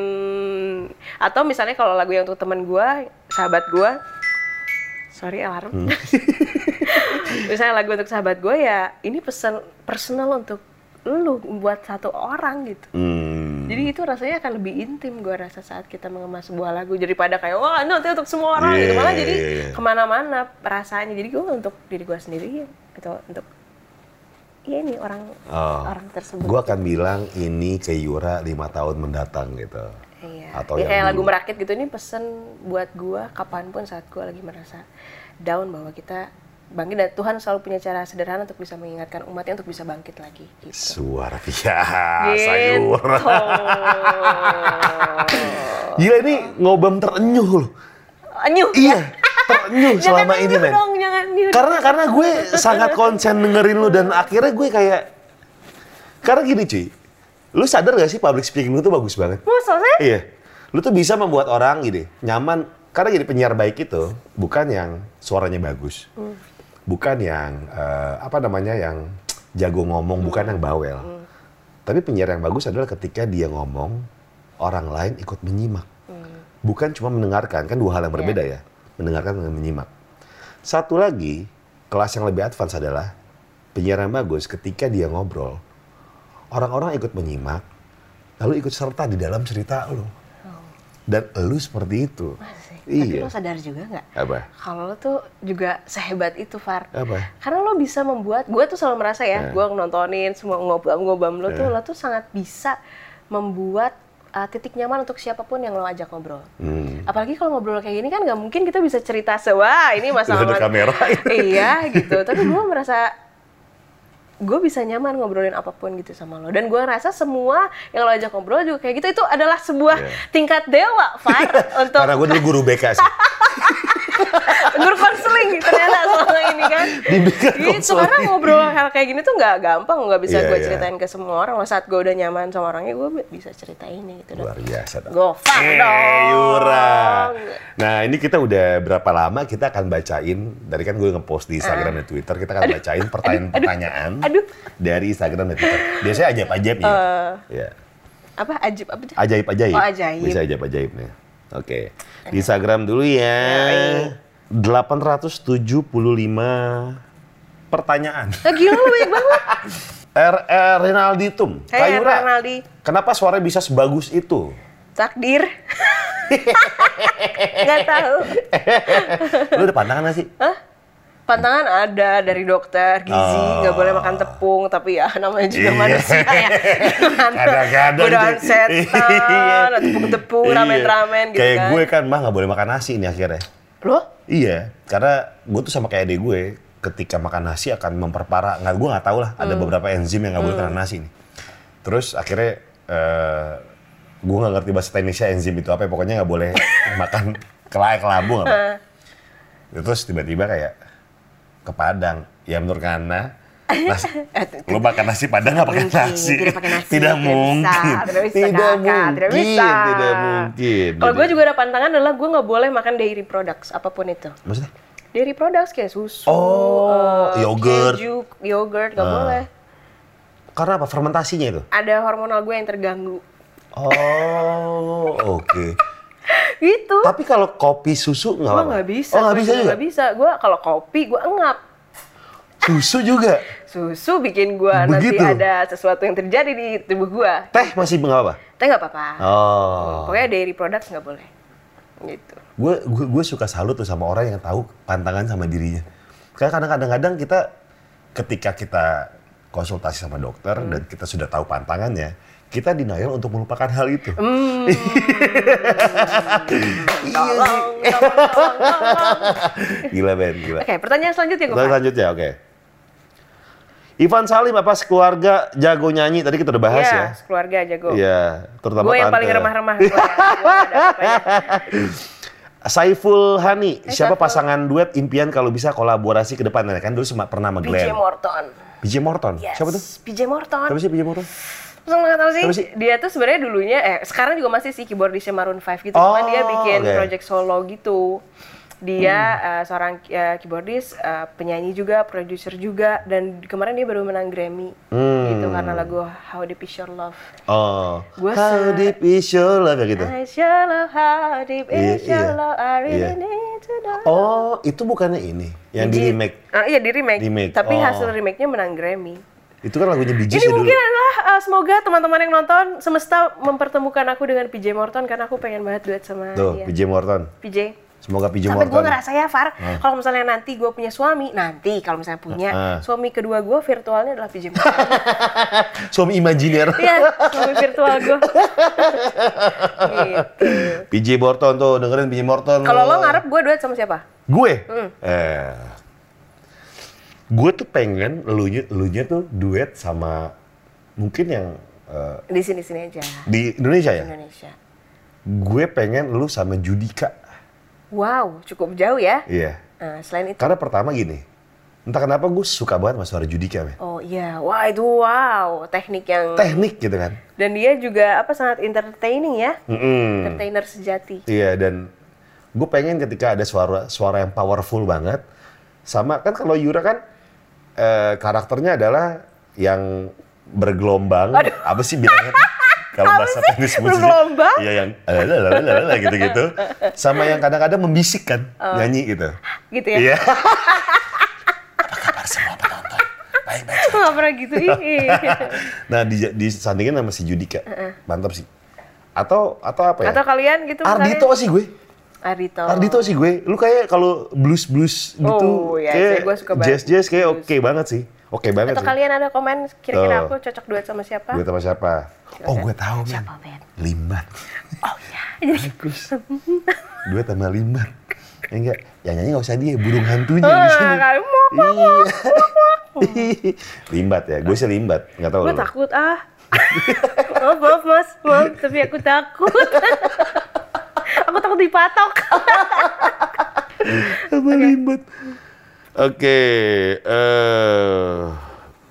S1: atau misalnya kalau lagu yang untuk teman gue sahabat gue sorry alarm
S2: Hmm.
S1: misalnya lagu untuk sahabat gue ya ini pesan personal untuk lu buat satu orang gitu
S2: Hmm.
S1: jadi itu rasanya akan lebih intim gue rasa saat kita mengemas sebuah lagu daripada kayak wah nanti untuk semua orang gitu
S2: Iya,
S1: malah
S2: iya,
S1: jadi
S2: iya, ke
S1: mana-mana perasaannya jadi gue untuk diri gue sendiri atau untuk ya ini orang
S2: Oh.
S1: orang tersebut
S2: Gue akan bilang ini ke Yura lima tahun mendatang gitu.
S1: Iya.
S2: Atau
S1: Ya,
S2: yang
S1: kayak lagu merakit gitu ini pesen buat gua kapan pun saat gua lagi merasa down bahwa kita bangkit dan Tuhan selalu punya cara sederhana untuk bisa mengingatkan umatnya untuk bisa bangkit lagi gitu.
S2: Suara biasa
S1: Gitu.
S2: Yura. Gila ini ngobam terenyuh loh.
S1: Anyuh.
S2: Iya, terenyuh selama ini men.
S1: dong, jangan anyuh.
S2: Karena karena gue sangat konsen dengerin lu dan akhirnya gue kayak karena gini cuy, lu sadar gak sih public speaking lu tuh bagus banget?
S1: Masa sih?
S2: Iya, lu tuh bisa membuat orang gini nyaman. Karena gini penyiar baik itu bukan yang suaranya bagus, bukan yang eh, apa namanya yang jago ngomong, bukan yang bawel. Tapi penyiar yang bagus adalah ketika dia ngomong orang lain ikut menyimak, bukan cuma mendengarkan kan dua hal yang berbeda ya, mendengarkan dengan menyimak. Satu lagi kelas yang lebih advance adalah penyiar yang bagus ketika dia ngobrol orang-orang ikut menyimak lalu ikut serta di dalam cerita lu dan lu seperti itu.
S1: Tapi
S2: iya
S1: lo sadar juga nggak?
S2: apa
S1: Kalau lo tuh juga sehebat itu, Far.
S2: apa
S1: Karena lo bisa membuat, gue tuh selalu merasa ya,
S2: Eh.
S1: gue nontonin semua ngobam-ngobam lo tuh,
S2: Eh.
S1: lo tuh sangat bisa membuat uh, titik nyaman untuk siapa pun yang lo ajak ngobrol.
S2: hmm.
S1: Apalagi kalau ngobrol kayak gini kan nggak mungkin kita bisa cerita sewa ini masalah
S2: ada kamera.
S1: iya gitu. Tapi gue merasa gue bisa nyaman ngobrolin apa pun gitu sama lo. Dan gue rasa semua yang lo ajak ngobrol juga kayak gitu itu adalah sebuah
S2: Iya.
S1: tingkat dewa, Far, untuk
S2: karena gue dulu guru BK sih
S1: guru konseling ternyata selama ini kan.
S2: Di BK konseling.
S1: karena ngobrol hal kayak gini tuh nggak gampang, nggak bisa
S2: Iya,
S1: gue
S2: iya.
S1: ceritain ke semua orang. Loh, saat gue udah nyaman sama orangnya, gue bisa cerita ini gitu.
S2: luar biasa dong
S1: Gofar
S2: Eh,
S1: dong.
S2: Yura. Nah ini kita udah berapa lama kita akan bacain dari kan gue ngepost di Instagram dan Twitter kita akan bacain pertanyaan-pertanyaan
S1: aduh.
S2: dari Instagram dan Twitter. Biasanya ajaib-ajaib ya. Ya.
S1: Apa ajib apa tuh?
S2: Ajaib-ajaib.
S1: Oh, ajaib.
S2: Bisa ajaib-ajaib nih. Oke. Di Instagram dulu ya.
S1: Yoi.
S2: 875 pertanyaan.
S1: Ah, gila lu banyak banget.
S2: RR Rinalditum.
S1: Hey,
S2: Kayura,
S1: Ronaldi.
S2: kenapa suaranya bisa sebagus itu?
S1: Takdir. Gak tahu.
S2: Lu ada pandangan gak sih?
S1: Hah? Pantangan ada dari dokter gizi,
S2: Oh.
S1: nggak boleh makan tepung, tapi ya namanya juga
S2: Iya.
S1: manusia ya.
S2: Kadang-kadang
S1: Godaan setan, tepung-tepung,
S2: Iya.
S1: ramen-ramen gitu
S2: Kayak
S1: kan.
S2: gue kan mah gak boleh makan nasi ini akhirnya.
S1: Loh?
S2: Iya, karena gue tuh sama kayak adik gue, ketika makan nasi akan memperparah. Nggak, gue nggak tahu lah. Ada
S1: Hmm.
S2: beberapa enzim yang nggak boleh kena nasi nih. Terus akhirnya eh gue nggak ngerti bahasa teknisnya enzim itu apa. ya, Pokoknya nggak boleh makan kelai kelabu apa. Terus tiba-tiba kayak ke Padang. Ya menurut Kana, nasi, lu makan nasi Padang nggak pakai nasi?
S1: tidak pakai nasi,
S2: Tidak mungkin.
S1: tidak bisa,
S2: Tidak
S1: Kakak,
S2: mungkin.
S1: tidak bisa.
S2: Tidak mungkin.
S1: Kalau gue juga ada pantangan adalah gue nggak boleh makan dairy products apa pun itu.
S2: Maksudnya?
S1: Dairy products kayak susu,
S2: Oh,
S1: eh,
S2: yogurt.
S1: keju, yogurt nggak
S2: Ah.
S1: boleh.
S2: Karena apa? Fermentasinya itu?
S1: Ada hormonal gue yang terganggu.
S2: Oh, oke.
S1: Gitu.
S2: Tapi kalau kopi susu nggak
S1: Gue
S2: apa-apa?
S1: nggak bisa.
S2: Oh, nggak bisa juga?
S1: Nggak bisa. Gue kalau kopi gue engap.
S2: Susu juga?
S1: Susu bikin gue nanti ada sesuatu yang terjadi di tubuh gue.
S2: Teh masih nggak apa?
S1: Tapi nggak apa-apa.
S2: Oh.
S1: Pokoknya dairy products nggak boleh. Gitu.
S2: Gue gue gue suka salut tuh sama orang yang tahu pantangan sama dirinya. Karena kadang-kadang kita ketika kita konsultasi sama dokter
S1: Hmm.
S2: dan kita sudah tahu pantangannya, kita denial untuk melupakan hal itu.
S1: Hmm.
S2: Iya sih. Gila Ben, gila.
S1: Oke, pertanyaan selanjutnya gue.
S2: Pertanyaan selanjutnya, oke. Ivan Salim apa keluarga jago nyanyi? Tadi kita udah bahas ya.
S1: keluarga aja gue.
S2: Iya, terutama
S1: Gue yang
S2: tante.
S1: paling remah-remah. ya.
S2: Saiful Hani,
S1: Hai,
S2: siapa
S1: Saiful.
S2: pasangan duet impian kalau bisa kolaborasi ke depan? Kan dulu sempat pernah sama
S1: PJ
S2: Glenn.
S1: Morton.
S2: PJ Morton.
S1: Yes.
S2: Siapa tuh?
S1: PJ Morton.
S2: Siapa sih PJ Morton?
S1: Langsung nggak tahu sih.
S2: Sih?
S1: Dia tuh sebenarnya dulunya eh sekarang juga masih sih keyboardisnya Maroon 5 gitu.
S2: Oh,
S1: Cuman dia bikin
S2: oke.
S1: project solo gitu. Dia
S2: Hmm.
S1: eh, seorang eh, keyboardis, eh, penyanyi juga, produser juga dan kemarin dia baru menang Grammy.
S2: Hmm.
S1: Gitu karena lagu How Deep Is Your Love.
S2: Oh,
S1: Gua
S2: how deep is your love ya gitu.
S1: I sure love how deep
S2: Iya,
S1: is your
S2: iya.
S1: love. I really
S2: Iya.
S1: need to know.
S2: Oh, itu bukannya ini yang di
S1: Jadi-
S2: remake.
S1: Ah, iya di remake.
S2: Remake,
S1: Tapi
S2: oh.
S1: hasil remake-nya menang Grammy.
S2: Itu kan lagunya Bee Gees
S1: Ini
S2: ya dulu.
S1: mungkin adalah uh, semoga teman-teman yang nonton semesta mempertemukan aku dengan PJ Morton karena aku pengen banget duet sama
S2: Tuh,
S1: dia.
S2: PJ Morton.
S1: PJ.
S2: Semoga PJ
S1: Sampai gue
S2: Morton.
S1: ngerasa ya, Far, kalau misalnya nanti gue punya suami, nanti kalau misalnya punya, suami kedua gue virtualnya adalah PJ Morton.
S2: Suami imajiner.
S1: Iya, suami virtual gue. gitu.
S2: PJ Morton tuh, dengerin PJ Morton.
S1: Kalau lo ngarep gue duet sama siapa?
S2: Gue?
S1: Hmm.
S2: Eh, gue tuh pengen elunya, elunya tuh duet sama mungkin yang eh,
S1: Di sini-sini aja.
S2: di Indonesia ya.
S1: Indonesia.
S2: Gue pengen lu sama Judika.
S1: Wow, cukup jauh ya.
S2: Iya.
S1: Nah, selain itu,
S2: Karena pertama gini, entah kenapa gue suka banget sama suara Judika, men.
S1: oh iya, wah itu wow, teknik yang
S2: Teknik gitu kan.
S1: dan dia juga apa sangat entertaining ya,
S2: Mm-mm.
S1: entertainer sejati.
S2: Iya dan gue pengen ketika ada suara suara yang powerful banget, sama kan kalau Yura kan eh, karakternya adalah yang bergelombang, apa sih bilangnya? Kalau bahasa musiknya,
S1: Bergelombang?
S2: Iya yang lalalala gitu-gitu, sama yang kadang-kadang membisik kan
S1: Oh.
S2: nyanyi gitu.
S1: Gitu ya.
S2: Iya. apa kabar semua penonton? Baik-baik.
S1: Nggak pernah gitu. ih.
S2: Nah di, disandingin sama si Judika, mantap sih. Atau atau apa ya?
S1: Atau kalian gitu
S2: Ardito
S1: misalnya?
S2: sih gue.
S1: Ardito.
S2: Ardito sih gue. Lu kayak kalau blues blues gitu,
S1: Oh, iya,
S2: kayak
S1: gue suka banget
S2: jazz jazz kayak oke banget sih. Oke banget
S1: Atau
S2: sih.
S1: kalian ada komen kira-kira
S2: Tuh.
S1: aku cocok duet sama siapa?
S2: Gue sama siapa? Oh gue tahu men.
S1: Siapa, Ben?
S2: Limbat.
S1: Oh ya.
S2: Bagus. Duet sama Limbat. Ya enggak, yang nyanyi nggak usah dia, burung hantunya di
S1: Ah,
S2: sini.
S1: kali mau
S2: Iya. limbat ya, gue sih limbat, nggak tahu
S1: Gue takut ah. maaf, maaf mas, maaf, tapi aku takut. aku takut dipatok.
S2: Sama limbat. Oke, eh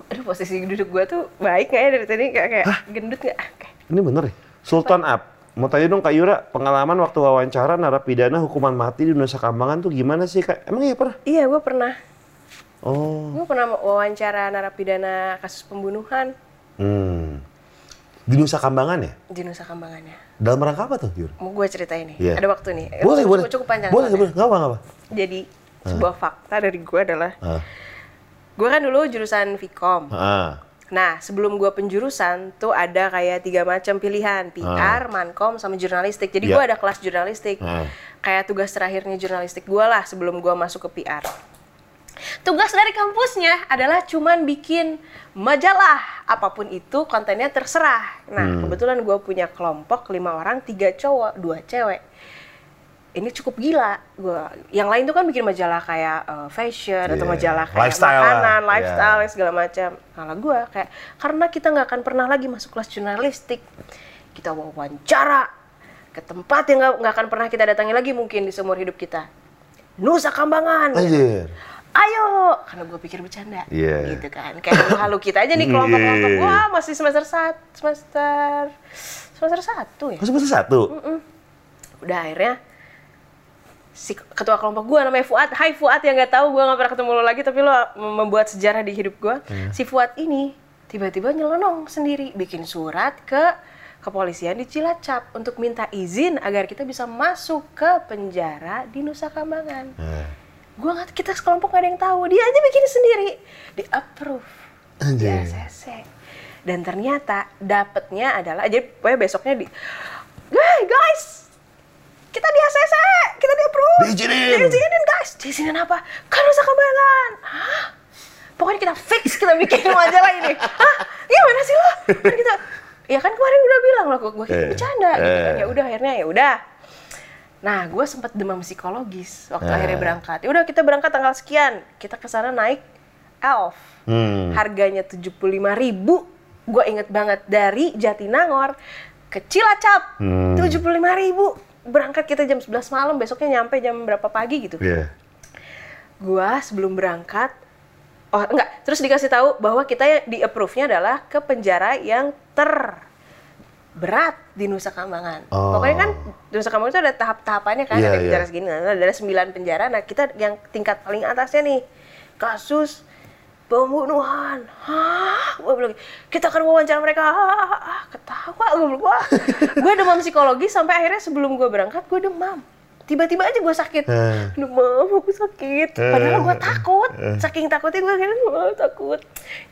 S1: Aduh posisi duduk gue tuh baik nggak ya dari tadi kayak kayak gendut nggak? Oke.
S2: Ini bener ya? Sultan Up. Mau tanya dong Kak Yura, pengalaman waktu wawancara narapidana hukuman mati di Nusa Kambangan tuh gimana sih Kak? Emang iya pernah?
S1: Iya, gue pernah.
S2: Oh.
S1: Gue pernah wawancara narapidana kasus pembunuhan
S2: Hmm. Di Nusa Kambangan ya?
S1: di Nusa Kambangannya.
S2: Dalam rangka apa tuh Yura?
S1: Mau gue ceritain nih.
S2: Iya.
S1: Ada waktu nih.
S2: Boleh,
S1: cukup,
S2: boleh.
S1: Cukup panjang.
S2: Boleh, boleh. Nggak apa, nggak apa.
S1: Jadi sebuah fakta dari gue adalah,
S2: Ah.
S1: gue kan dulu jurusan Vkom.
S2: Ah.
S1: Nah, sebelum gue penjurusan tuh ada kayak tiga macam pilihan, PR, Mankom, sama jurnalistik. Jadi
S2: Iya.
S1: gue ada kelas jurnalistik.
S2: Ah.
S1: Kayak tugas terakhirnya jurnalistik gue lah sebelum gue masuk ke PR. Tugas dari kampusnya adalah cuman bikin majalah, apa pun itu kontennya terserah. Nah, kebetulan gue punya kelompok lima orang, tiga cowok, dua cewek. Ini cukup gila. Gua, yang lain tuh kan bikin majalah kayak eh, fashion atau
S2: Iya.
S1: majalah kayak
S2: Lifestyle lah.
S1: makanan,
S2: Iya.
S1: lifestyle segala macam. Kalau gue kayak karena kita nggak akan pernah lagi masuk kelas jurnalistik, kita wawancara ke tempat yang nggak akan pernah kita datangi lagi mungkin di seumur hidup kita. Nusa Kambangan.
S2: Anjir.
S1: Ayo, karena gue pikir bercanda,
S2: Iya.
S1: gitu kan. Kayak halu kita aja nih kelompok-kelompok.
S2: Iya.
S1: Wah, masih semester satu, semester semester satu ya.
S2: Masuk semester satu?
S1: Udah akhirnya si ketua kelompok gue namanya Fuad. Hai Fuad yang nggak tahu gue nggak pernah ketemu lo lagi tapi lo membuat sejarah di hidup gue. Si Fuad ini tiba-tiba nyelonong sendiri bikin surat ke kepolisian di Cilacap untuk minta izin agar kita bisa masuk ke penjara di Nusa Kambangan.
S2: Nah.
S1: Gue nggak kita sekelompok gak ada yang tahu. Dia aja bikin sendiri. Di approve di
S2: Anjir.
S1: ACC. Dan ternyata dapetnya adalah jadi pokoknya besoknya di Hey guys, kita di ACC, kita di approve.
S2: Diizinin.
S1: Diizinin guys. Diizinin apa? Kan Nusa Kambangan. Hah? Pokoknya kita fix kita bikin majalah ini. Hah? Gimana sih lo? Kan kita Ya kan kemarin udah bilang loh, gue kira
S2: Eh,
S1: bercanda gitu kan.
S2: eh.
S1: Ya udah akhirnya ya udah. Nah, gue sempat demam psikologis waktu
S2: Ah.
S1: akhirnya berangkat. Ya udah kita berangkat tanggal sekian. Kita ke sana naik Elf.
S2: Hmm.
S1: Harganya 75.000 ribu. Gue inget banget dari Jatinangor ke Cilacap.
S2: Hmm.
S1: 75.000 ribu. berangkat kita jam 11 malam, besoknya nyampe jam berapa pagi gitu.
S2: Iya.
S1: Gua sebelum berangkat Oh enggak, terus dikasih tahu bahwa kita di approve-nya adalah ke penjara yang terberat di Nusa Kambangan.
S2: Oh.
S1: Pokoknya kan di Nusa Kambangan itu ada tahap-tahapannya kan,
S2: Iya,
S1: ada penjara
S2: iya.
S1: segini, nah, ada sembilan penjara. Nah kita yang tingkat paling atasnya nih kasus pembunuhan. Hah? Gue bilang, kita akan wawancara mereka. Ah, ah, ketawa gue bilang, wah. gue demam psikologi sampai akhirnya sebelum gue berangkat gue demam. Tiba-tiba aja gue sakit.
S2: Eh.
S1: Demam, aku sakit. Padahal gue takut. Saking takutnya gue kira gue takut.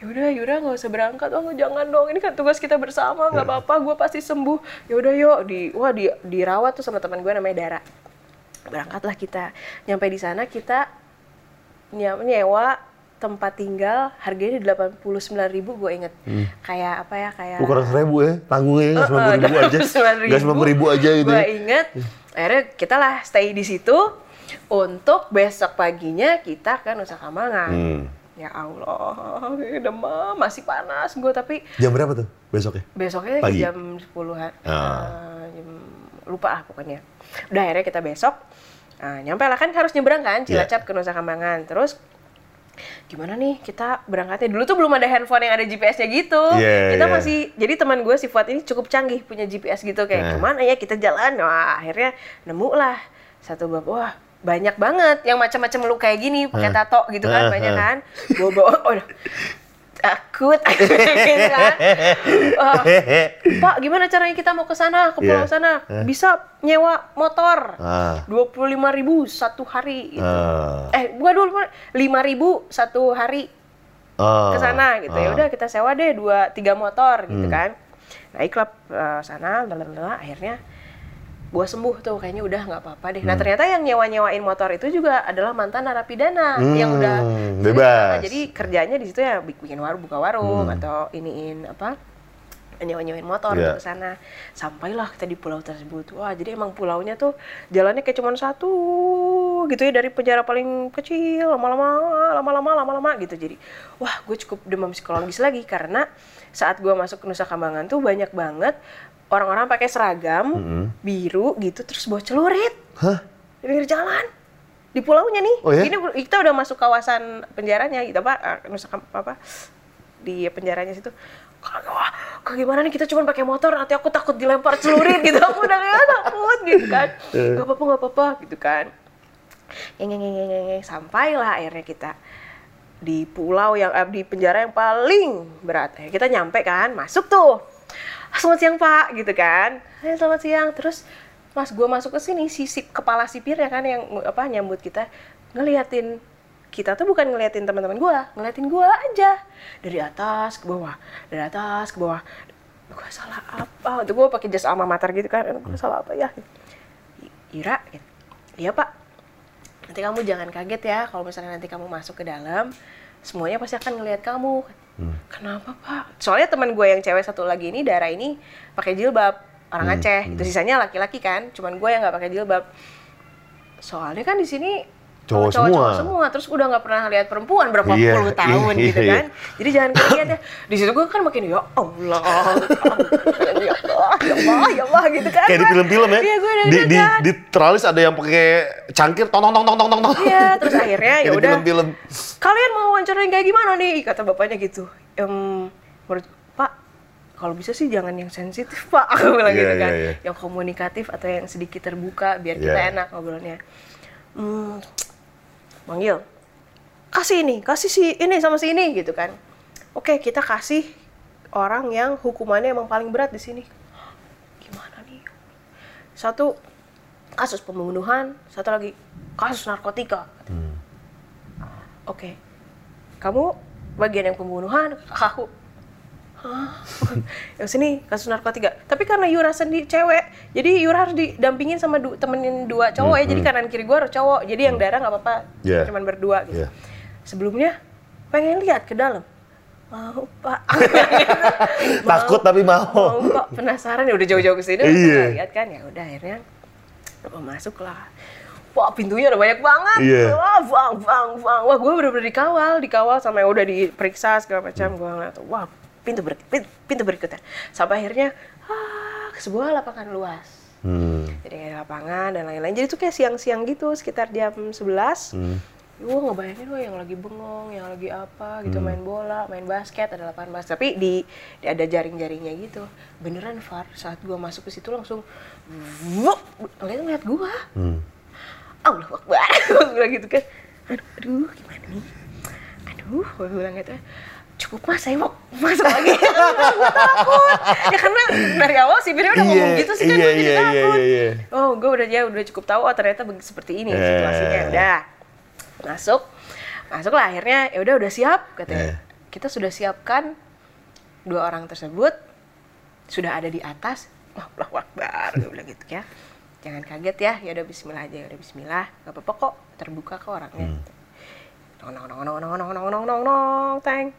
S1: Yaudah, yaudah nggak usah berangkat. Oh jangan dong, ini kan tugas kita bersama. Nggak apa-apa, gue pasti sembuh. Yaudah yuk, di wah di dirawat tuh sama teman gue namanya Dara. Berangkatlah kita. Nyampe di sana kita nye- nyewa tempat tinggal harganya delapan puluh sembilan ribu gue inget kayak apa ya kayak
S2: Bukan seribu ya, tanggungnya ya, sembilan ribu aja. Sembilan ribu aja gitu.
S1: Gue
S2: ya.
S1: inget, akhirnya kita lah stay di situ untuk besok paginya kita ke Nusa Kambangan.
S2: Hmm.
S1: Ya Allah, demam, masih panas gue tapi
S2: Jam berapa tuh besoknya?
S1: besoknya
S2: Pagi?
S1: jam 10-an.
S2: Ah.
S1: Eh, jam- lupa lah pokoknya. Udah akhirnya kita besok Nah, nyampe lah kan harus nyebrang kan. Cilacap ke Nusa Kambangan. Terus gimana nih kita berangkatnya dulu tuh belum ada handphone yang ada GPS-nya gitu.
S2: Iya,
S1: kita
S2: iya.
S1: masih jadi teman gue si Fuad ini cukup canggih punya GPS gitu kayak
S2: Nah.
S1: ke mana ya kita jalan. Wah, akhirnya nemu lah satu bab wah banyak banget yang macam-macam lu kayak gini pakai tato gitu kan banyak kan. Bawa-bawa oh, takut gitu kan. Pak, gimana caranya kita mau ke sana, ke pulau
S2: Iya.
S1: sana? Bisa nyewa motor.
S2: Ah.
S1: Dua puluh lima ribu satu hari. Gitu.
S2: Ah.
S1: Eh, bukan dulu lima ribu satu hari
S2: Ah.
S1: ke sana gitu. Ya
S2: Ah.
S1: udah kita sewa deh dua tiga motor gitu
S2: Hmm.
S1: kan. Naiklah eh, sana, lalalala, akhirnya gua sembuh tuh kayaknya udah nggak apa-apa deh.
S2: Hmm.
S1: Nah ternyata yang nyewa-nyewain motor itu juga adalah mantan narapidana yang
S2: Hmm,
S1: udah
S2: bebas.
S1: Nah, jadi kerjanya di situ ya bik- bikin warung buka warung
S2: Hmm.
S1: atau iniin apa nyewa-nyewain motor untuk ke sana. Sampailah kita di pulau tersebut. Wah, jadi emang pulaunya tuh jalannya kayak cuma satu gitu ya dari penjara paling kecil lama-lama lama-lama lama-lama gitu. Jadi, wah, gue cukup demam psikologis lagi karena saat gue masuk ke Nusa Kambangan tuh banyak banget orang-orang pakai seragam
S2: Mm-mm.
S1: biru gitu terus bawa celurit
S2: Hah?
S1: di pinggir jalan di pulaunya nih.
S2: Oh ya?
S1: Ini kita udah masuk kawasan penjaranya gitu apa eh, Nusa Kam- apa di penjaranya situ. Kagak, Wah, kok gimana nih kita cuma pakai motor nanti aku takut dilempar celurit gitu. Aku udah kayak takut gitu kan. Gak apa-apa, gak apa-apa gitu kan. Yang yang yang yang yang sampailah akhirnya kita di pulau yang eh, di penjara yang paling berat. Eh, Kita nyampe kan, masuk tuh. Selamat siang Pak, gitu kan. Hai selamat siang. Terus Mas gue masuk ke sini, si sip- kepala sipirnya kan yang apa nyambut kita ngeliatin kita tuh bukan ngeliatin teman-teman gue, ngeliatin gue aja dari atas ke bawah, dari atas ke bawah. Gue salah apa? Tuh gue pakai jas alma mater gitu kan, gue salah apa ya? Ira, gitu. iya pak. Nanti kamu jangan kaget ya kalau misalnya nanti kamu masuk ke dalam, semuanya pasti akan ngelihat kamu. Kenapa pak? Soalnya teman gue yang cewek satu lagi ini, Dara ini pakai jilbab orang Aceh. Itu sisanya laki-laki kan, cuman gue yang nggak pakai jilbab. Soalnya kan di sini
S2: Cowok semua.
S1: semua, terus udah nggak pernah lihat perempuan berapa
S2: Iya,
S1: puluh tahun
S2: iya,
S1: gitu
S2: iya.
S1: kan. Jadi jangan kaget ya. Di situ gue kan makin ya Allah, ya Allah, ya Allah, ya Allah gitu kan.
S2: Kayak di film-film ya.
S1: Iya, gue udah
S2: di, di, di teralis ada yang pakai cangkir tong tong tong tong tong tong.
S1: Iya, terus akhirnya ya udah.
S2: film-film.
S1: Kalian mau wawancarain kayak gimana nih? Kata bapaknya gitu. Em, menurut Pak, kalau bisa sih jangan yang sensitif Pak. Aku bilang
S2: Iya,
S1: gitu kan.
S2: iya, iya.
S1: Yang komunikatif atau yang sedikit terbuka biar kita
S2: Iya.
S1: enak ngobrolnya. Hmm, manggil. Kasih ini, kasih si ini sama si ini gitu kan. Oke, kita kasih orang yang hukumannya emang paling berat di sini. Gimana nih? Satu kasus pembunuhan, satu lagi kasus narkotika. Oke, kamu bagian yang pembunuhan, aku. Hah? yang sini kasus narkotika. Tapi karena Yura sendiri cewek, jadi Yura harus didampingin sama du- temenin dua cowok ya. Jadi kanan kiri gua harus cowok. Jadi yang darah nggak apa-apa,
S2: Yeah.
S1: cuman berdua gitu.
S2: Yeah.
S1: Sebelumnya pengen lihat ke dalam. Mau pak.
S2: Takut tapi mau.
S1: Mau pak. Penasaran ya udah jauh-jauh ke sini.
S2: Iya.
S1: udah lihat kan ya udah akhirnya oh, masuk lah. Wah pintunya udah banyak banget.
S2: Iya.
S1: Wah bang bang bang. Wah gue bener-bener dikawal, dikawal sampai udah diperiksa segala macam. Gue ngeliat, wah pintu ber, pintu, pintu berikutnya. Sampai akhirnya ah, ke sebuah lapangan luas.
S2: Hmm.
S1: jadi ada lapangan dan lain-lain jadi tuh kayak siang-siang gitu sekitar jam 11
S2: Hmm.
S1: Gue ngebayangin gue yang lagi bengong, yang lagi apa gitu
S2: Hmm.
S1: main bola, main basket, ada lapangan basket. Tapi di, di ada jaring-jaringnya gitu. Beneran Far, saat gue masuk ke situ langsung Wuk, ngeliat ngeliat gue.
S2: Hmm.
S1: Allah Akbar. Bilang gitu kan. Aduh, aduh gimana nih? Aduh, gue bilang gitu. Cukup mas, saya mau masuk lagi. gue takut. Ya karena dari awal si Firly udah ngomong
S2: Iya,
S1: gitu sih kan
S2: iya,
S1: gue jadi
S2: iya, iya,
S1: takut.
S2: iya, iya.
S1: Oh, gue udah ya udah cukup tahu oh ternyata seperti ini
S2: Eh.
S1: situasinya. Udah. Masuk. Masuk lah akhirnya ya udah udah siap katanya.
S2: Eh.
S1: Kita sudah siapkan dua orang tersebut sudah ada di atas. Allah Akbar, gue bilang gitu ya. Jangan kaget ya, ya udah bismillah aja, ya udah bismillah. Gak apa-apa kok, terbuka kok orangnya. Nong nong nong nong nong nong nong nong nong nong teng.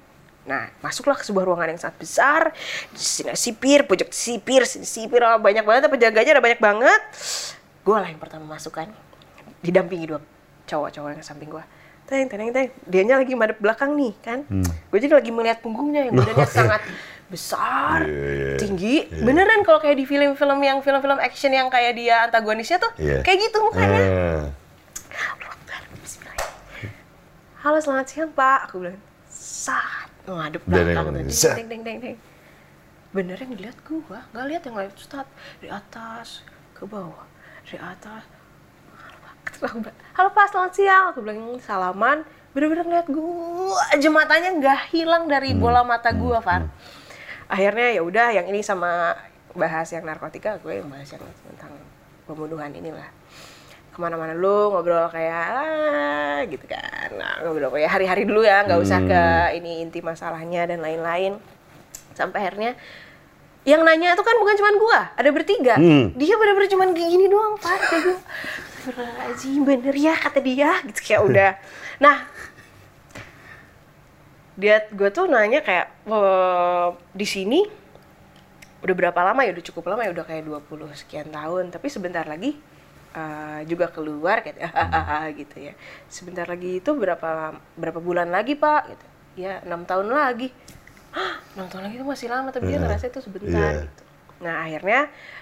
S1: Nah, masuklah ke sebuah ruangan yang sangat besar. Di sini sipir, pojok sipir, sini sipir, oh, banyak banget, penjaganya ada banyak banget. Gue lah yang pertama masuk kan. Didampingi dua cowok-cowok yang samping gue. Teng, teng, teng. Dianya lagi madep belakang nih kan. Gue jadi lagi melihat punggungnya yang badannya sangat besar,
S2: Iya, iya,
S1: tinggi. Beneran kalau kayak di film-film yang film-film action yang kayak dia antagonisnya tuh,
S2: Iya.
S1: kayak gitu mukanya. Akbar, Bismillah. Halo selamat siang pak, aku bilang saat ngadep belakang tadi, deng deng deng deng. Bener yang dilihat gua, nggak lihat yang lain. Ustad dari atas ke bawah, dari atas. Halo pak, halo pak. Selamat siang, aku bilang salaman. Bener-bener ngeliat gua aja. Matanya nggak hilang dari bola mata gua, Far. Akhirnya ya udah yang ini sama bahas yang narkotika, gue yang bahas yang tentang pembunuhan inilah ke mana-mana dulu ngobrol kayak ah, gitu kan. Nah, ngobrol kayak hari-hari dulu ya nggak usah ke ini inti masalahnya dan lain-lain. Sampai akhirnya yang nanya itu kan bukan cuma gua ada bertiga.
S2: Hmm.
S1: dia bener-bener cuma kayak gini doang pak. Kayak gue Astagfirullahaladzim bener ya kata dia gitu kayak udah. Nah dia gue tuh nanya kayak "Eh, di sini udah berapa lama ya? Udah cukup lama ya? Udah kayak 20 sekian tahun. Tapi sebentar lagi eh, juga keluar kayak gitu ya. Sebentar lagi itu berapa berapa bulan lagi pak? Gitu. Ya enam tahun lagi. Enam tahun lagi itu masih lama tapi dia
S2: Iya.
S1: ngerasa itu sebentar
S2: Iya.
S1: gitu. Nah akhirnya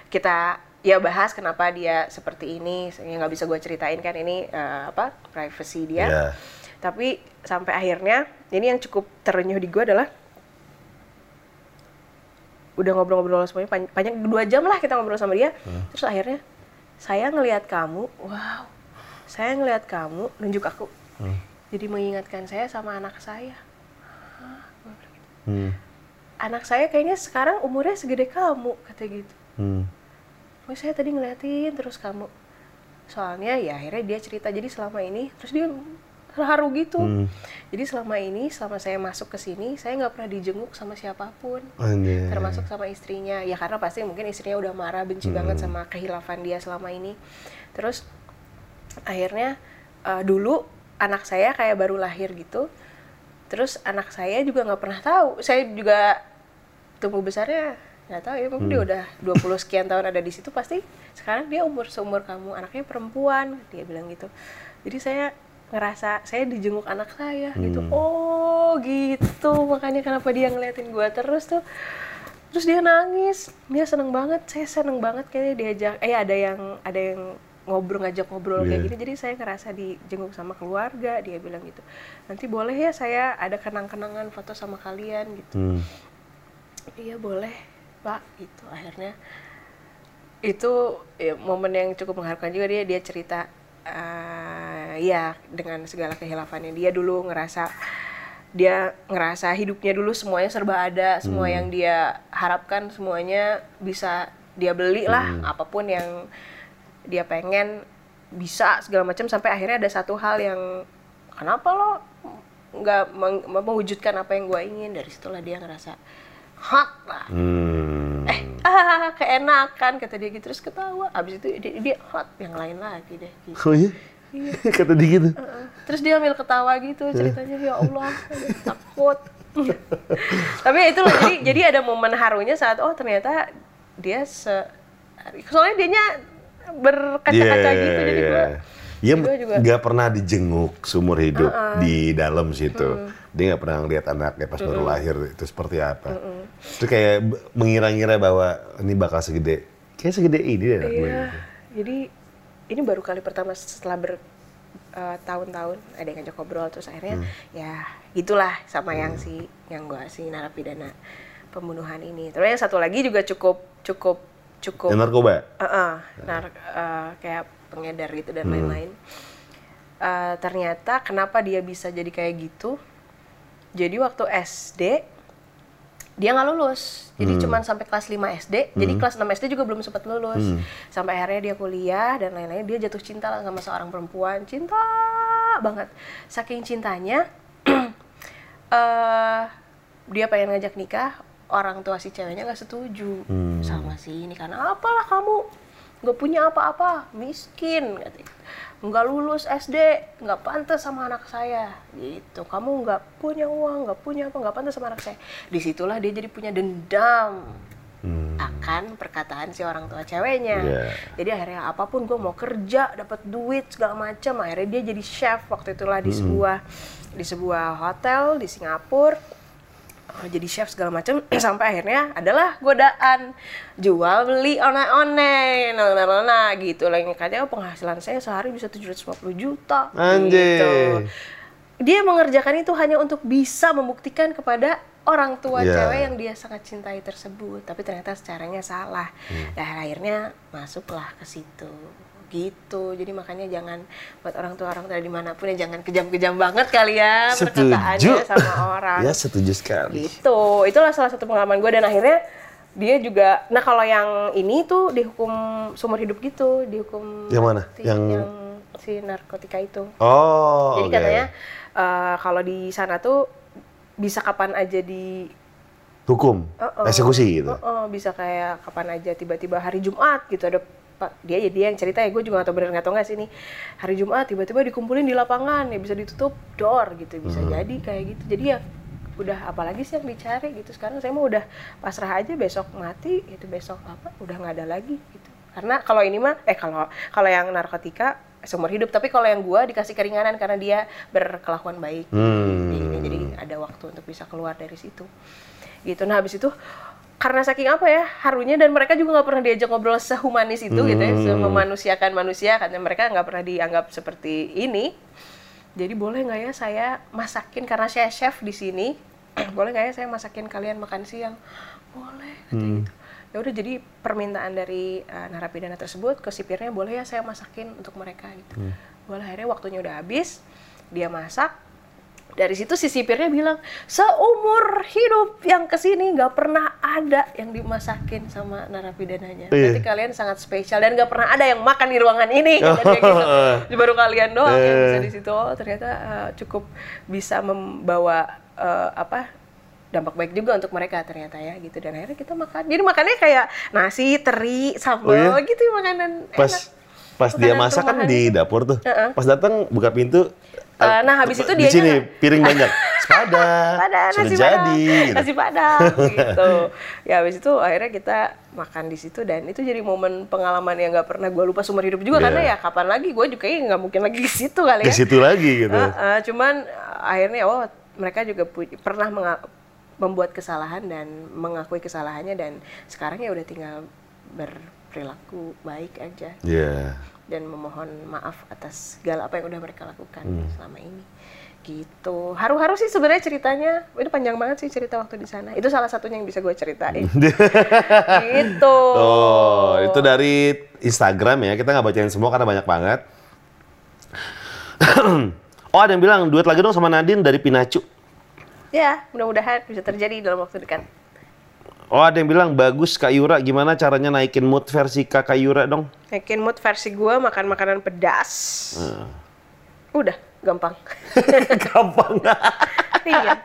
S1: kita ya bahas kenapa dia seperti ini. Yang nggak bisa gue ceritain kan ini eh, apa privacy dia.
S2: Iya.
S1: tapi sampai akhirnya ini yang cukup terenyuh di gue adalah udah ngobrol-ngobrol semuanya panjang, dua jam lah kita ngobrol sama dia. Terus akhirnya saya ngelihat kamu wow saya ngelihat kamu nunjuk aku jadi mengingatkan saya sama anak saya.
S2: Hmm.
S1: anak saya kayaknya sekarang umurnya segede kamu kata gitu
S2: Hmm.
S1: Saya tadi ngeliatin terus kamu. Soalnya ya akhirnya dia cerita jadi selama ini terus dia terharu gitu.
S2: Hmm.
S1: Jadi selama ini selama saya masuk ke sini saya nggak pernah dijenguk sama siapa pun.
S2: Anjay.
S1: Termasuk sama istrinya. Ya karena pasti mungkin istrinya udah marah benci banget sama kehilafan dia selama ini. Terus akhirnya eh, dulu anak saya kayak baru lahir gitu. Terus anak saya juga nggak pernah tahu. Saya juga tumbuh besarnya nggak tahu ya mungkin dia udah 20 sekian tahun ada di situ pasti sekarang dia umur seumur kamu anaknya perempuan dia bilang gitu jadi saya ngerasa saya dijenguk anak saya gitu. Oh gitu. Makanya kenapa dia ngeliatin gua terus tuh. Terus dia nangis. Dia seneng banget. Saya seneng banget kayaknya diajak. Eh ada yang ada yang ngobrol ngajak ngobrol kayak
S2: Iya.
S1: gini. Jadi saya ngerasa dijenguk sama keluarga dia bilang gitu. Nanti boleh ya saya ada kenang-kenangan foto sama kalian gitu.
S2: Hmm.
S1: iya boleh pak gitu. Akhirnya itu ya, momen yang cukup mengharukan juga. Dia dia cerita eh, ya dengan segala kehilafannya dia dulu ngerasa dia ngerasa hidupnya dulu semuanya serba ada semua yang dia harapkan semuanya bisa dia beli lah apa pun yang dia pengen bisa segala macam sampai akhirnya ada satu hal yang kenapa lo nggak meng- mewujudkan apa yang gue ingin dari situlah dia ngerasa hot lah
S2: Hmm.
S1: eh ah keenakan kata dia gitu terus ketawa abis itu dia, dia hot yang lain lagi deh gitu.
S2: Oh iya? Kata dia gitu.
S1: Terus dia ambil ketawa gitu ceritanya ya Allah takut tapi itu loh jadi jadi ada momen harunya saat oh ternyata dia se soalnya dianya berkaca-kaca
S2: Iya,
S1: gitu jadi
S2: iya.
S1: gue
S2: Dia
S1: juga-
S2: nggak pernah dijenguk seumur hidup di dalam situ. Dia nggak pernah ngeliat anaknya pas baru lahir itu seperti apa. Itu kayak mengira-ngira bahwa ini bakal segede Kayak segede ini deh.
S1: Iya. Jadi ini baru kali pertama setelah ber eh, tahun-tahun ada yang ngajak ngobrol terus akhirnya
S2: Hmm.
S1: ya gitulah sama yang si yang gua si narapidana pembunuhan ini. Terus yang satu lagi juga cukup cukup cukup
S2: Yang narkoba.
S1: Heeh, nar- eh, kayak pengedar gitu dan
S2: Hmm.
S1: lain-lain. Eh, ternyata kenapa dia bisa jadi kayak gitu? Jadi waktu SD dia nggak lulus, jadi
S2: Hmm.
S1: cuman sampai kelas 5 SD. Jadi kelas 6 SD juga belum sempat lulus.
S2: Hmm.
S1: Sampai akhirnya dia kuliah dan lain-lain. Dia jatuh cinta lah sama seorang perempuan, cinta banget. Saking cintanya, eh dia pengen ngajak nikah, orang tua si ceweknya nggak setuju
S2: Hmm.
S1: sama si ini karena apalah kamu nggak punya apa-apa, miskin katanya. Nggak lulus SD, nggak pantas sama anak saya gitu. Kamu nggak punya uang, nggak punya apa, nggak pantas sama anak saya. Di situlah dia jadi punya dendam
S2: Hmm.
S1: akan perkataan si orang tua ceweknya.
S2: Iya.
S1: Jadi akhirnya apa pun gue mau kerja, dapat duit segala macam. Akhirnya dia jadi chef waktu itulah di sebuah di sebuah hotel di Singapura. Oh, jadi chef segala macam sampai akhirnya adalah godaan jual beli one-one nah, nah, nah, nah, gitu lah katanya oh, penghasilan saya sehari bisa 750 juta
S2: Anjay.
S1: gitu dia mengerjakan itu hanya untuk bisa membuktikan kepada orang tua
S2: Iya.
S1: cewek yang dia sangat cintai tersebut tapi ternyata caranya salah
S2: Hmm.
S1: dan akhirnya masuklah ke situ gitu jadi makanya jangan buat orang tua orang tua di mana pun ya jangan kejam-kejam banget kali ya perkataannya sama orang
S2: Ya setuju sekali.
S1: gitu itulah salah satu pengalaman gue dan akhirnya dia juga nah kalau yang ini tuh dihukum seumur hidup gitu dihukum
S2: Yang mana?
S1: mati,
S2: Yang-
S1: yang si narkotika itu
S2: Oh,
S1: jadi
S2: oke.
S1: katanya eh, kalau di sana tuh bisa kapan aja di
S2: hukum,
S1: Uh-uh.
S2: eksekusi gitu.
S1: uh-uh, bisa kayak kapan aja tiba-tiba hari Jumat gitu ada dia ya dia yang cerita ya gue juga gak tau bener gak tau gak sih nih hari Jumat tiba-tiba dikumpulin di lapangan ya bisa ditutup door gitu bisa
S2: Hmm.
S1: jadi kayak gitu. Jadi ya udah apalagi sih yang dicari gitu. Sekarang saya mau udah pasrah aja besok mati itu besok apa udah nggak ada lagi gitu. Karena kalau ini mah eh kalau kalau yang narkotika seumur hidup. Tapi kalau yang gua dikasih keringanan karena dia berkelakuan baik.
S2: Hmm.
S1: jadi, jadi ada waktu untuk bisa keluar dari situ. Gitu. Nah habis itu karena saking apa ya harunya dan mereka juga nggak pernah diajak ngobrol sehumanis itu gitu ya memanusiakan manusia karena mereka nggak pernah dianggap seperti ini. Jadi boleh nggak ya saya masakin karena saya chef di sini boleh nggak ya saya masakin kalian makan siang? Boleh katanya gitu. Ya udah jadi permintaan dari uh, narapidana tersebut ke sipirnya boleh ya saya masakin untuk mereka gitu. Boleh akhirnya waktunya udah habis dia masak dari situ si sipirnya bilang seumur hidup yang ke sini nggak pernah ada yang dimasakin sama narapidananya
S2: Iya.
S1: berarti kalian sangat spesial dan nggak pernah ada yang makan di ruangan ini dia gitu. Jadi baru kalian doang yang bisa di situ oh, ternyata uh, cukup bisa membawa uh, apa dampak baik juga untuk mereka ternyata ya gitu dan akhirnya kita makan jadi makannya kayak nasi teri sambal
S2: Oh, iya?
S1: gitu makanan
S2: Pas
S1: enak.
S2: pas dia
S1: Makanan
S2: masak kan di dapur tuh.
S1: Heeh.
S2: Pas datang buka pintu.
S1: Eh, nah, habis itu
S2: di
S1: dianya
S2: sini piring banyak. Sepada.
S1: padang
S2: Sudah
S1: nasi
S2: jadi.
S1: padang
S2: gitu.
S1: nasi padang gitu ya habis itu akhirnya kita makan di situ dan itu jadi momen pengalaman yang nggak pernah gue lupa seumur hidup juga
S2: Iya.
S1: karena ya kapan lagi gue juga kayaknya nggak mungkin lagi ke situ kali
S2: Ke
S1: ya
S2: situ lagi gitu.
S1: Heeh, cuman uh, akhirnya oh mereka juga pernah membuat kesalahan dan mengakui kesalahannya dan sekarang ya udah tinggal berperilaku baik aja
S2: Iya.
S1: Dan memohon maaf atas segala apa yang udah mereka lakukan
S2: Hmm.
S1: selama ini gitu haru-haru sih sebenarnya ceritanya ini panjang banget sih cerita waktu di sana itu salah satunya yang bisa gue ceritain gitu
S2: Oh, itu dari Instagram ya. Kita nggak bacain semua karena banyak banget. oh, ada yang bilang duet lagi dong sama Nadine dari Pinacu.
S1: ya mudah-mudahan bisa terjadi dalam waktu dekat
S2: Oh, ada yang bilang bagus Kak Yura, gimana caranya naikin mood versi Kak Yura dong?
S1: Naikin mood versi gue makan makanan pedas udah gampang
S2: Gampang.
S1: iya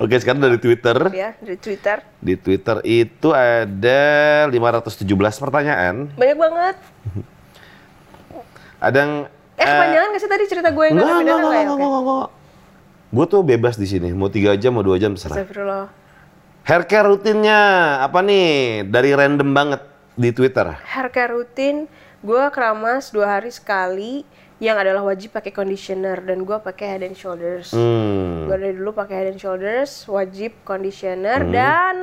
S2: Oke, sekarang dari Twitter.
S1: ya dari Twitter
S2: Di Twitter itu ada 517 pertanyaan.
S1: banyak banget
S2: Ada yang
S1: eh kepanjangan nggak sih tadi cerita gue yang
S2: enggak,
S1: nggak nggak ya
S2: enggak,
S1: Oke.
S2: enggak, enggak. Gue tuh bebas di sini, mau tiga jam, mau dua jam terserah.
S1: Astagfirullah
S2: Hair care rutinnya apa nih? Dari random banget di Twitter.
S1: hair care rutin gue keramas dua hari sekali yang adalah wajib pakai conditioner dan gue pakai head and shoulders
S2: Hmm.
S1: gue dari dulu pakai head and shoulders wajib conditioner dan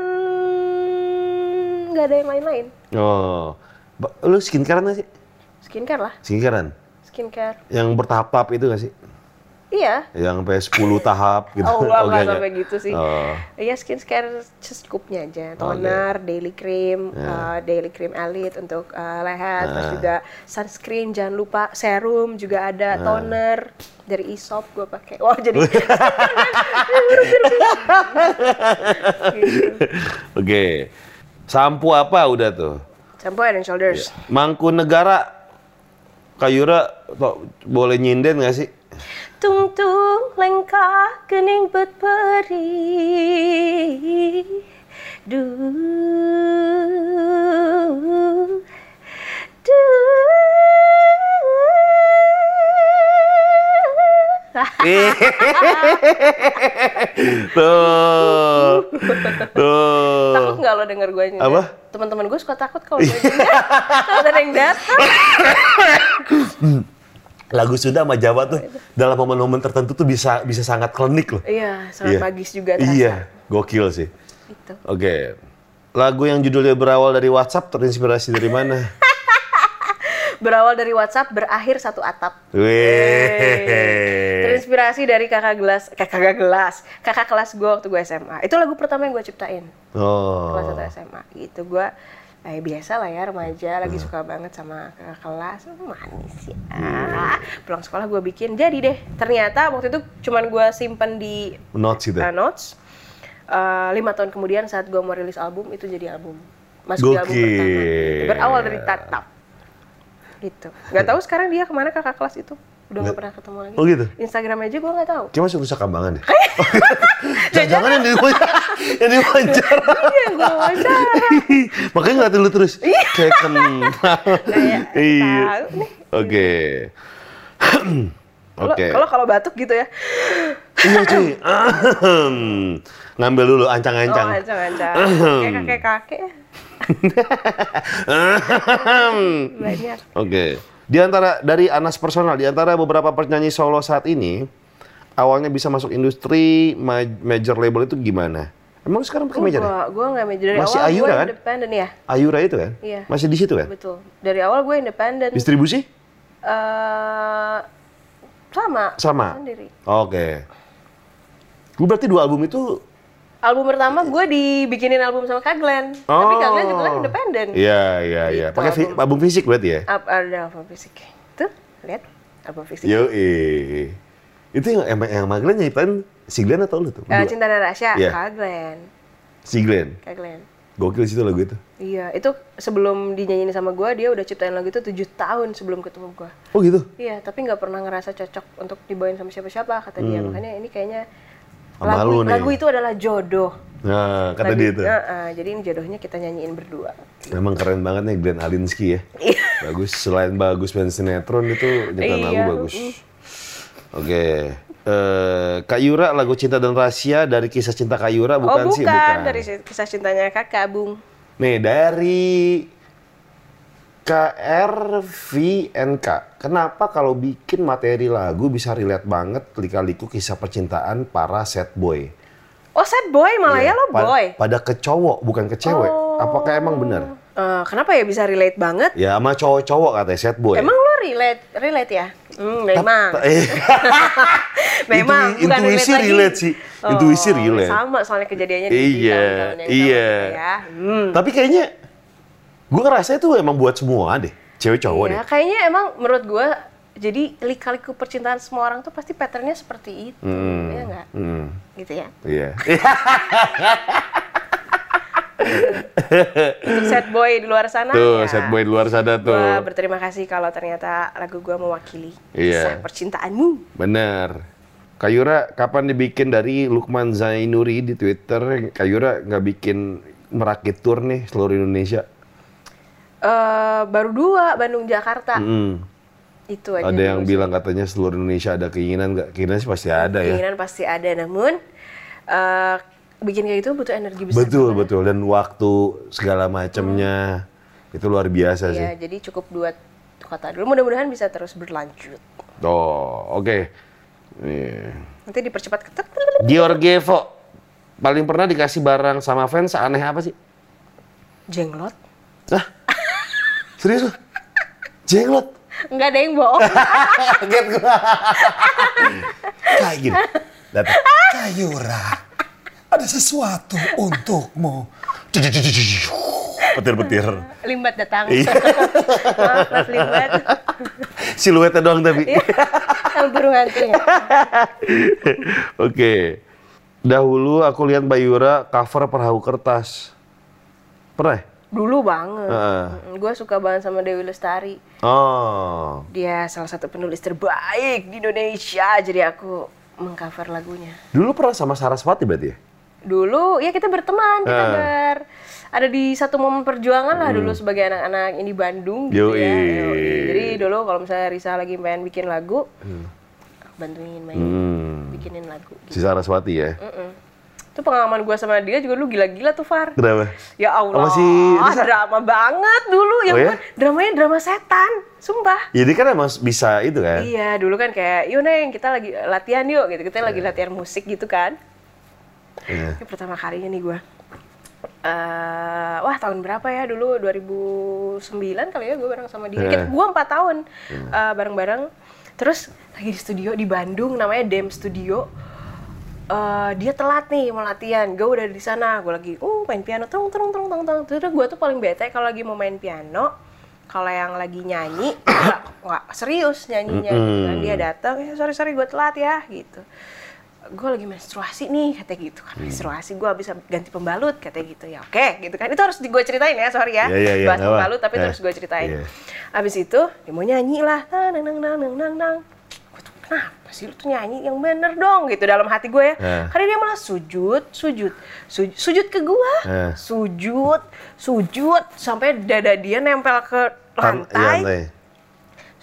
S1: nggak ada yang lain-lain.
S2: Oh, lu skincarean nggak sih?
S1: Skincare lah,
S2: Skincarean?
S1: skincare.
S2: Yang bertahap itu nggak sih?
S1: Iya.
S2: Yang sampai 10 tahap gitu?
S1: Oh, enggak, enggak
S2: enggak,
S1: sampai gitu sih.
S2: Oh.
S1: Iya, skincare secukupnya aja. Toner, daily cream, uh, daily cream elite untuk uh, leher, terus juga sunscreen, jangan lupa serum juga ada, toner dari Aesop gue pakai. Wah, jadi gitu.
S2: Oke. Sampo apa udah tuh?
S1: Shampoo Head and Shoulders.
S2: Mangku negara Kayura boleh nyinden nggak sih?
S1: Tung tung lengkah kening bet peri Du Du
S2: Tuh. Tuh.
S1: Takut nggak lo denger gue nyanyi?
S2: Apa?
S1: Teman-teman gue suka takut kalau gue nyanyi. Ada yang datang.
S2: Lagu Sunda sama Jawa tuh dalam momen-momen tertentu tuh bisa bisa sangat klinik loh.
S1: Iya, sangat
S2: Iya.
S1: magis juga terasa.
S2: Iya, gokil sih.
S1: Gitu.
S2: Oke. Lagu yang judulnya berawal dari WhatsApp terinspirasi dari mana?
S1: Berawal dari WhatsApp, berakhir satu atap.
S2: Weh.
S1: Terinspirasi dari kakak gelas, kakak gelas, kakak kelas gue waktu gue SMA. Itu lagu pertama yang gue ciptain.
S2: Oh.
S1: kelas 1 SMA gitu gue eh biasa lah ya remaja lagi
S2: Hmm.
S1: suka banget sama kakak kelas. Oh, manis ya. Pulang sekolah gue bikin jadi deh. Ternyata waktu itu cuman gue simpen di
S2: Notes gitu.
S1: uh, notes. Eh, lima tahun kemudian saat gue mau rilis album itu jadi album. Masuk di album
S2: Gokil.
S1: pertama. Berawal dari tatap. Gitu. Nggak tahu sekarang dia ke mana kakak kelas itu udah nggak pernah ketemu lagi
S2: Oh gitu?
S1: Instagram aja gue nggak tahu
S2: Kayak masuk Nusa Kambangan deh. Jangan-jangan yang diwawancara. yang diwawancara.
S1: Iya, gue wawancara.
S2: Makanya ngeliatin lu terus. Kayak kenal. Iya. Oke. Oke.
S1: Kalau kalau batuk gitu ya.
S2: Iya cuy. Ngambil dulu ancang-ancang.
S1: Oh, ancang-ancang. Kayak kakek-kakek. ya. Banyak.
S2: Oke. Di antara dari Anas personal, di antara beberapa penyanyi solo saat ini, awalnya bisa masuk industri ma- major label itu gimana? Emang sekarang pakai major? ya?
S1: Gua, gua nggak major dari
S2: Masih
S1: awal.
S2: Ayura
S1: gue
S2: kan?
S1: independen ya.
S2: Ayura itu kan?
S1: Iya.
S2: Masih di situ kan?
S1: Betul. Dari awal gue independen.
S2: Distribusi?
S1: Eh, sama.
S2: Sama.
S1: Sendiri.
S2: Oke. Lu berarti dua album itu
S1: Album pertama gue dibikinin album sama Kak Glenn. Tapi Kak Glenn juga kan independen.
S2: Iya, iya, iya.
S1: Gitu,
S2: Pakai
S1: album.
S2: album fisik berarti ya?
S1: Up, ada album fisik. Tuh, lihat album fisik.
S2: Yo, Itu yang emang yang Maglen nyiptain si Glenn atau lu tuh? Berdua?
S1: Cinta dan Rasya,
S2: Iya.
S1: Kak Glenn.
S2: Si Glenn.
S1: Kak Glenn.
S2: Gokil sih itu lagu itu.
S1: Iya, itu sebelum dinyanyiin sama gue, dia udah ciptain lagu itu tujuh tahun sebelum ketemu gue.
S2: Oh gitu?
S1: Iya, tapi nggak pernah ngerasa cocok untuk dibawain sama siapa-siapa kata dia. Makanya ini kayaknya
S2: Hmm.
S1: Lagu,
S2: nih.
S1: lagu itu adalah jodoh.
S2: Nah, kata
S1: Lagu-
S2: dia itu.
S1: Nah, ah, jadi ini jodohnya kita nyanyiin berdua.
S2: Memang keren banget nih Glenn Alinsky ya.
S1: Iya.
S2: Bagus, selain bagus main sinetron itu nyetel lagu bagus. Oke. Eh, Kak Yura, lagu Cinta dan Rahasia dari kisah cinta Kak Yura bukan,
S1: oh, bukan,
S2: sih? Bukan.
S1: dari kisah cintanya kakak Bung.
S2: Nih, dari KRVNK. Kenapa kalau bikin materi lagu bisa relate banget lika-liku kisah percintaan para sad boy?
S1: Oh, sad boy malah ya lo
S2: Pa-
S1: boy.
S2: Pada ke cowok, bukan ke cewek.
S1: Oh.
S2: Apakah emang benar?
S1: Eh, kenapa ya bisa relate banget?
S2: Ya, sama cowok-cowok katanya sad boy.
S1: Emang lo relate relate ya? Hmm, memang.
S2: Eh,
S1: memang
S2: Intu-
S1: bukan
S2: intuisi
S1: relate,
S2: relate sih. Intuisi relate.
S1: Sama soalnya kejadiannya di
S2: Iya, iya.
S1: ya. Hmm.
S2: Tapi kayaknya gue ngerasa itu emang buat semua deh, cewek cowok
S1: Iya,
S2: deh.
S1: kayaknya emang menurut gue jadi lika-liku percintaan semua orang tuh pasti patternnya seperti itu, ya nggak?
S2: Hmm,
S1: Gitu ya.
S2: iya.
S1: Untuk sad boy di luar sana
S2: tuh,
S1: ya.
S2: sad boy di luar sana tuh.
S1: Gue berterima kasih kalau ternyata lagu gue mewakili
S2: Iya.
S1: kisah percintaanmu.
S2: Bener. Kayura kapan dibikin dari Lukman Zainuri di Twitter? Kayura nggak bikin merakit tour nih seluruh Indonesia.
S1: Eh baru dua Bandung Jakarta
S2: Hmm.
S1: itu aja.
S2: Ada yang bilang katanya seluruh Indonesia ada keinginan nggak? Keinginan sih pasti ada ya.
S1: keinginan pasti ada namun eh bikin kayak gitu butuh energi besar.
S2: Betul betul dan waktu segala macamnya itu luar biasa sih.
S1: Ya, jadi cukup dua kota dulu. Mudah-mudahan bisa terus berlanjut.
S2: Oh oke. Nih.
S1: Nanti dipercepat ketat.
S2: Giorgevo paling pernah dikasih barang sama fans aneh apa sih?
S1: jenglot
S2: Hah? Serius lu? Jenglot?
S1: nggak ada yang bohong
S2: Kaget gua. Kayak gini. Datang. Kayura, ada sesuatu untukmu. Petir-petir.
S1: limbat datang
S2: Iya.
S1: maaf mas limbat
S2: Siluetnya doang tapi.
S1: Iya, sama burung hantunya
S2: Oke. Dahulu aku lihat Mbak Yura cover perahu kertas. Pernah? Ya?
S1: dulu banget
S2: Heeh.
S1: gue suka banget sama Dewi Lestari
S2: Oh.
S1: dia salah satu penulis terbaik di Indonesia jadi aku mengcover lagunya
S2: Dulu pernah sama Saraswati berarti ya?
S1: dulu ya kita berteman kita
S2: Ah.
S1: ber ada di satu momen perjuangan lah dulu sebagai anak-anak ini Bandung gitu ya
S2: Yoi.
S1: Yoi. jadi dulu kalau misalnya Risa lagi pengen bikin lagu aku bantuin main
S2: Hmm.
S1: bikinin lagu
S2: Si Saraswati ya?
S1: Mm-mm. Itu pengalaman gue sama dia juga lu gila-gila tuh Far
S2: Kenapa?
S1: ya Allah
S2: Sama si Risa?
S1: drama banget dulu yang
S2: Oh ya?
S1: dramanya drama setan sumpah
S2: Jadi kan emang bisa itu kan?
S1: Iya, dulu kan kayak, yuk Neng, kita lagi latihan yuk, gitu. Kita lagi latihan musik gitu kan.
S2: Iya.
S1: Ini pertama kalinya nih gue. eh wah tahun berapa ya dulu 2009 kali ya gue bareng sama dia.
S2: Iya.
S1: Kita gue empat tahun eh, bareng-bareng. Terus lagi di studio di Bandung namanya Dem Studio. Eh, dia telat nih mau latihan, gue udah di sana, gue lagi uh main piano, tong tong tong tong tong. Terus gue tuh paling bete kalau lagi mau main piano, kalau yang lagi nyanyi nggak nggak serius nyanyinya gitu kan. Dia datang, ya sorry sorry gue telat ya gitu. Gue lagi menstruasi nih katanya gitu kan. Menstruasi gue bisa ganti pembalut katanya gitu. Ya oke gitu kan. Itu harus gue ceritain ya sorry ya.
S2: Iya, iya, iya,
S1: bahas pembalut tapi
S2: Eh,
S1: harus gue ceritain.
S2: iya.
S1: abis itu dia mau nyanyi lah. Nang nang nang nang nang kenapa sih lu tuh nyanyi yang bener dong gitu dalam hati gue ya?
S2: Eh.
S1: karena dia malah sujud sujud sujud, sujud ke gue
S2: Eh.
S1: sujud sujud sampai dada dia nempel ke lantai.
S2: Iya,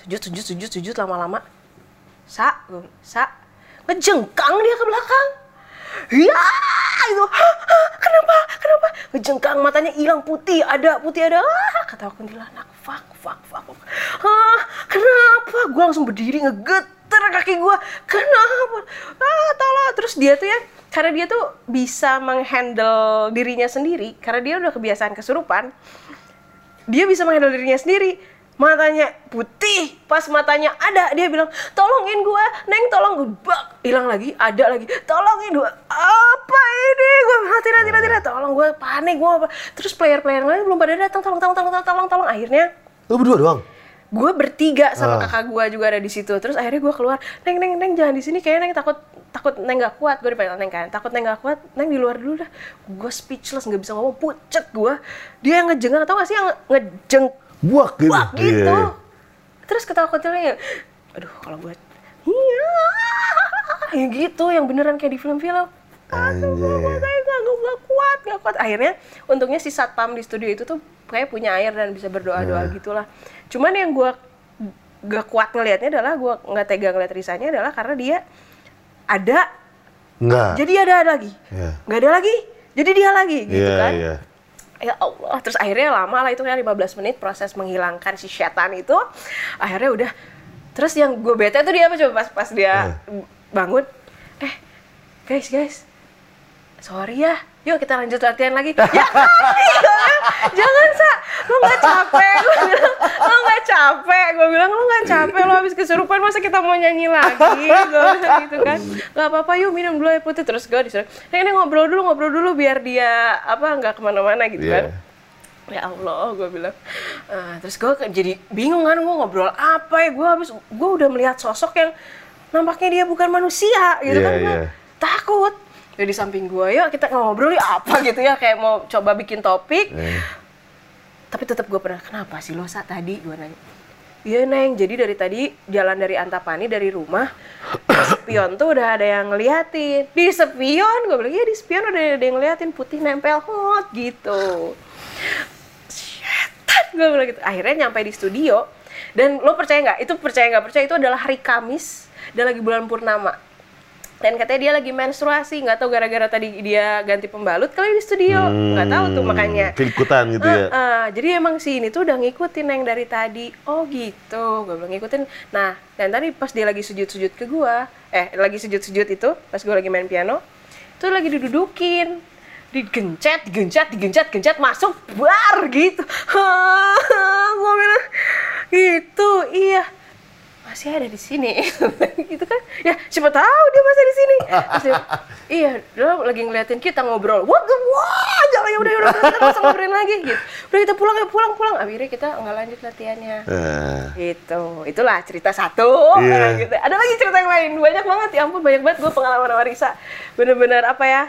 S1: sujud sujud sujud sujud lama-lama. Sa sa. Ngejengkang dia ke belakang. Ya itu "Hah, hah, kenapa kenapa? Ngejengkang matanya hilang putih ada putih ada. Ah, kata kuntilanak. Fuck fuck fuck fuck. Hah, kenapa? Gue langsung berdiri ngegeter kaki gue kenapa? Ah tolong terus dia tuh ya karena dia tuh bisa menghandle dirinya sendiri karena dia udah kebiasaan kesurupan dia bisa menghandle dirinya sendiri. Matanya putih. Pas matanya ada dia bilang tolongin gua neng tolong gua. Bak hilang lagi ada lagi. Tolongin gua. Apa ini? Gua mati mati mati tolong gua panik gua apa? Terus player player lain belum pada datang. Tolong tolong tolong tolong tolong tolong. Akhirnya
S2: Lu berdua doang?
S1: Gue bertiga sama
S2: Ah.
S1: kakak gue juga ada di situ terus akhirnya gue keluar neng neng neng jangan di sini kayaknya neng takut takut neng gak kuat gue dipanggil neng kan takut neng gak kuat neng di luar dulu dah gue speechless nggak bisa ngomong pucet gue dia yang ngejengak tau gak sih yang ngejeng
S2: Buak gitu?
S1: Wah gitu.
S2: Iya.
S1: Terus ketawa kecilnya, aduh kalau buat iya, yang gitu, yang beneran kayak di film-film. Aduh, gue
S2: Anjir.
S1: gak, gak kuat, gak kuat. Akhirnya, untungnya si satpam di studio itu tuh kayak punya air dan bisa berdoa-doa gitulah. Cuman yang gue gak kuat ngelihatnya adalah gue nggak tega ngeliat Risanya adalah karena dia ada,
S2: Enggak.
S1: jadi ada lagi,
S2: Iya.
S1: nggak ada lagi, jadi dia lagi gitu
S2: Iya,
S1: kan.
S2: iya.
S1: ya Allah terus akhirnya lama lah itu kan 15 menit proses menghilangkan si setan itu. Akhirnya udah. Terus yang gue bete tuh dia apa coba pas pas dia bangun? Eh guys guys. Sorry ya yuk kita lanjut latihan lagi. Ya kali. Jangan sa. Lo nggak capek. Gue bilang lo nggak capek. Gue bilang lo nggak capek. Lo habis kesurupan masa kita mau nyanyi lagi? Gue bilang gitu kan. Nggak apa-apa yuk minum dulu air putih. Terus gue disuruh "Neng, ini ngobrol dulu ngobrol dulu biar dia apa nggak ke mana-mana gitu
S2: Iya.
S1: kan ya Allah gue bilang. Ah, terus gue jadi bingung kan gue ngobrol apa ya. Gue habis gue udah melihat sosok yang nampaknya dia bukan manusia gitu
S2: Iya,
S1: kan gue
S2: iya.
S1: takut jadi di samping gue yuk kita ngobrol ya apa gitu ya kayak mau coba bikin topik.
S2: Eh,
S1: tapi tetap gue pernah kenapa sih lo saat tadi gue nanya. Iya neng, jadi dari tadi jalan dari Antapani dari rumah spion tuh udah ada yang ngeliatin. Di spion? Gue bilang iya di spion udah ada yang ngeliatin putih nempel hot gitu. Setan gue bilang gitu. Akhirnya nyampe di studio dan lo percaya nggak? Itu percaya nggak percaya itu adalah hari Kamis dan lagi bulan purnama dan katanya dia lagi menstruasi nggak tahu gara-gara tadi dia ganti pembalut kali di studio nggak tahu tuh
S2: hmm,
S1: makanya
S2: Keikutan gitu ya?
S1: Heeh, jadi emang si ini tuh udah ngikutin yang dari tadi. Oh gitu, gue bilang ngikutin. Nah, dan tadi pas dia lagi sujud-sujud ke gua, eh lagi sujud-sujud itu, pas gua lagi main piano, itu lagi didudukin. digencet, digencet, digencet, gencet masuk bar gitu. gue bilang gitu, iya masih ada di sini. Gitu kan? Ya siapa tahu dia masih di sini. Dia, iya dia lagi ngeliatin kita ngobrol. Wah wah jangan ya udah ya udah kita langsung ngobrolin lagi. Gitu. Udah kita pulang ya pulang pulang. Akhirnya kita nggak lanjut latihannya.
S2: Eh,
S1: gitu. Itulah cerita satu.
S2: Iya.
S1: gitu. ada lagi cerita yang lain? Banyak banget. Ya ampun banyak banget gue pengalaman sama Risa. Bener-bener apa ya?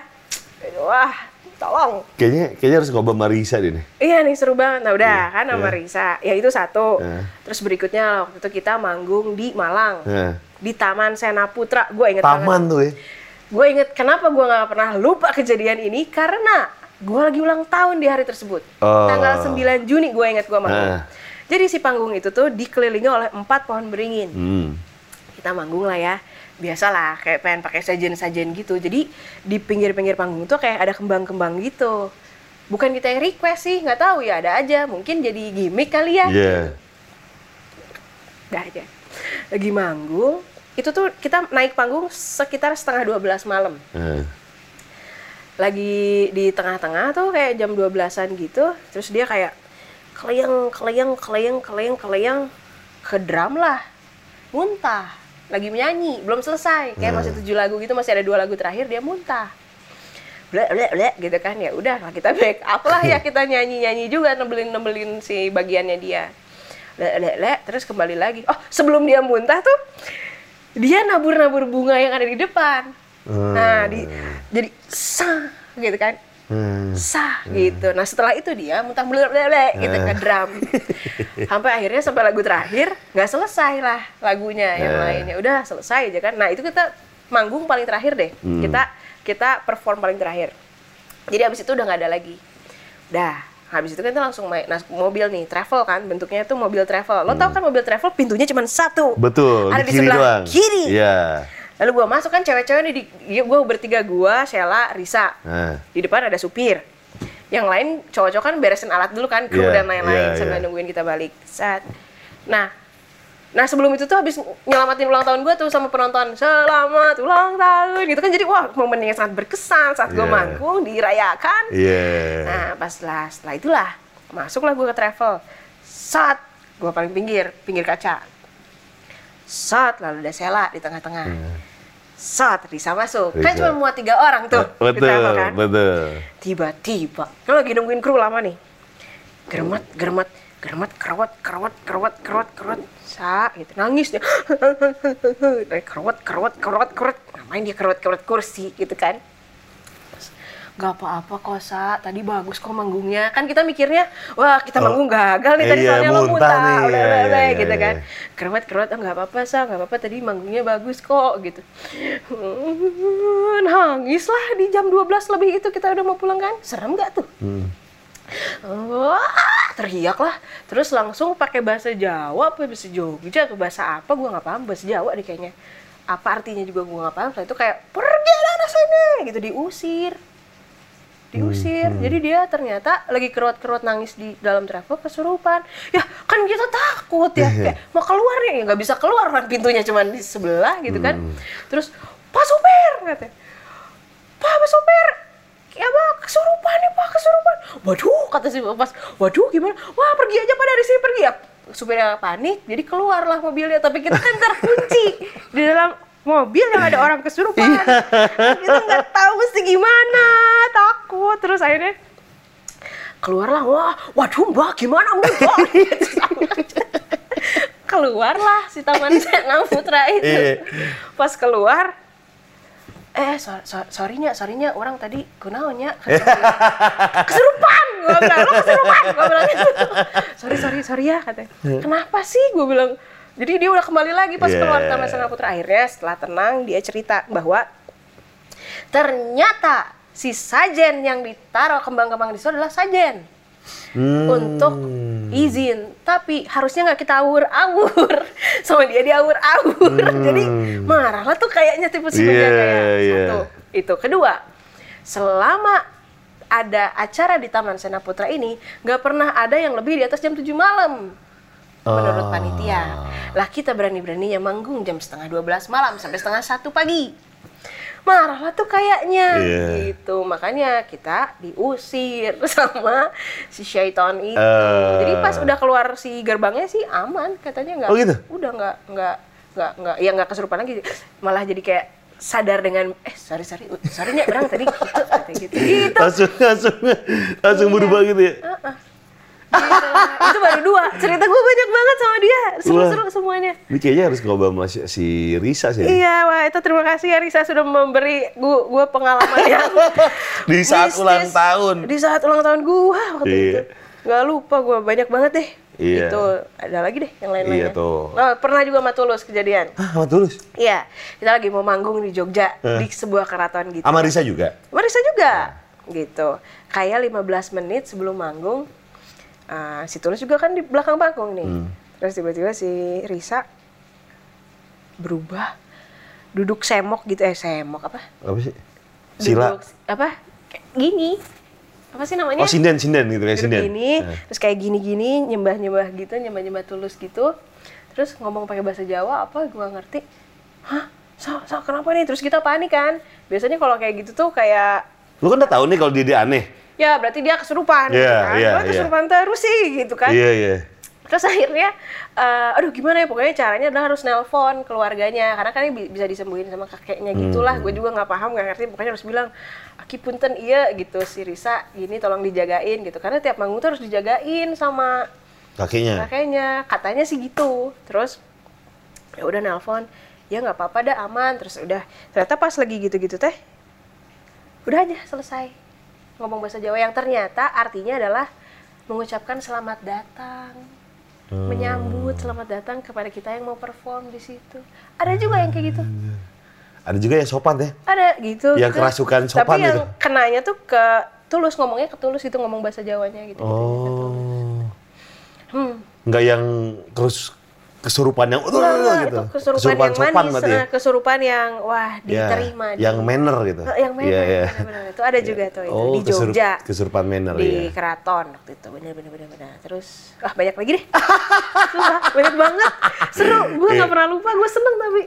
S1: Wah tolong
S2: kayaknya kayaknya harus ngobrol sama Risa deh nih.
S1: Iya nih seru banget. Nah udah
S2: Iya,
S1: kan sama
S2: iya.
S1: Risa. Ya itu satu.
S2: Iya.
S1: Terus berikutnya waktu itu kita manggung di Malang.
S2: Nah,
S1: Di Taman Sena Putra. Gue inget banget.
S2: taman tuh ya.
S1: Gue inget kenapa gue nggak pernah lupa kejadian ini. Karena gue lagi ulang tahun di hari tersebut.
S2: Oh.
S1: Tanggal 9 Juni gue inget gue manggung.
S2: Nah.
S1: Jadi si panggung itu tuh dikelilingi oleh empat pohon beringin.
S2: Hmm.
S1: Kita manggung lah ya. Biasalah kayak pengen pakai sajen-sajen gitu. Jadi di pinggir-pinggir panggung tuh kayak ada kembang-kembang gitu. Bukan kita yang request sih, nggak tahu ya ada aja. Mungkin jadi gimmick kali ya.
S2: Iya.
S1: Udah aja. Lagi manggung, itu tuh kita naik panggung sekitar setengah 12 malam.
S2: Eh,
S1: Lagi di tengah-tengah tuh kayak jam 12-an gitu, terus dia kayak keleyang, keleyang, keleyang, keleyang, keleyang ke drum lah. Muntah. Lagi menyanyi, belum selesai. Kayak masih tujuh lagu gitu, masih ada dua lagu terakhir dia muntah. Blek, blek, blek gitu kan. Ya udah lah kita back up lah ya kita nyanyi nyanyi juga nebelin nebelin si bagiannya dia. Lek lek lek terus kembali lagi. Oh sebelum dia muntah tuh dia nabur nabur bunga yang ada di depan. Nah di jadi sah gitu kan
S2: hmm.
S1: sah gitu. Nah setelah itu dia muntah blek blek gitu ke drum. Sampai akhirnya sampai lagu terakhir nggak selesai lah lagunya yang
S2: Eh.
S1: lainnya. Udah selesai aja kan. Nah itu kita manggung paling terakhir deh. Kita kita perform paling terakhir. Jadi abis itu udah nggak ada lagi. Dah habis itu kan kita langsung main. Nah, mobil nih travel kan. Bentuknya itu mobil travel. Lo tau kan mobil travel pintunya cuma satu?
S2: Betul,
S1: ada
S2: di
S1: sebelah
S2: doang.
S1: kiri.
S2: Iya.
S1: Lalu gua masuk kan cewek-cewek nih di gue bertiga gua Sheila Risa.
S2: Nah,
S1: di depan ada supir. Yang lain cowok-cowok kan beresin alat dulu kan kru
S2: Iya,
S1: dan lain-lain
S2: iya,
S1: sambil
S2: iya.
S1: nungguin kita balik. Saat nah nah sebelum itu tuh habis nyelamatin ulang tahun gue tuh sama penonton selamat ulang tahun gitu kan. Jadi wah momen yang sangat berkesan saat gue
S2: Iya.
S1: manggung dirayakan.
S2: Iya.
S1: nah pas lah setelah itulah masuklah gue ke travel. Saat gue paling pinggir pinggir kaca. Saat lalu ada Sela di tengah-tengah saat Risa masuk. Kan
S2: Risa.
S1: cuma muat tiga orang tuh di
S2: betul,
S1: kan?
S2: betul.
S1: tiba-tiba kan lagi nungguin kru lama nih. Germet germet germet kerawat kerawat kerawat kerawat kerawat sa gitu. Nangis dia. Kerawat kerawat kerawat kerawat ngapain dia kerawat kerawat kursi gitu kan Gak apa-apa kok, Sa. Tadi bagus kok manggungnya. Kan kita mikirnya, wah kita
S2: Oh,
S1: manggung gagal nih tadi
S2: iya,
S1: soalnya lo
S2: muntah nih.
S1: Udah,
S2: Iya,
S1: udah,
S2: iya,
S1: udah,
S2: iya,
S1: gitu
S2: iya.
S1: kan. Kerawat-kerawat, oh, nggak apa-apa, Sa. Nggak apa-apa, tadi manggungnya bagus kok, gitu. Nangis lah di jam 12 lebih itu kita udah mau pulang kan. Serem gak tuh?
S2: Hmm.
S1: Wah, teriak lah. Terus langsung pakai bahasa Jawa apa bahasa Jogja atau bahasa apa gue nggak paham bahasa Jawa deh kayaknya. Apa artinya juga gue nggak paham. Setelah itu kayak pergi dari sana gitu diusir. Diusir. Jadi dia ternyata lagi keruat-keruat nangis di dalam travel kesurupan. Ya kan kita takut ya. Kayak mau keluar ya nggak bisa keluar kan pintunya cuma di sebelah gitu kan. Terus Pak Supir katanya. Pak, Pak Supir, ya pak kesurupan nih pak kesurupan waduh kata si pas waduh gimana wah pergi aja pak dari sini pergi ya supirnya panik jadi keluarlah mobilnya tapi kita kan terkunci di dalam mobil yang ada orang kesurupan. Kita nggak tahu mesti gimana takut. Terus akhirnya keluarlah. Wah waduh mbak gimana mbak? Keluarlah si taman Senang Putra itu.
S2: Iya.
S1: pas keluar eh so, so, sorrynya sorrynya orang tadi kunaonnya kesurupan! Gue bilang lo kesurupan! Gue bilang gitu. Sorry sorry sorry ya katanya. Kenapa sih? Gue bilang jadi dia udah kembali lagi pas
S2: Yeah.
S1: keluar Taman Senang Putra. Akhirnya setelah tenang dia cerita bahwa ternyata si sajen yang ditaruh kembang-kembang di situ adalah sajen.
S2: Hmm.
S1: untuk izin. Tapi harusnya nggak kita awur-awur. Sama dia diawur-awur. Jadi marah lah tuh kayaknya tipe si
S2: Hmm. Iya,
S1: kayak.
S2: Iya.
S1: satu itu. Kedua selama ada acara di Taman Sena Putra ini nggak pernah ada yang lebih di atas jam 7 malam menurut
S2: Ah.
S1: panitia lah kita berani-beraninya manggung jam setengah 12 malam sampai setengah satu pagi marah lah tuh kayaknya
S2: Iya.
S1: gitu makanya kita diusir sama si syaitan itu
S2: Eh.
S1: jadi pas udah keluar si gerbangnya sih aman katanya nggak
S2: Oh, gitu?
S1: udah nggak nggak nggak nggak ya nggak kesurupan lagi malah jadi kayak sadar dengan eh sorry sorry uh, sorry nya berang tadi gitu gitu gitu
S2: Langsung, langsung, langsung berubah gitu ya.
S1: Gitu. itu baru dua cerita gue banyak banget sama dia seru-seru semuanya
S2: Ini kayaknya harus ngobrol sama si- si Risa sih.
S1: Iya, wah itu terima kasih ya Risa sudah memberi gue gue pengalaman yang
S2: Di saat
S1: mistis.
S2: ulang tahun.
S1: Di saat ulang tahun gue waktu
S2: Iya.
S1: itu. Gak lupa gue banyak banget deh.
S2: Iya.
S1: Itu ada lagi deh yang lain-lainnya.
S2: Iya, tuh.
S1: Oh, pernah juga sama Tulus kejadian.
S2: Hah, sama Tulus?
S1: Iya, kita lagi mau manggung di Jogja
S2: Eh.
S1: di sebuah keraton gitu.
S2: Sama Risa juga?
S1: Sama Risa juga. Gitu. Kayak 15 menit sebelum manggung eh, si Tulus juga kan di belakang panggung nih.
S2: Hmm.
S1: Terus tiba-tiba si Risa berubah duduk semok gitu eh semok apa?
S2: Apa sih? Sila.
S1: Duduk, apa? Kayak gini. Apa sih namanya?
S2: Oh, sinden, sinden gitu kayak sinden.
S1: gini,
S2: Eh.
S1: terus kayak gini-gini, nyembah-nyembah gitu, nyembah-nyembah tulus gitu. Terus ngomong pakai bahasa Jawa apa gua ngerti. Hah? So, so, kenapa nih? Terus kita panik kan. Biasanya kalau kayak gitu tuh kayak
S2: Lu kan udah tahu nih kalau dia, dia aneh.
S1: Ya berarti dia kesurupan gitu
S2: Iya,
S1: kan. Gua
S2: iya.
S1: kesurupan terus sih gitu kan.
S2: Iya, iya.
S1: Terus akhirnya, eh, aduh gimana ya, pokoknya caranya adalah harus nelpon keluarganya. Karena kan ini bi- bisa disembuhin sama kakeknya gitulah.
S2: Hmm.
S1: Gue juga nggak paham, nggak ngerti. Pokoknya harus bilang, Aki punten iya gitu, si Risa gini tolong dijagain gitu. Karena tiap manggung tuh harus dijagain sama
S2: Kakinya.
S1: kakeknya. Katanya sih gitu. Terus, ya udah nelpon, ya nggak apa-apa dah aman. Terus udah, ternyata pas lagi gitu-gitu teh, udah aja selesai. Ngomong bahasa Jawa yang ternyata artinya adalah mengucapkan selamat datang menyambut selamat datang kepada kita yang mau perform di situ. Ada juga yang kayak gitu.
S2: Ada juga yang sopan ya.
S1: Ada gitu.
S2: Yang
S1: gitu.
S2: kerasukan sopan
S1: Tapi yang
S2: gitu.
S1: kenanya tuh ke tulus ngomongnya ke tulus itu ngomong bahasa Jawanya gitu.
S2: Oh.
S1: Hmm.
S2: Enggak yang terus kesurupan yang
S1: enggak,
S2: gitu.
S1: itu kesurupan, yang
S2: sopan
S1: manis,
S2: ya.
S1: eh, kesurupan yang wah
S2: Ya,
S1: diterima. di-
S2: yang manner gitu.
S1: Eh, yang manner,
S2: Iya, iya.
S1: benar-benar. Itu ada juga tuh itu
S2: Oh,
S1: di
S2: kesurup-
S1: Jogja.
S2: kesurupan manner
S1: di
S2: ya.
S1: keraton waktu itu bener bener bener bener terus ah banyak lagi deh Sumpah, banyak banget seru gue nggak
S2: Iya.
S1: pernah lupa gue seneng tapi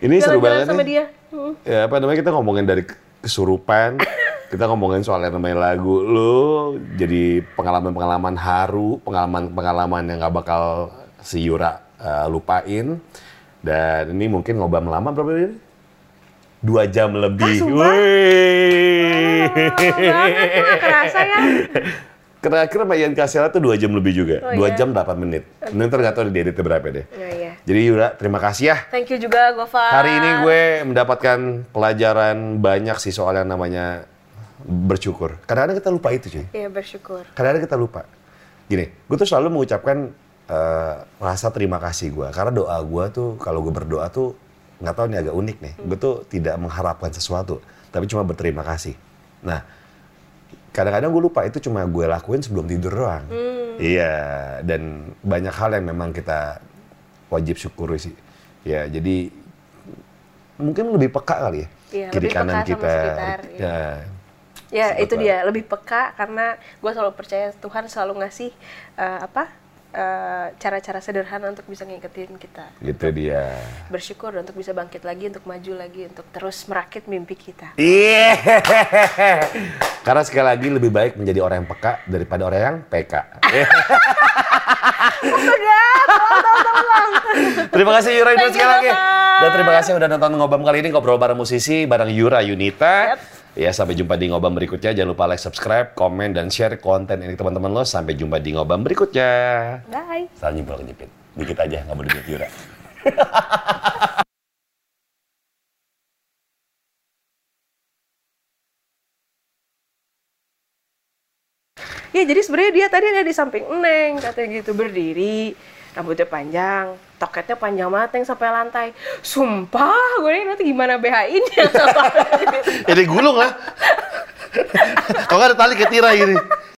S2: Ini seru banget
S1: sama
S2: nih.
S1: dia Hmm.
S2: Ya apa namanya kita ngomongin dari kesurupan, kita ngomongin soal yang namanya lagu lu, jadi pengalaman-pengalaman haru, pengalaman-pengalaman yang nggak bakal si Yura uh, lupain. Dan ini mungkin ngobam lama berapa ini? Dua jam lebih.
S1: Ah?
S2: Wih.
S1: kerasa ya.
S2: Terakhir sama Ian Kasela tuh dua jam lebih juga.
S1: Oh,
S2: Dua
S1: iya?
S2: jam 8 menit. Ini ntar nggak tahu di editnya berapa deh.
S1: Iya, iya.
S2: Jadi Yura, terima kasih ya.
S1: Thank you juga Gofar.
S2: Hari ini gue mendapatkan pelajaran banyak sih soal yang namanya bersyukur. Kadang-kadang kita lupa itu cuy.
S1: Iya bersyukur.
S2: Kadang-kadang kita lupa. Gini, gue tuh selalu mengucapkan eh, rasa terima kasih gue. Karena doa gue tuh, kalau gue berdoa tuh, nggak tahu nih agak unik nih. Gue tuh tidak mengharapkan sesuatu, tapi cuma berterima kasih. Nah, kadang-kadang gue lupa itu cuma gue lakuin sebelum tidur doang. Iya, dan banyak hal yang memang kita wajib syukuri sih. Ya, jadi mungkin lebih peka kali ya.
S1: Iya,
S2: Kiri kanan kita.
S1: sekitar, iya.
S2: Ya.
S1: Ya itu dia lebih peka karena gue selalu percaya Tuhan selalu ngasih eh, apa eh, cara-cara sederhana untuk bisa ngikutin kita.
S2: Gitu dia.
S1: Bersyukur untuk bisa bangkit lagi, untuk maju lagi, untuk terus merakit mimpi kita.
S2: Iya. Karena sekali lagi lebih baik menjadi orang yang peka daripada orang yang PK. Terima kasih Yura Yunita sekali lagi. Dan terima kasih udah nonton ngobam kali ini ngobrol bareng musisi bareng Yura Yunita.
S1: Yep.
S2: Ya sampai jumpa di ngobam berikutnya. Jangan lupa like, subscribe, komen dan share konten ini ke teman-teman lo. Sampai jumpa di ngobam berikutnya.
S1: Bye.
S2: Salah nyimpul kejepit. Dikit aja nggak mau dikit Yura.
S1: Ya jadi sebenarnya dia tadi ada di samping Neng katanya gitu berdiri rambutnya panjang, toketnya panjang banget Neng sampai lantai. Sumpah, gue ini nanti gimana BH-nya?
S2: Jadi gulung lah. Nggak ada tali kayak tirai gini.